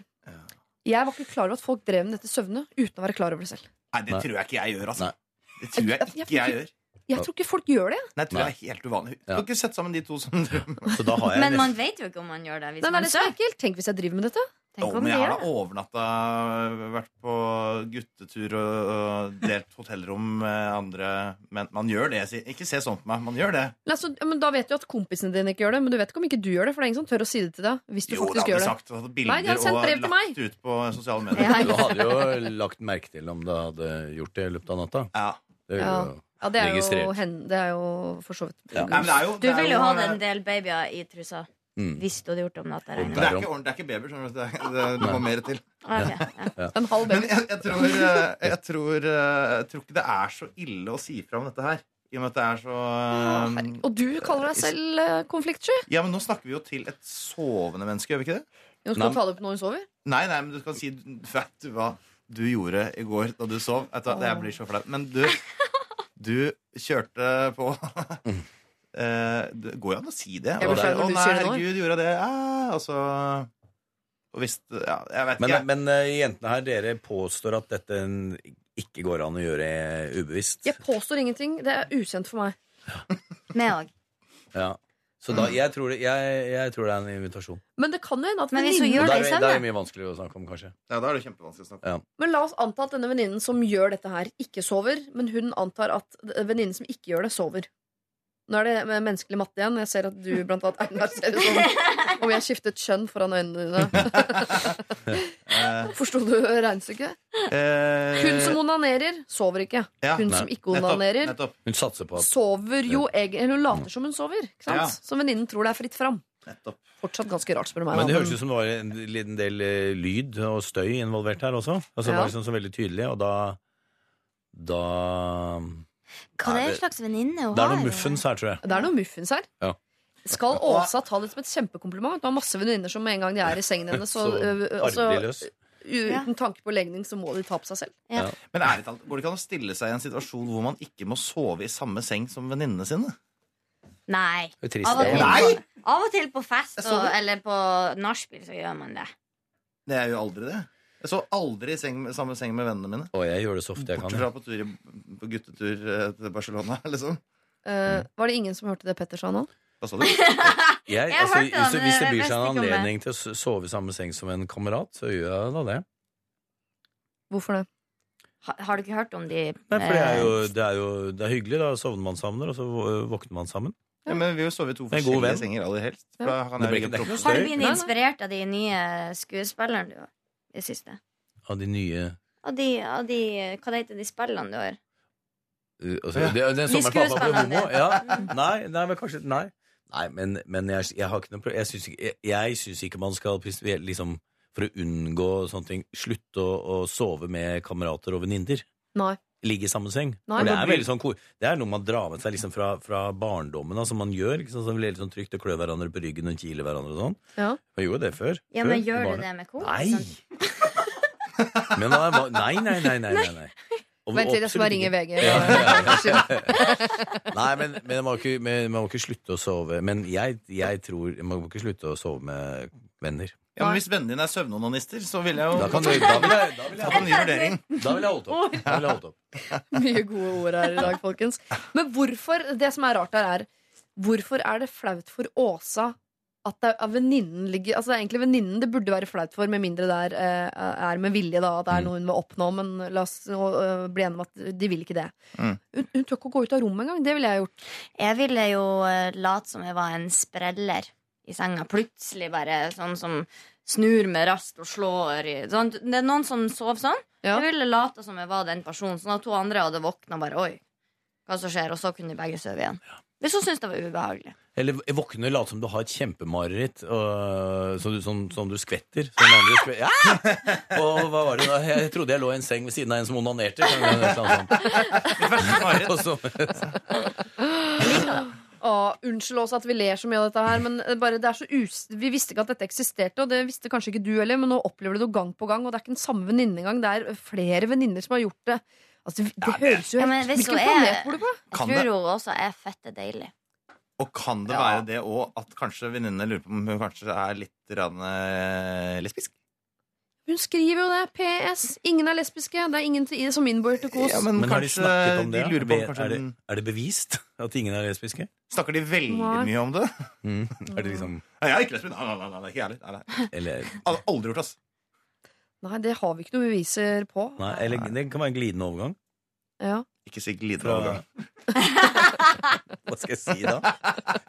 Jeg var ikke klar over at folk drev med dette søvne uten å være klar over det selv. Nei, det Nei. tror jeg ikke jeg gjør, altså. Nei. Det tror jeg Jeg- jeg- ikke jeg gjør. Jeg tror ikke folk gjør det. Nei, det tror jeg er helt uvanlig. Du kan ikke sette sammen de to som Så da har jeg Men man vet jo ikke om man gjør det hvis Nei, man det er så ekkelt. Tenk hvis jeg driver med dette. Tenk om jeg har da overnatta, vært på guttetur og, og delt hotellrom med andre Men man gjør det. Ikke se sånn på meg. Man gjør det. Nei, så, men Da vet du at kompisene dine ikke gjør det, men du vet ikke om ikke du gjør det. For det er ingen som tør å si det til deg. Hvis du Jo, faktisk gjør det. sagt. Bilder Nei, de har sendt brev til meg. ut på sosiale medier. Ja, Du hadde jo lagt merke til om du hadde gjort det i løpet av natta. Ja. Det Ja. Ja, det er jo, det er jo for så vidt Ja. Nei, jo, Du vil jo ha eh, en del babyer i trusa Mm. hvis du hadde gjort det om natta. Og regner Men jeg det er ikke, det er ikke babyer. skjønner du. Det, er- det, det må mer til. Okay, ja. en halv Men jeg, jeg, tror, eh, jeg, tror, eh, jeg tror ikke det er så ille å si fra om dette her. I og med at det er så um, herregud. Og du kaller deg selv eh, konfliktsky? Ja, men nå snakker vi jo til et sovende menneske, gjør vi ikke det? Nå skal du ta det opp når hun sover? Nei, nei, men du kan si Vet du hva du gjorde i går da du sov? Vet du, jeg blir så flau. Men du, du kjørte på Eh, Det går jo an å si det. Og det er, Å nei, herregud, gjorde jeg det? Ah, altså Og hvis Ja, jeg vet Men, ikke. men eh, jentene her, dere påstår at dette ikke går an å gjøre ubevisst. Jeg påstår ingenting. Det er ukjent for meg. Ja. Ja. Så da, jeg, tror det, jeg, jeg tror det er en invitasjon. Men det kan jo hende at venninnen gjør det er det, er mye vanskeligere å snakke om, kanskje. Ja, da er det kjempevanskelig å snakke om. Men la oss anta at denne venninnen som gjør dette her, ikke sover. Men hun antar at venninnen som ikke gjør det, sover. Nå er det med menneskelig matte igjen. Jeg ser at du blant annet Einar, ser ut som om jeg skiftet kjønn foran øynene dine. Forsto du regnestykket? eh, Hun som onanerer, sover ikke. ja, Hun som ikke onanerer, Nettopp. Hun satser på at sover jo egentlig Eller hun later som hun sover. Ikke sant? Ja. Så venninnen tror det er fritt fram. nettopp. Fortsatt ganske rart, spør du meg. Men det høres ut som det var en liten del eh, lyd og støy involvert her også. Altså, Det var liksom så veldig tydelig, og da Da Hva er det- slags venninne hun Det er har? noe muffens her, tror jeg. Det er noe muffens her. Ja. Skal Åsa ta det som et kjempekompliment? Hun har masse venninner som med en gang de er i sengen hennes, så, Så altså, uten tanke på legning, så må de ta på seg selv. Men ærlig talt, går det ikke an å stille seg i en situasjon hvor man ikke må sove i samme seng som venninnene sine? Nei. Trist. Av og, til. Nei! på, av og til på fest og, eller på nachspiel så gjør man det. Det er jo aldri det. Jeg så aldri i seng, samme seng med vennene mine. Og jeg gjør det så ofte jeg Bortsett kan. fra på, tur, i- på guttetur eh, til Barcelona, liksom. Eh, var det ingen som hørte det Petter sa nå? Hva sa du? Jeg, Jeg altså, hørte det, hvis, men hvis det jeg byr seg en ikke om det. anledning til å s- sove i samme seng som en kamerat, så gjør jeg da det. Hvorfor det? Ha, har du ikke hørt om de Nei, for det er jo, eh, det er jo det er hyggelig. Da sovner man sammen, og så vå- våkner man sammen. Ja, men Vi vil sove i to god forskjellige venn. senger aller helst. Ja. Da kan Det jeg blir ligge ikke- det er ikke Har du støy. blitt Nei, nei. inspirert av de nye skuespillerne du har det siste? Av de nye Av de, av de Hva det heter de spillene du har? uh, altså, Ja. det, Den De sommeren pappa homo? Ja. Nei, nei, men kanskje Nei. Nei, men, men jeg, jeg har ikke noe problem Jeg syns ikke, jeg, jeg ikke man skal liksom For å unngå sånne ting Slutte å, å sove med kamerater og venninner. Nei. Ligge i samme seng. Nei, For det, er veldig sånn, det er noe man drar med seg liksom fra, fra barndommen. Altså man gjør Liksom, sånn, så blir litt sånn trygt å klø hverandre på ryggen og kile hverandre og sånn. Ja. Man gjorde det før. Ja, men gjør du det med kor? Nei! Men nei, nei, nei, nei, nei, nei. Vent litt, jeg skal bare ringe. VG. Ja, ja, ja. Nei, men, men man, må ikke, man må ikke slutte å sove. Men jeg, jeg tror man må ikke slutte å sove med venner. Ja, men Hvis vennene dine er søvnonanister, så vil jeg jo Da kan du, da vil jeg, da vil ta en ny vurdering. da vil jeg holdt opp. Da vil jeg holdt opp. Mye gode ord her i dag, folkens. Men hvorfor, det som er rart her, er Hvorfor er det flaut for Åsa at det er venninnen ligger Altså det er egentlig venninnen det burde være flaut for, med mindre det er, eh, er med vilje, da. At det er Mm. noe hun vil oppnå. Men la oss bli enige om at de vil ikke det. Mm. Hun, hun tør ikke å gå ut av rommet engang. Det ville jeg gjort. Jeg ville jo eh, late som jeg var en spreller i senga. Plutselig bare sånn som snur med rast og slår i sånn. Det er noen som sover sånn. Ja. Jeg ville late som jeg var den personen, sånn at to andre hadde våkna bare Oi, hva som skjer? Og så kunne de begge sove igjen. Hvis hun syntes det var ubehagelig. Eller våkne og late som du har et kjempemareritt, så du, sånn, som du skvetter. Så den andre skve- ja! Og hva var det da? Jeg trodde jeg lå i en seng ved siden av en som onanerte. Sånn, sånn. var et eller Å, unnskyld oss at vi ler så mye av dette her, men eh, bare det er så us vi visste ikke at dette eksisterte, og det visste kanskje ikke du heller, men nå opplever du det gang på gang, og det er ikke den samme venninnen engang. Det er flere venninner som har gjort det. Altså, det, det høres jo Ja, helt men hvis Hvilken er- planet bor du på? Jeg tror hun også er fette deilig. og kan det Ja. være det òg at kanskje venninnene lurer på om hun kanskje er litt rann, eh, lesbisk? Hun skriver jo det. PS. Ingen er lesbiske. Det er ingen til- som innbor til kos. Ja, men, Men har de snakket om det? de lurer på er, det, er det bevist at ingen er lesbiske? Snakker de veldig Nei. mye om det? Mm. Er det liksom Nei, jeg er ikke lesbisk. Nei, nei, nei, nei, ikke jeg. Nei, nei. Eller, Aldri- Aldri gjort, ass. Nei, det har vi ikke noe beviser på. nei, eller det kan være en glidende overgang. Ja. Ikke si glidende Fra, overgang. hva skal jeg si da?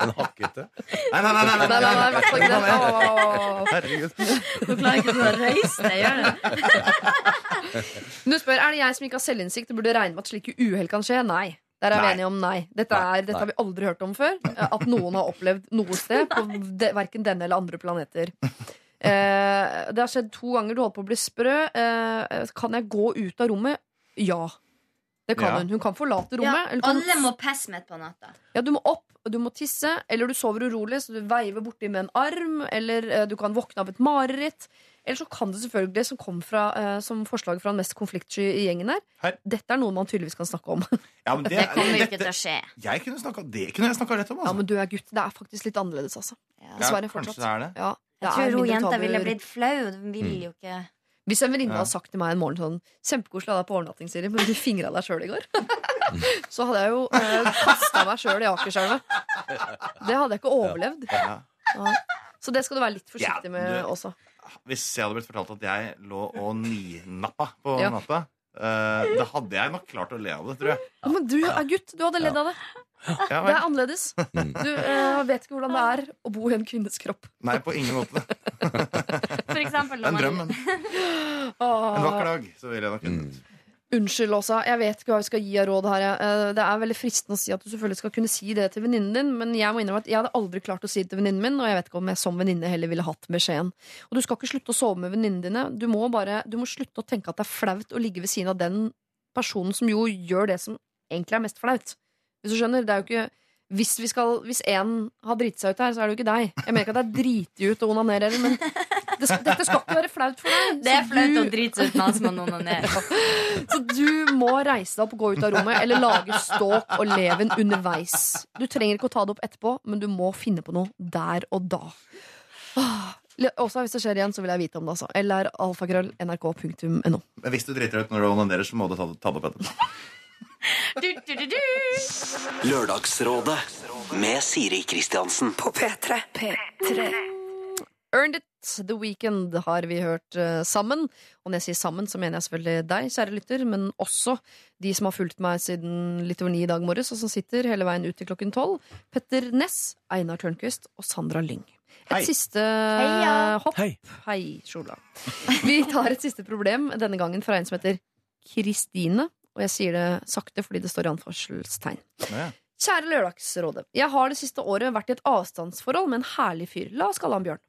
En hakkete? Nei, nei, nei, nei, Nei, nei, nei, nei, nei. Herregud. Du klarer ikke å reise deg, gjør det? Du spør er det jeg som ikke har selvinnsikt og burde regne med at slike uhell kan skje. Nei. Der er vi enige om nei. Dette, er, dette har vi aldri hørt om før. At noen har opplevd noe sted på de, verken denne eller andre planeter. Eh, det har skjedd to ganger. Du holdt på å bli sprø. Eh, kan jeg gå ut av rommet? Ja. Det kan Ja. hun. Hun kan forlate rommet. Ja, eller kan, alle må pisse midt på natta. ja, du må opp, du må tisse, eller du sover urolig, så du veiver borti med en arm, eller eh, du kan våkne av et mareritt. Eller så kan det selvfølgelig, som kom fra, eh, som forslag fra den mest konfliktsky i gjengen her, Her. Dette er noe man tydeligvis kan snakke om. Ja, men det, Det kommer jo ikke dette- til å skje. Jeg kunne snakka, det kunne jeg snakka rett om. Ja, Altså. men du er gutt. Det er faktisk litt annerledes, altså. Ja. Ja, Dessverre kanskje fortsatt. det er det. Ja, det Jeg er tror hun mindre jenta tabuer. ville blitt flau. Hun vil jo ikke Hvis en venninne Ja. hadde sagt til meg en morgen sånn Kjempekoselig å ha deg på overnatting, Siri, men du fingra deg sjøl i går. så hadde jeg jo eh, kasta meg sjøl i Akerselva. Det hadde jeg ikke overlevd. Ja. Ja. Så det skal du være litt forsiktig med også. Hvis jeg hadde blitt fortalt at jeg lå og ninappa på natta, eh, da hadde jeg nok klart å le av det, tror jeg. Men du er gutt. Du hadde ledd av det. Ja, Det er annerledes. Du eh, vet ikke hvordan det er å bo i en kvinnes kropp. Nei, på ingen måte. For eksempel en drøm, men en vakker dag så vil jeg nok Mm. Unnskyld, Åsa. Jeg vet ikke hva vi skal gi av råd her. jeg. Eh, Det er veldig fristende å si at du selvfølgelig skal kunne si det til venninnen din, men jeg må innrømme at jeg hadde aldri klart å si det til venninnen min, og jeg vet ikke om jeg som venninne heller ville hatt beskjeden. Og du skal ikke slutte å sove med venninnene dine. Du må bare du må slutte å tenke at det er flaut å ligge ved siden av den personen som jo gjør det som egentlig er mest flaut. Hvis du skjønner, det er jo ikke hvis, vi skal, hvis en har driti seg ut her, så er det jo ikke deg. Jeg mener ikke at det er driti ut å onanere men det skal, dette skal ikke være flaut for deg. Det er flaut å drite seg ut mens man onanerer. så du må reise deg opp og gå ut av rommet eller lage ståk og leven underveis. Du trenger ikke å ta det opp etterpå, men du må finne på noe der og da. Også hvis det skjer igjen, så vil jeg vite om det. altså Eller alfakrøll nrk.no. Men hvis du driter deg ut når du onanerer, så må du ta, det- ta det opp etterpå. Du, du, du, du. Lørdagsrådet med Siri Kristiansen. På P3. P3. Earned It, The Weekend, har vi hørt uh, sammen. Og når jeg sier sammen, så mener jeg selvfølgelig deg, kjære lytter, men også de som har fulgt meg siden litt over ni i dag morges, og som sitter hele veien ut til klokken tolv. Petter Ness, Einar Tørnquist og Sandra Lyng. Et Hei. siste Heia. hopp. Hei. Hei, Sjola. Vi tar et siste problem, denne gangen fra en som heter Kristine. Og jeg sier det sakte fordi det står i anførselstegn. Ja. Kjære Lørdagsrådet. Jeg har det siste året vært i et avstandsforhold med en herlig fyr. La oss kalle han Bjørn.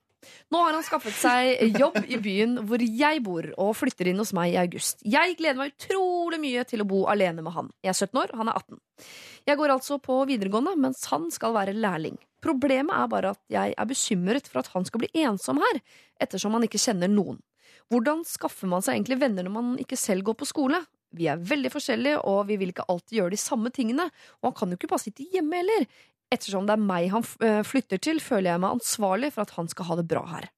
Nå har han skaffet seg jobb i byen hvor jeg bor, og flytter inn hos meg i august. Jeg gleder meg utrolig mye til å bo alene med han. Jeg er 17 år, han er 18. Jeg går altså på videregående, mens han skal være lærling. Problemet er bare at jeg er bekymret for at han skal bli ensom her, ettersom han ikke kjenner noen. Hvordan skaffer man seg egentlig venner når man ikke selv går på skole? Vi er veldig forskjellige, og vi vil ikke alltid gjøre de samme tingene. Og han kan jo ikke bare sitte hjemme heller. Ettersom det er meg han øh, flytter til, føler jeg meg ansvarlig for at han skal ha det bra her.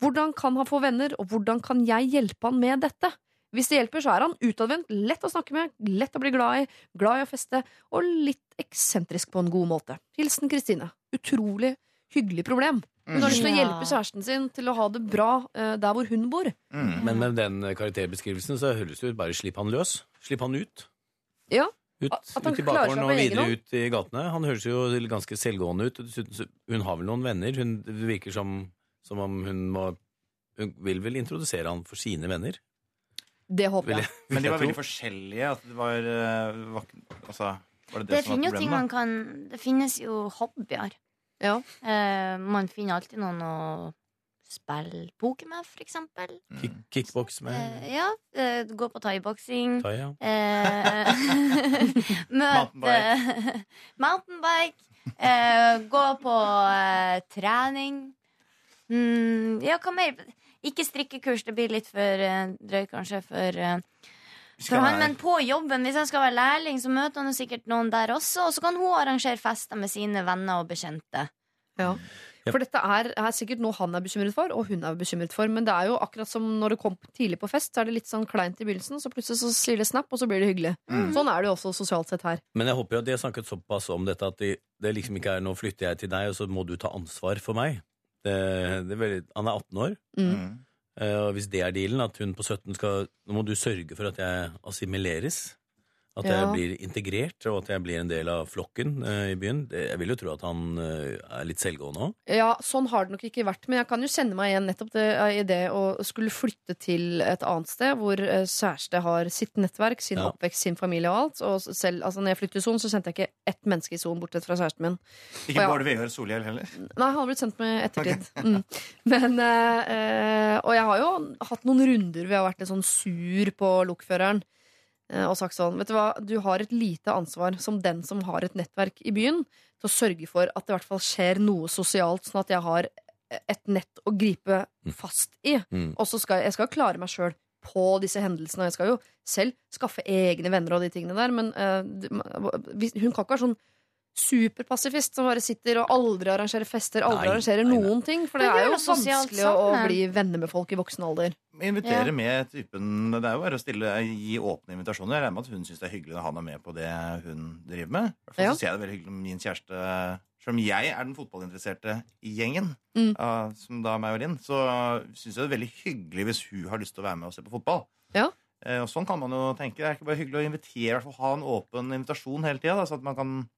Hvordan kan han få venner, og hvordan kan jeg hjelpe han med dette? Hvis det hjelper, så er han utadvendt, lett å snakke med, lett å bli glad i, glad i å feste, og litt eksentrisk på en god måte. Hilsen Kristine. Utrolig hyggelig problem. Hun har lyst til å hjelpe kjæresten sin til å ha det bra eh, der hvor hun bor. Mm. Men med den karakterbeskrivelsen så høres det ut bare slipp han løs. Slipp han ut. Ja, Ut, At- at han ut i klarer seg bakgården på og egen videre hånd. ut i gatene. Han høres jo ganske selvgående ut. og Dessuten, så- hun har vel noen venner. Hun, det virker som, som om hun må Hun vil vel introdusere han for sine venner. det håper Vil jeg. jeg, Men de var veldig forskjellige. At det var, eh, var ikke- altså, var det det, Det som var finnes jo ting problemet? man kan Det finnes jo hobbyer. Ja. Eh, man finner alltid noen å spille poker med, for eksempel. da? Kick, kickboks med Eh, ja. Eh, gå på thaiboksing. Taya. Eh, møte Mountainbike. Eh, gå på eh, trening. Mm, ja, hva mer? Ikke strikkekurs, det blir litt for drøyt kanskje for, eh, for skal han. Men på jobben, hvis han skal være lærling, så møter han jo sikkert noen der også. Og så kan hun arrangere fester med sine venner og bekjente. Ja. For dette er, er sikkert noe han er bekymret for, og hun er bekymret for. Men det er jo akkurat som når du kom tidlig på fest, så er det litt sånn kleint i begynnelsen, så plutselig så sier det snap, og så blir det hyggelig. Mm. Sånn er det jo også sosialt sett her. Men jeg håper jo at de har snakket såpass om dette at de, det liksom ikke er nå flytter jeg til deg, og så må du ta ansvar for meg. Det, det er veldig, han er 18 år, Mm. Eh, og hvis det er dealen, at hun på 17 skal Nå må du sørge for at jeg assimileres. At jeg Ja. blir integrert, og at jeg blir en del av flokken eh, i byen. Jeg vil jo tro at han eh, er litt selvgående òg. Ja, sånn har det nok ikke vært, men jeg kan jo kjenne meg igjen nettopp det, i det å skulle flytte til et annet sted hvor eh, kjæreste har sitt nettverk, sin Ja. oppvekst, sin familie og alt. Og selv, altså når jeg flyttet i Son, så sendte jeg ikke ett menneske i Son bortsett fra kjæresten min. Ikke bare. Bård Solhjell heller. Nei, han har blitt sendt med ettertid. Mm. Men, eh, eh, og jeg har jo hatt noen runder hvor jeg har vært litt sånn sur på lokføreren. Eh, og sagt sånn Vet du hva, du har et lite ansvar som den som har et nettverk i byen, til å sørge for at det i hvert fall skjer noe sosialt, sånn at jeg har et nett å gripe fast i. Mm. Og så skal jeg skal klare meg sjøl på disse hendelsene, og jeg skal jo selv skaffe egne venner og de tingene der, men uh, hun kan ikke være sånn superpasifist som bare sitter og aldri arrangerer fester, aldri Nei, arrangerer nei, nei. noen ting. For det det er jo vanskelig å sammen. bli venner med folk i voksen alder. Invitere Ja. med typen Det er jo bare å stille, gi åpne invitasjoner. Jeg regner med at hun syns det er hyggelig når han er med på det hun driver med. I hvert fall Ja. så ser jeg det veldig hyggelig med min kjæreste Selv om jeg er den fotballinteresserte i gjengen, Mm. uh, som da er meg og Linn, så syns jeg det er veldig hyggelig hvis hun har lyst til å være med og se på fotball. Ja. Uh, og sånn kan man jo tenke. Det er ikke bare hyggelig å invitere, i hvert fall ha en åpen invitasjon hele tida, så at man kan,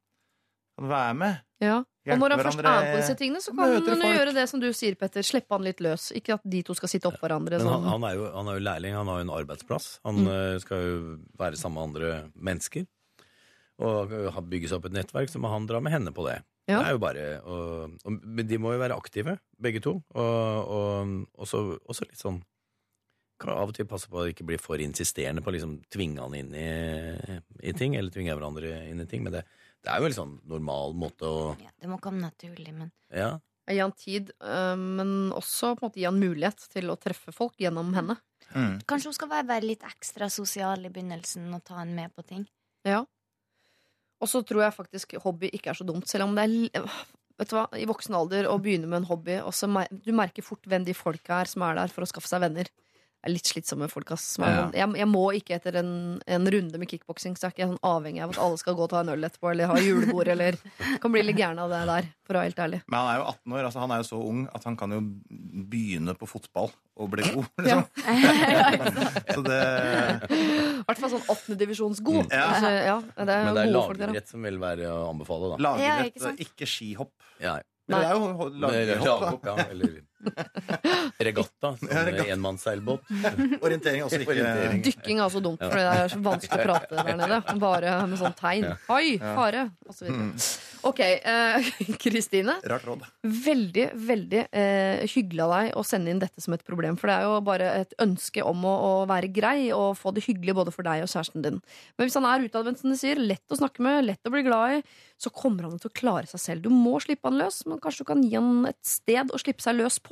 kan være med. Ja. Og når han først er på disse tingene, så kan folk. gjøre det som du sier, Petter. Slippe han litt løs. Ikke at de to skal sitte oppå hverandre. Men han, Sånn. han, er jo, han er jo lærling, han har jo en arbeidsplass. Han Mm. eh, skal jo være sammen med andre mennesker. Og eh, bygge seg opp et nettverk, så må han dra med henne på det. Ja. Det er jo bare og, og, Men de må jo være aktive, begge to. Og, og så, også litt sånn kan av og til passe på å ikke bli for insisterende på å liksom tvinge han inn i, i ting, eller tvinge hverandre inn i ting. Men det, det er jo en sånn normal måte å Ja, det må komme naturlig, men Ja. Gi han tid, øh, men også på en måte gi han mulighet til å treffe folk gjennom henne. kanskje hun skal være litt ekstra sosial i begynnelsen og ta han med på ting. Ja. Og så tror jeg faktisk hobby ikke er så dumt, selv om det er Vet du hva, I voksen alder å begynne med en hobby Også, Du merker fort hvem de folka er som er der for å skaffe seg venner. Er litt slitsomme folk, ass. som er Ja. sånn, Jeg, jeg må ikke etter en, en runde med kickboksing, så er ikke jeg sånn avhengig av at alle skal gå og ta en øl etterpå, eller ha julebord, eller Kan bli litt gæren av det der, for å være helt ærlig. Men han er jo 18 år, altså han er jo så ung at han kan jo begynne på fotball og bli god. Ja. Liksom. så det I hvert fall sånn åttendedivisjonsgod. Ja. Altså, ja, det er Men det er lagrett lagidrett som vil være å anbefale, da. Ja, Lagerrett, ikke ikke skihopp. Ja. Men det er jo lagrett, ja. Regatta, som Ja, regatta. enmannsseilbåt. Orientering er også ikke Orientering. Dykking er også dumt, for det er så vanskelig å prate der nede. Bare med sånn tegn. Oi, fare! Osv. Ok, eh, Kristine. Rart råd. Veldig, veldig eh, hyggelig av deg å sende inn dette som et problem. For det er jo bare et ønske om å, å være grei og få det hyggelig både for deg og kjæresten din. Men hvis han er utadvendt, som du sier, lett å snakke med, lett å bli glad i, så kommer han til å klare seg selv. Du må slippe han løs, men kanskje du kan gi han et sted å slippe seg løs på.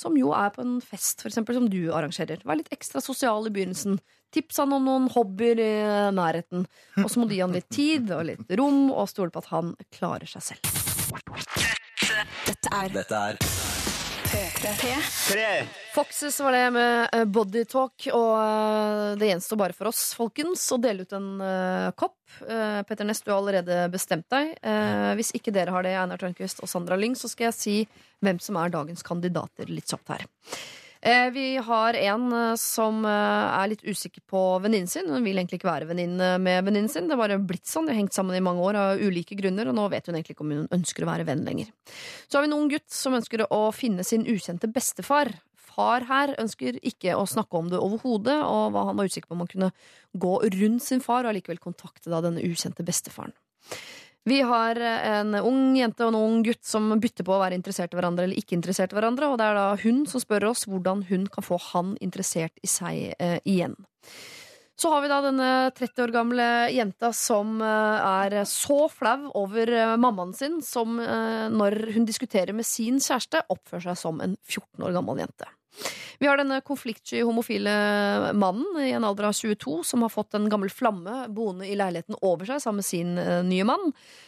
Som jo er på en fest, for eksempel, som du arrangerer. Vær litt ekstra sosial i begynnelsen. Tips han om noen hobbyer i nærheten. Og så må du gi han litt tid og litt rom, og stole på at han klarer seg selv. Dette er Dette er P3. Foxes var det med bodytalk, og eh, det gjenstår bare for oss, folkens, å dele ut en uh, kopp. Uh, Petter Ness, du har allerede bestemt deg. Uh, hvis ikke dere har det, Einar Tørnquist og Sandra Lyng, så skal jeg si hvem som er dagens kandidater litt kjapt her. Eh, Vi har en eh, som eh, er litt usikker på venninnen sin. Hun vil egentlig ikke være venninne med venninnen sin. Det har bare blitt sånn. De har hengt sammen i mange år av ulike grunner, og nå vet hun egentlig ikke om hun ønsker å være venn lenger. Så har vi en ung gutt som ønsker å finne sin ukjente bestefar. Far her ønsker ikke å snakke om det overhodet, og hva han var usikker på om han kunne gå rundt sin far og allikevel kontakte da denne ukjente bestefaren. Vi har en ung jente og en ung gutt som bytter på å være interessert i hverandre eller ikke interessert i hverandre, og det er da hun som spør oss hvordan hun kan få han interessert i seg eh, igjen. Så har vi da denne 30 år gamle jenta som eh, er så flau over eh, mammaen sin som eh, når hun diskuterer med sin kjæreste, oppfører seg som en 14 år gammel jente. Vi har denne konfliktsky homofile mannen i en alder av 22 som har fått en gammel flamme boende i leiligheten over seg sammen med sin eh, nye mann.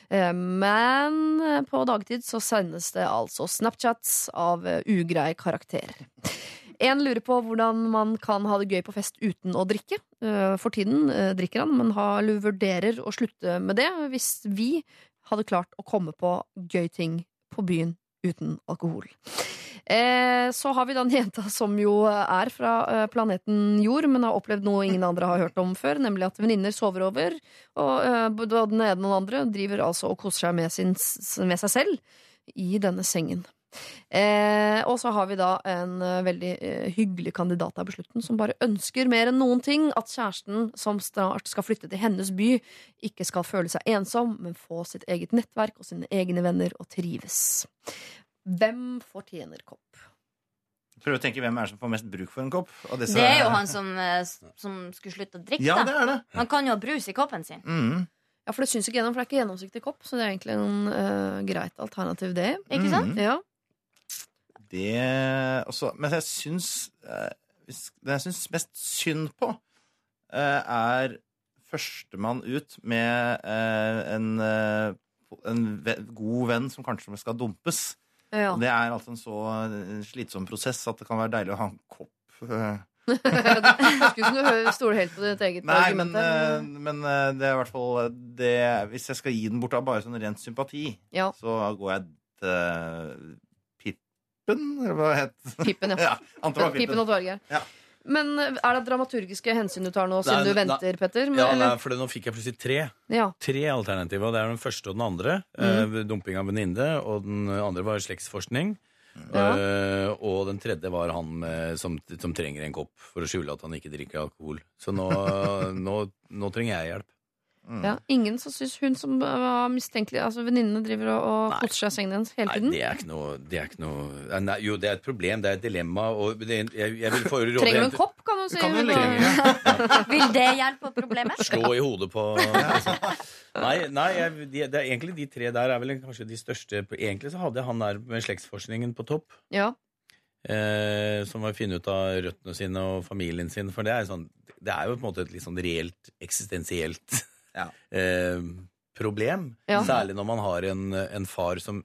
Eh, men eh, på dagtid så sendes det altså Snapchats av ugrei karakter. En lurer på hvordan man kan ha det gøy på fest uten å drikke. For tiden drikker han, men har, vurderer å slutte med det hvis vi hadde klart å komme på gøy ting på byen uten alkohol. Eh, så har vi da en jenta som jo er fra eh, planeten Jord, men har opplevd noe ingen andre har hørt om før, nemlig at venninner sover over, og eh, den ene og den andre driver altså og koser seg med, sin, med seg selv i denne sengen. Eh, og så har vi da en veldig eh, hyggelig kandidat av på slutten som bare ønsker mer enn noen ting at kjæresten som snart skal flytte til hennes by, ikke skal føle seg ensom, men få sitt eget nettverk og sine egne venner og trives. Hvem fortjener kopp? Prøv å tenke hvem er det som får mest bruk for en kopp. Det er jo han som, eh, som skulle slutte å drikke. Ja, det er det. Han kan jo ha brus i koppen sin. Mm. Ja, for det syns ikke gjennom, for det er ikke gjennomsiktig kopp, så det er egentlig en uh, greit alternativ, det. Ikke sant? Ja. Det også, Men jeg syns uh, Det jeg syns mest synd på, uh, er førstemann ut med en, en ve god venn som kanskje skal dumpes. Ja. Det er altså en så eh, slitsom prosess at det kan være deilig å ha en kopp. eh. Høres ikke stoler helt på ditt eget Nei, argument. men, eh, men det er i hvert fall det Hvis jeg skal gi den bort av bare sånn rent sympati, Ja. så går jeg til Pippen, eller hva het Pippen, ja. ja. Pippen og Torgeir. Ja. Men er det dramaturgiske hensyn du tar nå, siden du venter, Petter? Men, Ja, nei, for nå fikk jeg plutselig tre. ja. Tre alternativer. og Det er den første og den andre. Mm. Eh, dumping av venninne. Og den andre var slektsforskning. Ja. Eh, og den tredje var han med, som, som trenger en kopp for å skjule at han ikke drikker alkohol. Så nå, nå, nå trenger jeg hjelp. Mm. ja. Ingen som syns hun som var mistenkelig Altså Venninnene driver og, og Nei. koser seg i sengen hennes hele Nei, tiden? det er ikke noe, det er ikke noe nei, Jo, det er et problem, det er et dilemma. Og det, jeg, jeg vil få råde Trenger du en kopp, kan du si? kan Hun, legge- ja. Vil det hjelpe på problemet? Slå i hodet på Nei, nei jeg, de, det er egentlig de tre der er vel kanskje de største Egentlig så hadde jeg han der med slektsforskningen på topp. Ja. eh, som var å finne ut av røttene sine og familien sin. For det er, sånn, det er jo på en måte et litt sånn reelt eksistensielt Ja. eh, problem. Ja. Særlig når man har en, en far som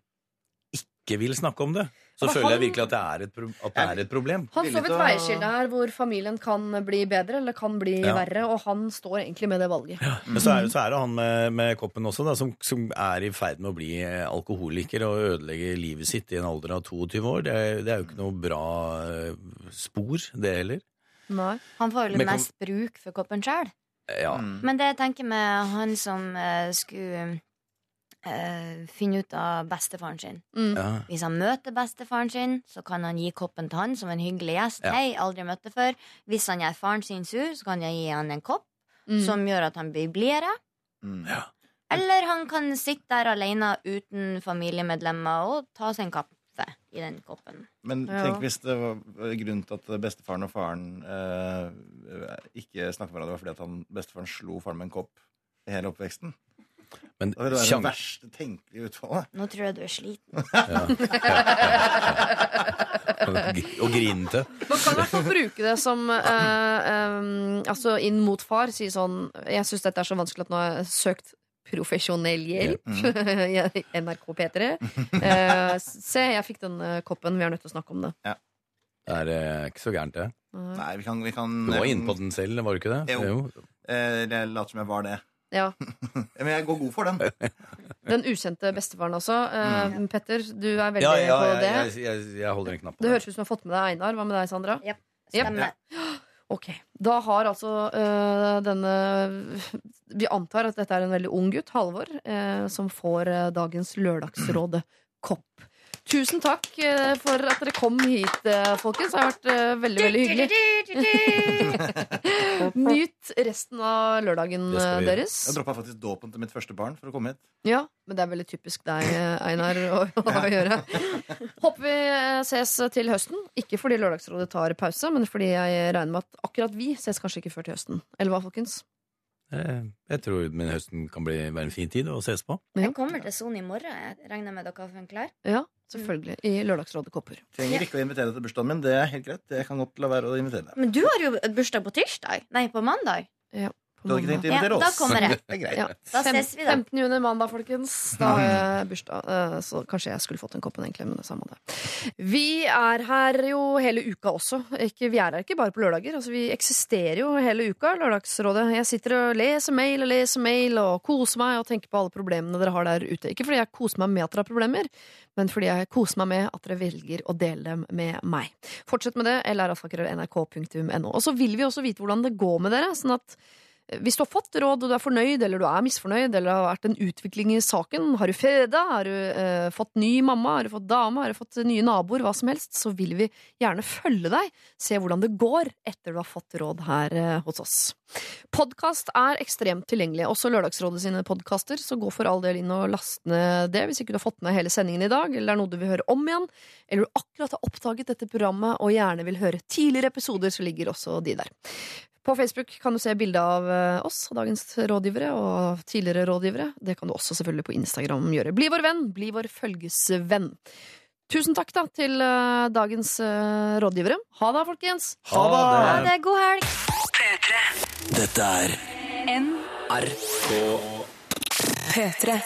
ikke vil snakke om det. Så Men føler jeg virkelig at det er et, pro at det er et problem. Han står ved et veiskille her hvor familien kan bli bedre eller kan bli Ja. verre, og han står egentlig med det valget. Men så er, det- så er det han med, med koppen også, da, som, som er i ferd med å bli eh, alkoholiker og ødelegge livet sitt i en alder av 22 år. Det det er jo ikke noe bra eh, spor, det heller. Nei. Han får jo litt mest bruk for koppen sjøl. Ja. Mm. Men det jeg tenker med han som eh, skulle eh, finne ut av bestefaren sin Mm. ja. Hvis han møter bestefaren sin, så kan han gi koppen til han som en hyggelig gjest. Ja. Hei, aldri møtt deg før. Hvis han gjør faren sin sur, så kan jeg gi han en kopp Mm. som gjør at han blir blidere. Mm. Ja. Eller han kan sitte der alene uten familiemedlemmer og ta seg en kaffe i den koppen. Men tenk hvis det var grunnen til at bestefaren og faren eh, ikke snakket med hverandre, var fordi at han, bestefaren slo faren med en kopp i hele oppveksten. Men det være det verste tenkelige utfallet. Nå tror jeg du er sliten. Og grinete. Man kan i hvert fall bruke det som eh, eh, Altså inn mot far. Si sånn Jeg syns dette er så vanskelig at nå har jeg søkt profesjonell hjelp. Mm. NRK P3. Eh, se, jeg fikk den eh, koppen. Vi er nødt til å snakke om det. Det er eh, ikke så gærent, det. Nei, vi kan, vi kan Du var inne på den selv, var du ikke det? Jo. Eh, jeg later som jeg var det. Ja. Men jeg går god for den. Den ukjente bestefaren også. Eh, Petter, du er veldig Ja, ja, på det. jeg, jeg, jeg holder en knapp på Det det. høres ut som du har fått med deg Einar. Hva med deg, Sandra? Yep. Yep. Ok, Da har altså øh, denne Vi antar at dette er en veldig ung gutt, Halvor, øh, som får øh, dagens Lørdagsrådet-kopp. Tusen takk øh, for at dere kom hit, øh, folkens. Det har vært øh, veldig, veldig hyggelig. Nyt resten av lørdagen deres. Jeg droppa faktisk dåpen til mitt første barn for å komme hit. Ja, men det er veldig typisk deg, Einar, å, å gjøre. Håper vi eh, ses til høsten. Ikke fordi Lørdagsrådet tar pause, men fordi jeg regner med at akkurat vi ses kanskje ikke før til høsten. Eller hva, folkens? Eh, Jeg tror min høsten kan bli, være en fin tid å ses på. Jeg kommer til Son i morgen. Jeg regner med dere har funnet klær. Ja, selvfølgelig. I Lørdagsrådet Kopper. Trenger ikke å invitere deg til bursdagen min. Det er helt greit. Jeg kan godt la være å invitere deg. Men du har jo bursdag på tirsdag. Nei, på mandag. Du hadde ikke tenkt å Ja, invitere da kommer jeg. Det er greit. Ja. Da Fem- ses vi, da. 15. juni, mandag, folkens. Da har jeg bursdag. eh, Så kanskje jeg skulle fått den koppen, egentlig. Men det samme det. Vi er her jo hele uka også. Ikke, vi er her ikke bare på lørdager. Altså, vi eksisterer jo hele uka, Lørdagsrådet. Jeg sitter og leser mail og leser mail og koser meg og tenker på alle problemene dere har der ute. Ikke fordi jeg koser meg med at dere har problemer, men fordi jeg koser meg med at dere velger å dele dem med meg. Fortsett med det. nrk.no. Og så vil vi også vite hvordan det går med dere. sånn at Hvis du har fått råd og du er fornøyd, eller du er misfornøyd, eller det har vært en utvikling i saken, har du feda, har du eh, fått ny mamma, har du fått dame, har du fått nye naboer, hva som helst, så vil vi gjerne følge deg, se hvordan det går etter du har fått råd her eh, hos oss. Podkast er ekstremt tilgjengelig, også Lørdagsrådet sine podkaster, så gå for all del inn og last ned det hvis ikke du har fått med hele sendingen i dag, eller det er noe du vil høre om igjen, eller du akkurat har oppdaget dette programmet og gjerne vil høre tidligere episoder, så ligger også de der. På Facebook kan du se bilde av eh, oss og dagens rådgivere og tidligere rådgivere. Det kan du også selvfølgelig på Instagram gjøre. Bli vår venn, bli vår følgesvenn. Tusen takk da til eh, dagens eh, rådgivere. Ha det, folkens! Ha det! Ha det. God helg. Dette er NRK P3.